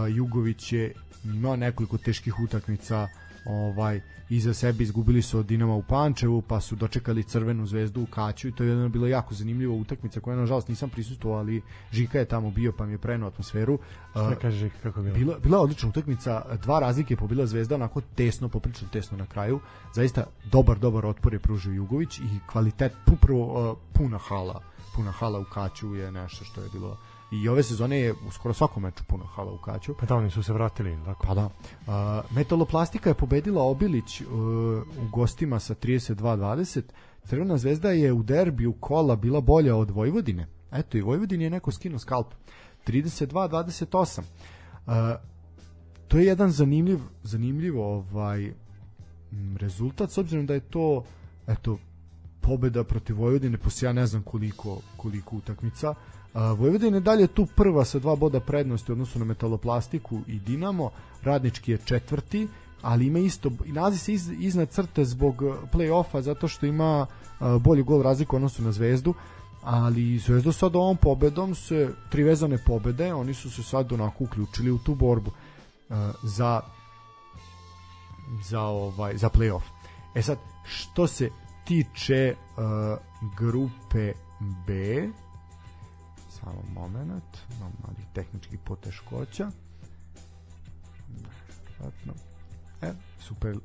Jugović je imao nekoliko teških utakmica ovaj iza sebe izgubili su od Dinama u Pančevu pa su dočekali Crvenu zvezdu u Kaću i to je jedna bila jako zanimljiva utakmica koja nažalost nisam prisustvovao ali Žika je tamo bio pa mi je preneo atmosferu Šta Uh, kaže kako je bilo? bila, bila je odlična utakmica, dva razlike je pobila Zvezda, onako tesno, poprično tesno na kraju. Zaista dobar, dobar otpor je pružio Jugović i kvalitet, upravo puna hala, puna hala u Kaću je nešto što je bilo i ove sezone je u skoro svakom meču puno hala u Kaću. Pa da, oni su se vratili, tako. Pa da. Uh, Metaloplastika je pobedila Obilić uh, u gostima sa 32-20. Crvena zvezda je u derbiju kola bila bolja od Vojvodine. Eto, i Vojvodini je neko skinuo skalp. 32-28. Uh, to je jedan zanimljiv, zanimljiv ovaj rezultat, s obzirom da je to eto, pobeda protiv Vojvodine posle ja ne znam koliko, koliko utakmica. Vojvodina je dalje tu prva sa dva boda prednosti odnosu na metaloplastiku i Dinamo. Radnički je četvrti, ali ima isto i nalazi se iz, iznad crte zbog eh, play-offa zato što ima a, bolji gol razliku odnosu na Zvezdu ali Zvezda sad ovom pobedom se tri vezane pobede oni su se sad onako uključili u tu borbu a, za za ovaj za play-off. E sad što se tiče uh, grupe B samo moment imam malih tehničkih poteškoća Vratno. e, super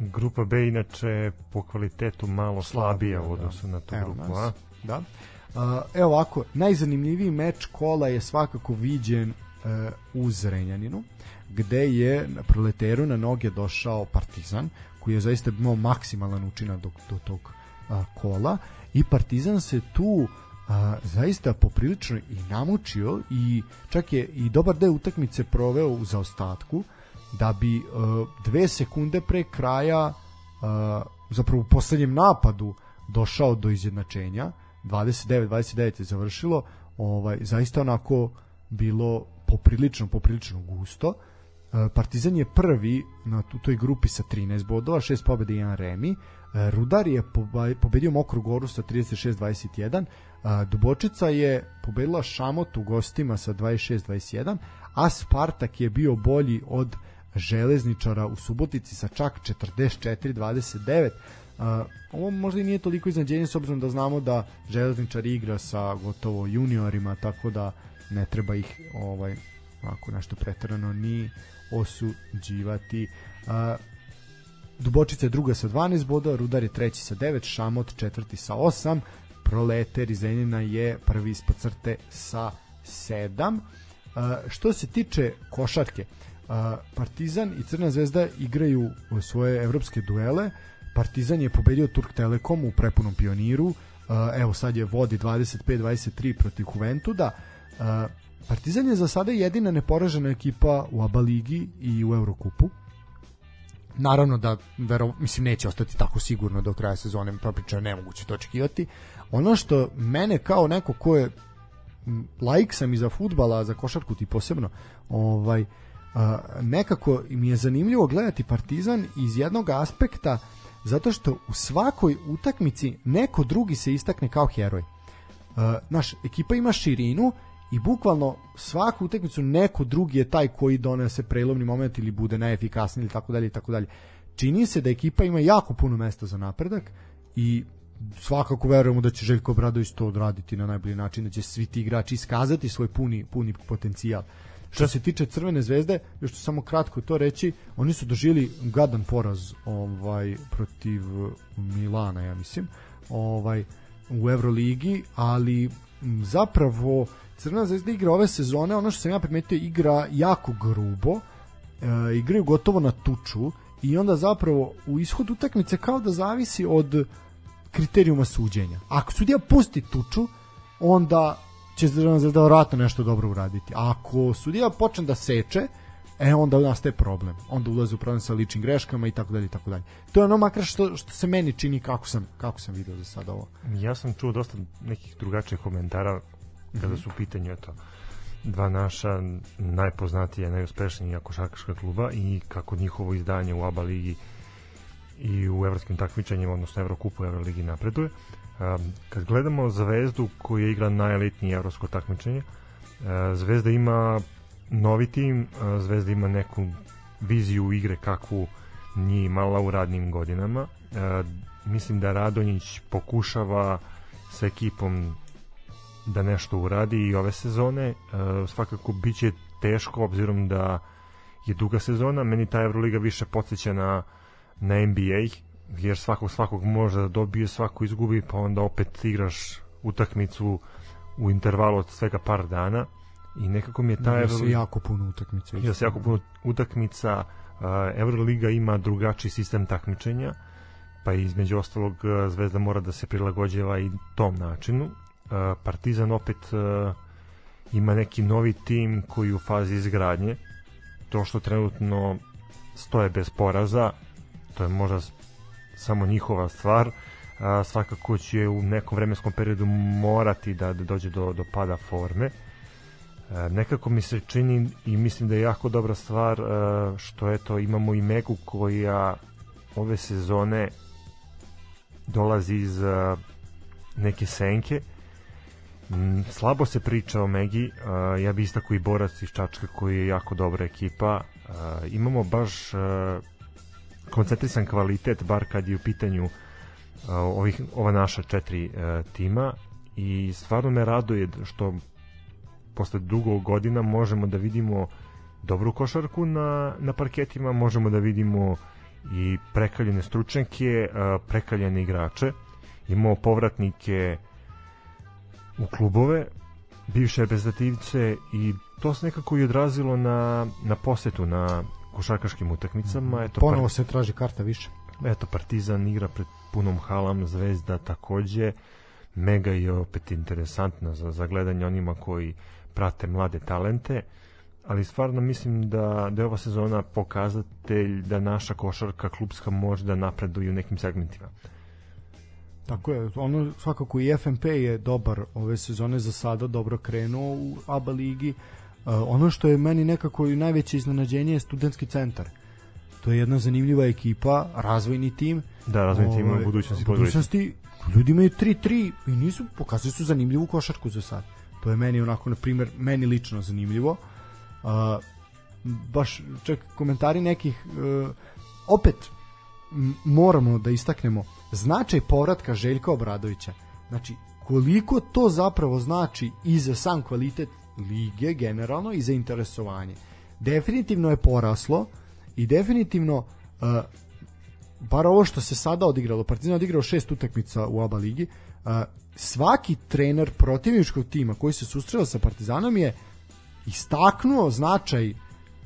Grupa B inače po kvalitetu malo slabija u odnosu na tu Evo grupu A. nas. Da. Uh, evo ovako, najzanimljiviji meč kola je svakako viđen uh, u Zrenjaninu, gde je na proleteru na noge došao Partizan, koji je zaista imao maksimalan učinak do, do tog uh, kola i Partizan se tu a, zaista poprilično i namučio i čak je i dobar deo utakmice proveo u zaostatku da bi uh, dve sekunde pre kraja uh, zapravo u poslednjem napadu došao do izjednačenja. 29-29 je završilo. Ovaj, zaista onako bilo poprilično poprilično gusto. E, Partizan je prvi na toj grupi sa 13 bodova, 6 pobjede i 1 remi. E, Rudar je pobedio Mokru Goru sa 36-21. E, Dubočica je pobedila Šamot u gostima sa 26-21, a Spartak je bio bolji od železničara u Subotici sa čak 44-29. Uh, ovo možda i nije toliko iznadženje s obzirom da znamo da železničar igra sa gotovo juniorima tako da ne treba ih ovaj ako nešto preterano ni osuđivati uh, Dubočica je druga sa 12 bodova, Rudar je treći sa 9, Šamot četvrti sa 8, Proleter iz Zrenjanina je prvi ispod crte sa 7. Uh, što se tiče košarke, uh, Partizan i Crna zvezda igraju svoje evropske duele. Partizan je pobedio Turk Telekom u prepunom pioniru. Uh, evo sad je vodi 25-23 protiv Juventuda. Partizan je za sada jedina neporažena ekipa u ABA ligi i u Eurokupu. Naravno da vero, mislim neće ostati tako sigurno do kraja sezone, propriča je nemoguće to očekivati. Ono što mene kao neko ko je laik sam i za fudbala, a za košarku ti posebno, ovaj nekako mi je zanimljivo gledati Partizan iz jednog aspekta zato što u svakoj utakmici neko drugi se istakne kao heroj. Uh, naš ekipa ima širinu i bukvalno svaku utakmicu neko drugi je taj koji donese prelomni moment ili bude najefikasniji ili tako dalje i tako dalje. Čini se da ekipa ima jako puno mesta za napredak i svakako verujemo da će Željko Obradović to odraditi na najbolji način, da će svi ti igrači iskazati svoj puni, puni potencijal. Što se tiče Crvene zvezde, još ću samo kratko to reći, oni su doživjeli gadan poraz ovaj protiv Milana, ja mislim, ovaj u Euroligi, ali zapravo Crvena zvezda igra ove sezone, ono što sam ja primetio, igra jako grubo, e, igraju gotovo na tuču i onda zapravo u ishod utakmice kao da zavisi od kriterijuma suđenja. Ako sudija pusti tuču, onda će Crvena zvezda vratno nešto dobro uraditi. A ako sudija počne da seče, e onda nastaje problem. Onda ulazi u problem sa ličnim greškama i tako dalje i tako dalje. To je ono makar što, što se meni čini kako sam, kako sam video za sada ovo. Ja sam čuo dosta nekih drugačijih komentara kada su u pitanju eto, dva naša najpoznatija, najuspešnija košarkaška kluba i kako njihovo izdanje u ABA ligi i u evropskim takmičenjima, odnosno Evrokupu, Evroligi napreduje. Kad gledamo Zvezdu koja igra najelitnije evropsko takmičenje, Zvezda ima novi tim, Zvezda ima neku viziju igre kakvu nije imala u radnim godinama. Mislim da Radonjić pokušava sa ekipom da nešto uradi i ove sezone. E, svakako biće teško obzirom da je duga sezona. Meni ta Euroliga više podsjeća na, na NBA jer svakog svakog može da dobije, svako izgubi pa onda opet igraš utakmicu u intervalu od svega par dana i nekako mi je ta Igra se Euroliga jako puno utakmica. igra se jako puno utakmica uh, Euroliga ima drugačiji sistem takmičenja pa između ostalog uh, Zvezda mora da se prilagođava i tom načinu Partizan opet uh, ima neki novi tim koji je u fazi izgradnje. To što trenutno stoje bez poraza to je možda samo njihova stvar svakako će u nekom vremenskom periodu morati da, da dođe do, do pada forme. E, nekako mi se čini i mislim da je jako dobra stvar što eto imamo i Megu koja ove sezone dolazi iz neke senke Mm, slabo se priča o Megi ja bi istako i Borac iz Čačka koji je jako dobra ekipa. Imamo baš koncentrisan kvalitet bar kad je u pitanju ovih, ova naša četiri tima. I stvarno me raduje što posle dugo godina možemo da vidimo dobru košarku na, na parketima, možemo da vidimo i prekaljene stručnjake, prekaljene igrače, imamo povratnike u klubove, bivše reprezentativce i to se nekako i odrazilo na, na posetu na košarkaškim utakmicama. Eto, Ponovo se traži karta više. eto Partizan igra pred punom halom, Zvezda takođe. Mega je opet interesantna za, za gledanje onima koji prate mlade talente, ali stvarno mislim da, da je ova sezona pokazatelj da naša košarka klubska može da napreduje u nekim segmentima. Tako je, ono svakako i FNP je dobar ove sezone za sada, dobro krenuo u ABA ligi. Uh, ono što je meni nekako i najveće iznenađenje je studentski centar. To je jedna zanimljiva ekipa, razvojni tim. Da, razvojni tim u budućnosti. u budućnosti ljudi imaju 3-3 i nisu pokazali su zanimljivu košarku za sad. To je meni onako na primer meni lično zanimljivo. Uh, baš čak komentari nekih uh, opet moramo da istaknemo značaj povratka Željka Obradovića. Znači, koliko to zapravo znači i za sam kvalitet lige generalno i za interesovanje. Definitivno je poraslo i definitivno uh, bar ovo što se sada odigralo, Partizan odigrao šest utakmica u ABA ligi, uh, svaki trener protivničkog tima koji se susreo sa Partizanom je istaknuo značaj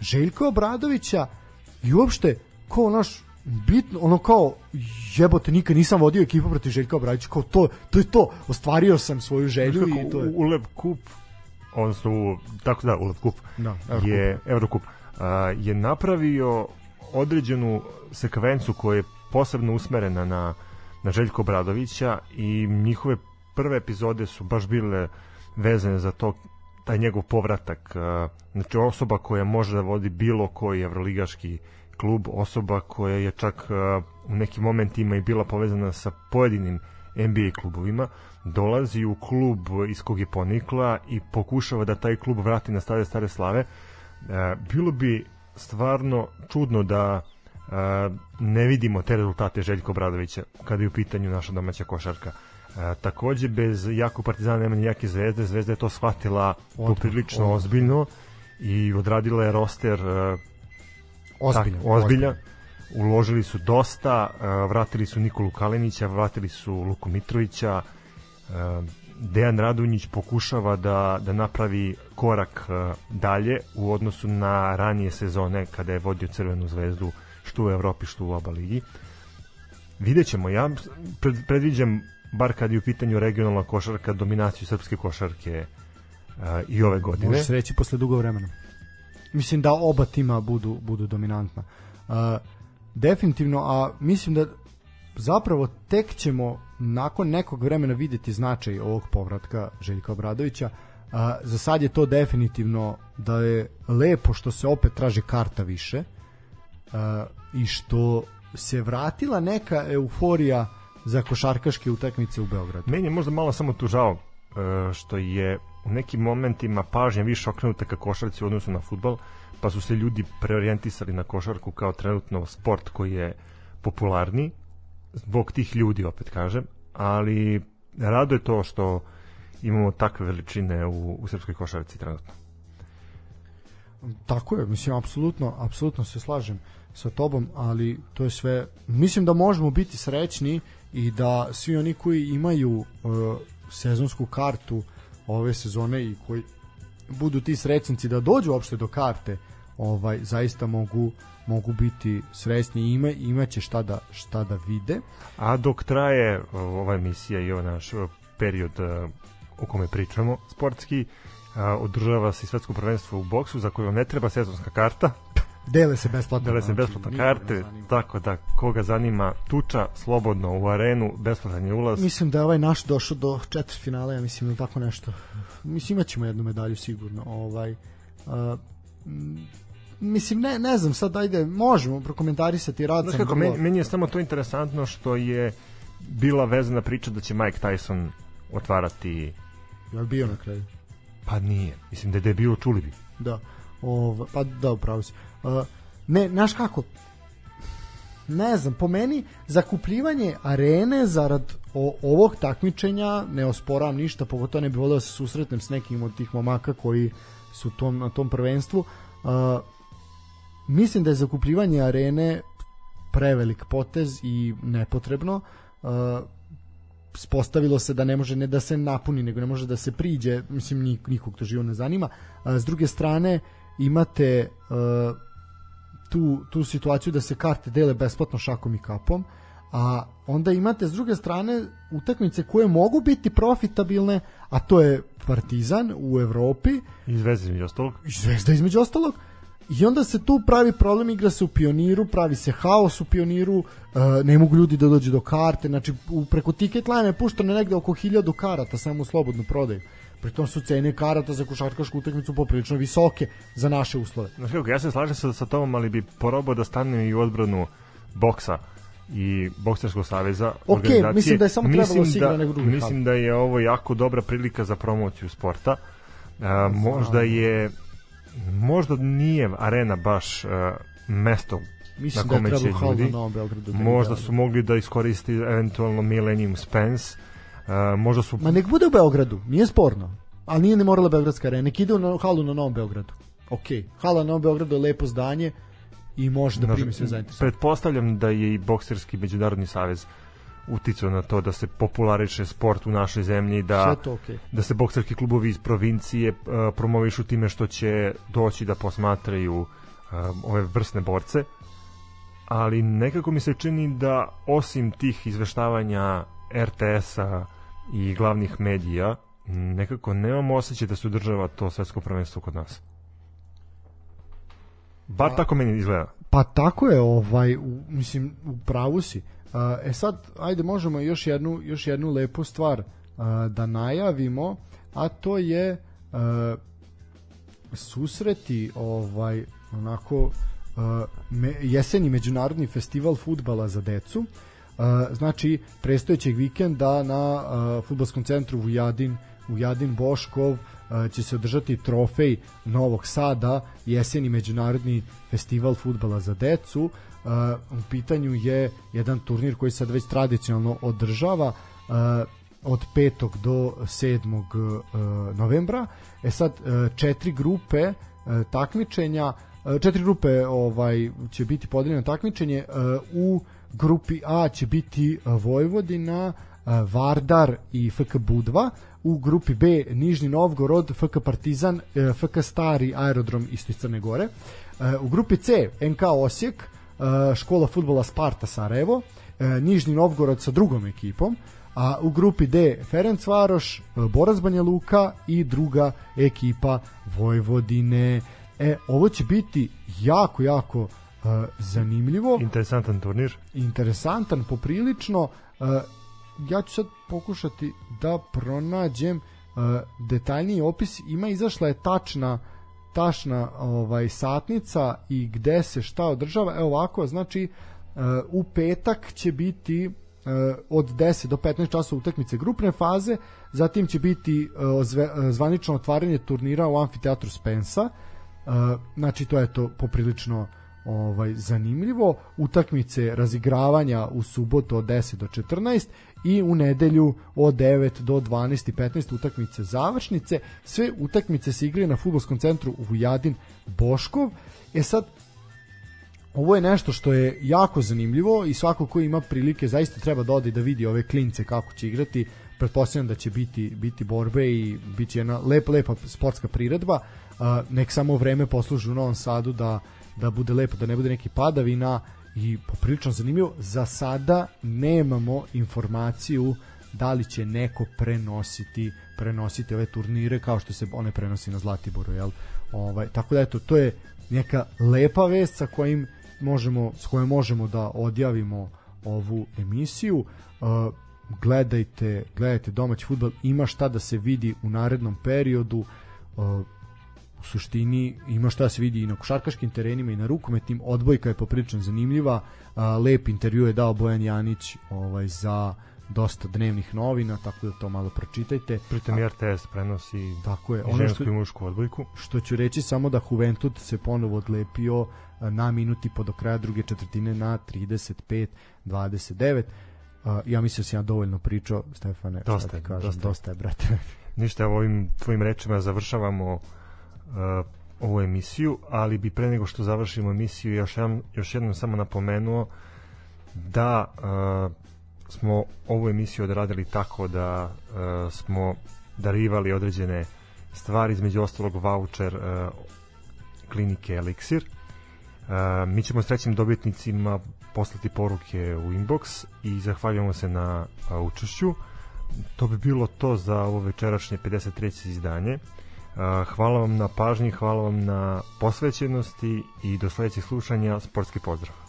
Željka Obradovića i uopšte kao naš bitno, ono kao jebote nikad nisam vodio ekipu protiv Željka Obradovića kao to, to je to, ostvario sam svoju želju i to je u Uleb Kup odnosno u, tako da, Ulad Kup, Da, Eurocup. je Eurocup, a, je napravio određenu sekvencu koja je posebno usmerena na, na Željko Bradovića i njihove prve epizode su baš bile vezane za to taj njegov povratak znači osoba koja može da vodi bilo koji evroligaški klub, osoba koja je čak u nekim momentima i bila povezana sa pojedinim NBA klubovima, dolazi u klub iz kog je ponikla i pokušava da taj klub vrati na stare stare slave. Bilo bi stvarno čudno da ne vidimo te rezultate Željko Bradovića kada je u pitanju naša domaća košarka. E, takođe bez jako partizana nema ni jake zvezde, zvezda je to shvatila poprilično ozbiljno i odradila je roster e, Ozbiljan. Tak, ozbiljan. Uložili su dosta, uh, vratili su Nikolu Kalenića, vratili su Luku Mitrovića, uh, Dejan Radunjić pokušava da, da napravi korak uh, dalje u odnosu na ranije sezone kada je vodio Crvenu zvezdu što u Evropi, što u oba ligi. Vidjet ćemo, ja pred, predviđam, bar kad je u pitanju regionalna košarka, dominaciju srpske košarke uh, i ove godine. Može se reći posle dugo vremena. Mislim da oba tima budu, budu dominantna. Uh, definitivno, a mislim da zapravo tek ćemo nakon nekog vremena videti značaj ovog povratka Željka Obradovića. Uh, za sad je to definitivno da je lepo što se opet traži karta više uh, i što se vratila neka euforija za košarkaške utakmice u Beogradu. Meni je možda malo samo tu žao e, što je u nekim momentima pažnja više okrenuta ka košarci u odnosu na futbal, pa su se ljudi preorijentisali na košarku kao trenutno sport koji je popularni, zbog tih ljudi, opet kažem, ali rado je to što imamo takve veličine u, u srpskoj košarci trenutno. Tako je, mislim, apsolutno, apsolutno se slažem sa tobom, ali to je sve, mislim da možemo biti srećni i da svi oni koji imaju uh, sezonsku kartu ove sezone i koji budu ti srećnici da dođu uopšte do karte, ovaj zaista mogu mogu biti srećni i ima, imaće šta da, šta da vide. A dok traje ova emisija i ovaj naš period o, o kome pričamo sportski, a, održava se svetsko prvenstvo u boksu za koje ne treba sezonska karta, Dele se besplatno. dele se znači, besplatno karte, tako da koga zanima tuča, slobodno u arenu, besplatan je ulaz. Mislim da je ovaj naš došao do četiri finala, ja mislim ili tako nešto. Mislim imaćemo jednu medalju sigurno. Ovaj uh, mislim ne ne znam sad ajde možemo prokomentarisati rad Znaš sam kako, meni, meni je samo to interesantno što je bila vezana priča da će Mike Tyson otvarati Jel bio na kraju? pa nije, mislim da je debilo čuli bi Da. Ova, pa da, upravo si. Uh, ne, znaš kako, ne znam, po meni zakupljivanje arene zarad o, ovog takmičenja ne osporavam ništa, pogotovo ne bih volio da se susretnem s nekim od tih momaka koji su tom, na tom prvenstvu. Uh, mislim da je zakupljivanje arene prevelik potez i nepotrebno. Uh, spostavilo se da ne može ne da se napuni, nego ne može da se priđe, mislim nik, nikog to živo ne zanima. A, s druge strane imate uh, tu, tu situaciju da se karte dele besplatno šakom i kapom, a onda imate s druge strane utakmice koje mogu biti profitabilne, a to je Partizan u Evropi. Iz veze između ostalog. i Zvezda između ostalog. I onda se tu pravi problem igra se u pioniru pravi se haos u pioniru uh, ne mogu ljudi da dođu do karte. Znači preko ticket line je pušteno negde oko 1000 karata samo u slobodnu prodaju pritom su cene karata za košarkašku utakmicu poprilično visoke za naše uslove. Znaš kako, ja se slažem sa, sa tobom, ali bi porobao da stanem i u odbranu boksa i bokserskog saveza Ok, organizacije. mislim da je samo trebalo Mislim da igra nego drugi Mislim da je ovo jako dobra prilika za promociju sporta. A, možda je možda nije arena baš a, mesto mislim na da je kome će halu na ljudi Novom Beogradu da možda su mogli da iskoristi eventualno Millennium Spence a, možda su ma nek bude u Beogradu nije sporno ali nije ne morala Beogradska arena nek ide u na- halu na Novom Beogradu. Ok, hala na Novom Beogradu je lepo zdanje i može da primi sve zainteresovane. Pretpostavljam da je i bokserski međunarodni savez uticao na to da se populariše sport u našoj zemlji, da to ok. da se bokserski klubovi iz provincije uh, promovišu time što će doći da posmatraju uh, ove vrsne borce ali nekako mi se čini da osim tih izveštavanja RTS-a i glavnih medija nekako nemamo osjećaj da se održava to svetsko prvenstvo kod nas. Bar Pa- tako meni izgleda. Pa tako je, ovaj, u, mislim, u pravu si. A, E sad, ajde možemo još jednu, još jednu lepu stvar a, da najavimo, a to je a, susreti ovaj onako a, me, jeseni međunarodni festival futbala za decu. A, znači prestojećeg vikenda na a, fudbalskom centru Vujadin Vujadin Boškov će se održati trofej Novog Sada, jeseni međunarodni festival futbala za decu. U pitanju je jedan turnir koji sad već tradicionalno održava od 5. do 7. e, novembra. E sad četiri grupe takmičenja, četiri grupe ovaj će biti podeljeno takmičenje u grupi A će biti e, Vojvodina, e, Vardar i FK Budva, u grupi B Nižni Novgorod, FK Partizan, e, FK Stari aerodrom isto iz Crne Gore. U grupi C NK Osijek, škola futbola Sparta Sarajevo, Nižni Novgorod sa drugom ekipom, a u grupi D Ferenc Varoš, Borac Banja Luka i druga ekipa Vojvodine. E, ovo će biti jako, jako zanimljivo. Interesantan turnir. interesantan poprilično. Ja ću sad pokušati da pronađem detaljniji opis. Ima izašla je tačna tačna ovaj satnica i gde se šta održava. Evo ovako znači u petak će biti od 10 do 15 časova utakmice grupne faze zatim će biti zvanično otvaranje turnira u amfiteatru Spensa. Znači to je to poprilično ovaj zanimljivo utakmice razigravanja u subotu od 10 do 14 i u nedelju od 9 do 12 i 15 utakmice završnice. Sve utakmice se igraju na fudbalskom centru Vujadin Boškov. E sad ovo je nešto što je jako zanimljivo i svako ko ima prilike zaista treba da ode da vidi ove klince kako će igrati. Pretpostavljam da će biti biti borbe i biće jedna lepa lepa sportska priredba. Nek samo vreme posluži u Novom Sadu da da bude lepo da ne bude neki padavina i poprilično zanimljivo. Za sada nemamo informaciju da li će neko prenositi prenositi ove turnire kao što se one prenosi na Zlatiboru jel? Ovaj tako da eto to je neka lepa vest sa kojim možemo s kojom možemo da odjavimo ovu emisiju. Uh, gledajte gledajte domaći fudbal ima šta da se vidi u narednom periodu. Uh, u suštini ima šta se vidi i na košarkaškim terenima i na rukometnim odbojka je poprilično zanimljiva a, lep intervju je dao Bojan Janić ovaj za dosta dnevnih novina tako da to malo pročitajte. Pritom i RTS prenosi tako je ono žensku što, i mušku odbojku. što ću reći samo da Juventud se ponovo odlepio na minuti po do kraja druge četvrtine na 35-29 A, ja mislim da sam ja dovoljno pričao Stefane, šta Dosta ti je, kažem, dosta dosta je brate. Ništa, ovim tvojim rečima završavamo uh, ovu emisiju, ali bi pre nego što završimo emisiju još, jednom, još jednom samo napomenuo da uh, smo ovu emisiju odradili tako da uh, smo darivali određene stvari, između ostalog voucher uh, klinike Elixir. Uh, mi ćemo s trećim dobitnicima poslati poruke u inbox i zahvaljujemo se na uh, učešću to bi bilo to za ovo večerašnje 53. izdanje. Uh, Hvala vam na pažnji, hvala vam na posvećenosti i do sledećeg slušanja. Sportski pozdrav!